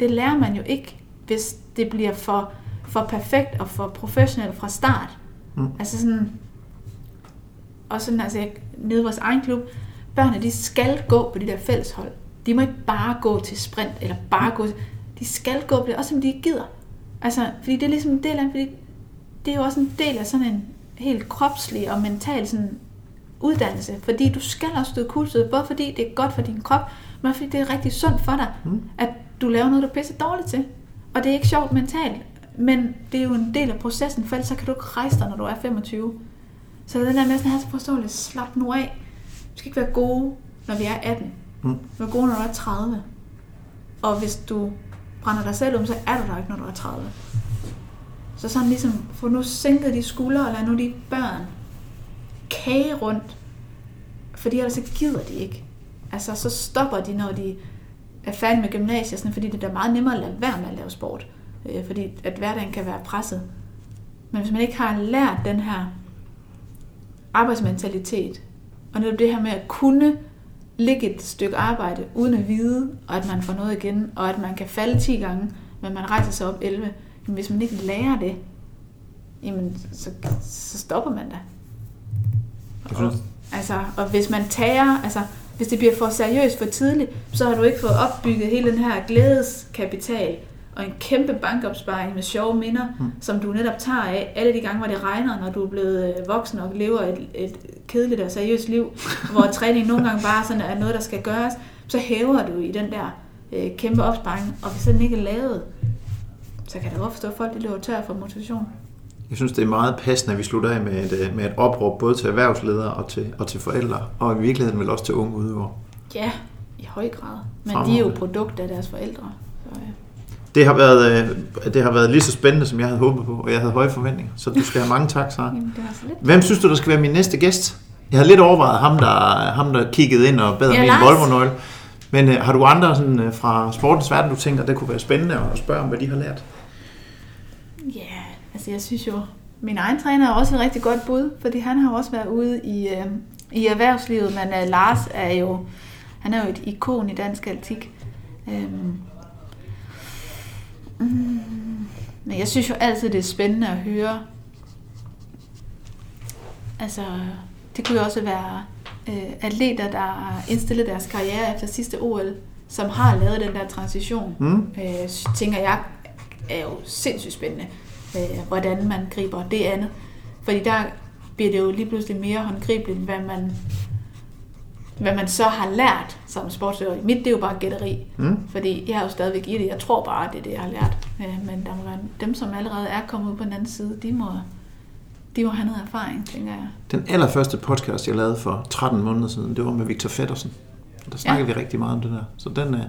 det lærer man jo ikke, hvis det bliver for, for perfekt og for professionelt fra start. Mm. Altså sådan, og sådan, altså, jeg, nede i vores egen klub, børnene, de skal gå på de der fælleshold. De må ikke bare gå til sprint, eller bare gå til, de skal gå på det, også som de ikke gider. Altså, fordi det er ligesom en del af, fordi det er jo også en del af sådan en helt kropslig og mental sådan uddannelse, fordi du skal også støde kulstød, både fordi det er godt for din krop, men fordi det er rigtig sundt for dig, Mm. at du laver noget, du er pisse dårligt til. Og det er ikke sjovt mentalt, men det er jo en del af processen, for ellers så kan du ikke rejse dig, når du er 25. Så den der med sådan at have så forståeligt, slap nu af. Vi skal ikke være gode, når vi er 18. Mm. Være gode, når du er 30. Og hvis du brænder dig selv om, så er du der ikke, når du er 30. Så sådan ligesom, få nu sænket de skuldre, og lad nu de børn kage rundt. Fordi ellers så gider de ikke. Altså, så stopper de, når de er færdige med gymnasiet, sådan, fordi det er meget nemmere at lade være med at lave sport. Øh, fordi at hverdagen kan være presset. Men hvis man ikke har lært den her arbejdsmentalitet, og netop det her med at kunne ligge et stykke arbejde uden at vide, og at man får noget igen, og at man kan falde 10 gange, men man rejser sig op 11. Men hvis man ikke lærer det, jamen, så, så stopper man da. Synes, Altså, og hvis man tager, altså, hvis det bliver for seriøst for tidligt, så har du ikke fået opbygget hele den her glædeskapital og en kæmpe bankopsparing med sjove minder, Mm. som du netop tager af alle de gange, hvor det regner, når du er blevet øh, voksen og lever et, et kedeligt og seriøst liv, hvor træning nogle gange bare sådan er noget, der skal gøres, så hæver du i den der øh, kæmpe opsparing, og hvis den ikke er lavet, så kan det godt forstå, at folk de løber tør for motivation. Jeg synes, det er meget passende, at vi slutter af med et, øh, med et opråb, både til erhvervsledere og til, og til forældre, og i virkeligheden vel også til unge udøvere. Ja, i høj grad. Men Fremragende. de er jo produkt af deres forældre. Så, ja. Det har, været, øh, det har været lige så spændende, som jeg havde håbet på, og jeg havde høje forventninger. Så du skal have mange tak, Sara. Jamen. Hvem synes du, der skal være min næste gæst? Jeg havde lidt overvejet ham, der, ham, der kiggede ind og bad om Ja, Lars. Volvo-nøgle. Men øh, har du andre sådan, øh, fra sportens verden, du tænker, det kunne være spændende at spørge om, hvad de har lært? Ja, altså jeg synes jo, min egen træner er også et rigtig godt bud, fordi han har også været ude i, øh, i erhvervslivet, men øh, Lars er jo, han er jo et ikon i dansk atletik. Øhm, mm, men jeg synes jo altid, det er spændende at høre. Altså, det kunne jo også være øh, atleter, der har indstillet deres karriere efter sidste OL, som har lavet den der transition. Mm? øh, tænker jeg, er jo sindssygt spændende, øh, hvordan man griber det andet. Fordi der bliver det jo lige pludselig mere håndgribeligt, hvad man, hvad man så har lært som sportsøver. Mit det er jo bare gætteri, Mm? fordi jeg er jo stadigvæk i det. Jeg tror bare, det er det, jeg har lært. Øh, men der må være, dem, som allerede er kommet ud på den anden side, de må, de må have noget erfaring, tænker jeg. Den allerførste podcast, jeg lavede for 13 måneder siden, det var med Victor Feddersen. Der snakkede ja. vi rigtig meget om det der. Så den, øh,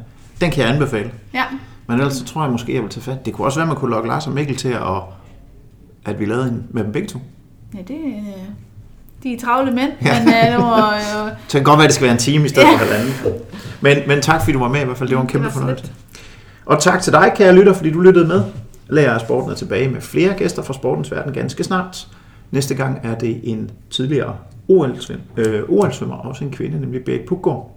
den kan jeg anbefale. Ja, Men ellers så tror jeg måske, jeg vil tage fat. Det kunne også være, man kunne lokke Lars og Mikkel til, at, at vi lavede en med dem begge to. ja det, øh, de er travle mænd, Ja. men øh, det må, øh, Så kan godt være, at det skal være en time i stedet Ja. for halvanden. Men, men tak, fordi du var med i hvert fald. Det var en kæmpe var fornøjelse. Og tak til dig, kære lytter, fordi du lyttede med. Lærer af sporten er tilbage med flere gæster fra sportens verden ganske snart. Næste gang er det en tidligere OL-svømmer også en kvinde, nemlig Berit Puggaard.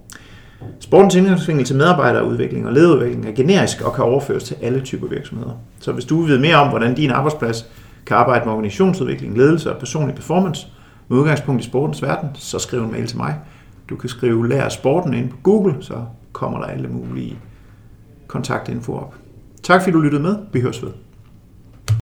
Sportens indgangsvinkel til medarbejderudvikling og lederudvikling er generisk og kan overføres til alle typer virksomheder. Så hvis du vil vide mere om, hvordan din arbejdsplads kan arbejde med organisationsudvikling, ledelse og personlig performance med udgangspunkt i sportens verden, så skriv en mail til mig. Du kan skrive lær sporten ind på Google, så kommer der alle mulige kontaktinfo op. Tak fordi du lyttede med. Vi høres ved.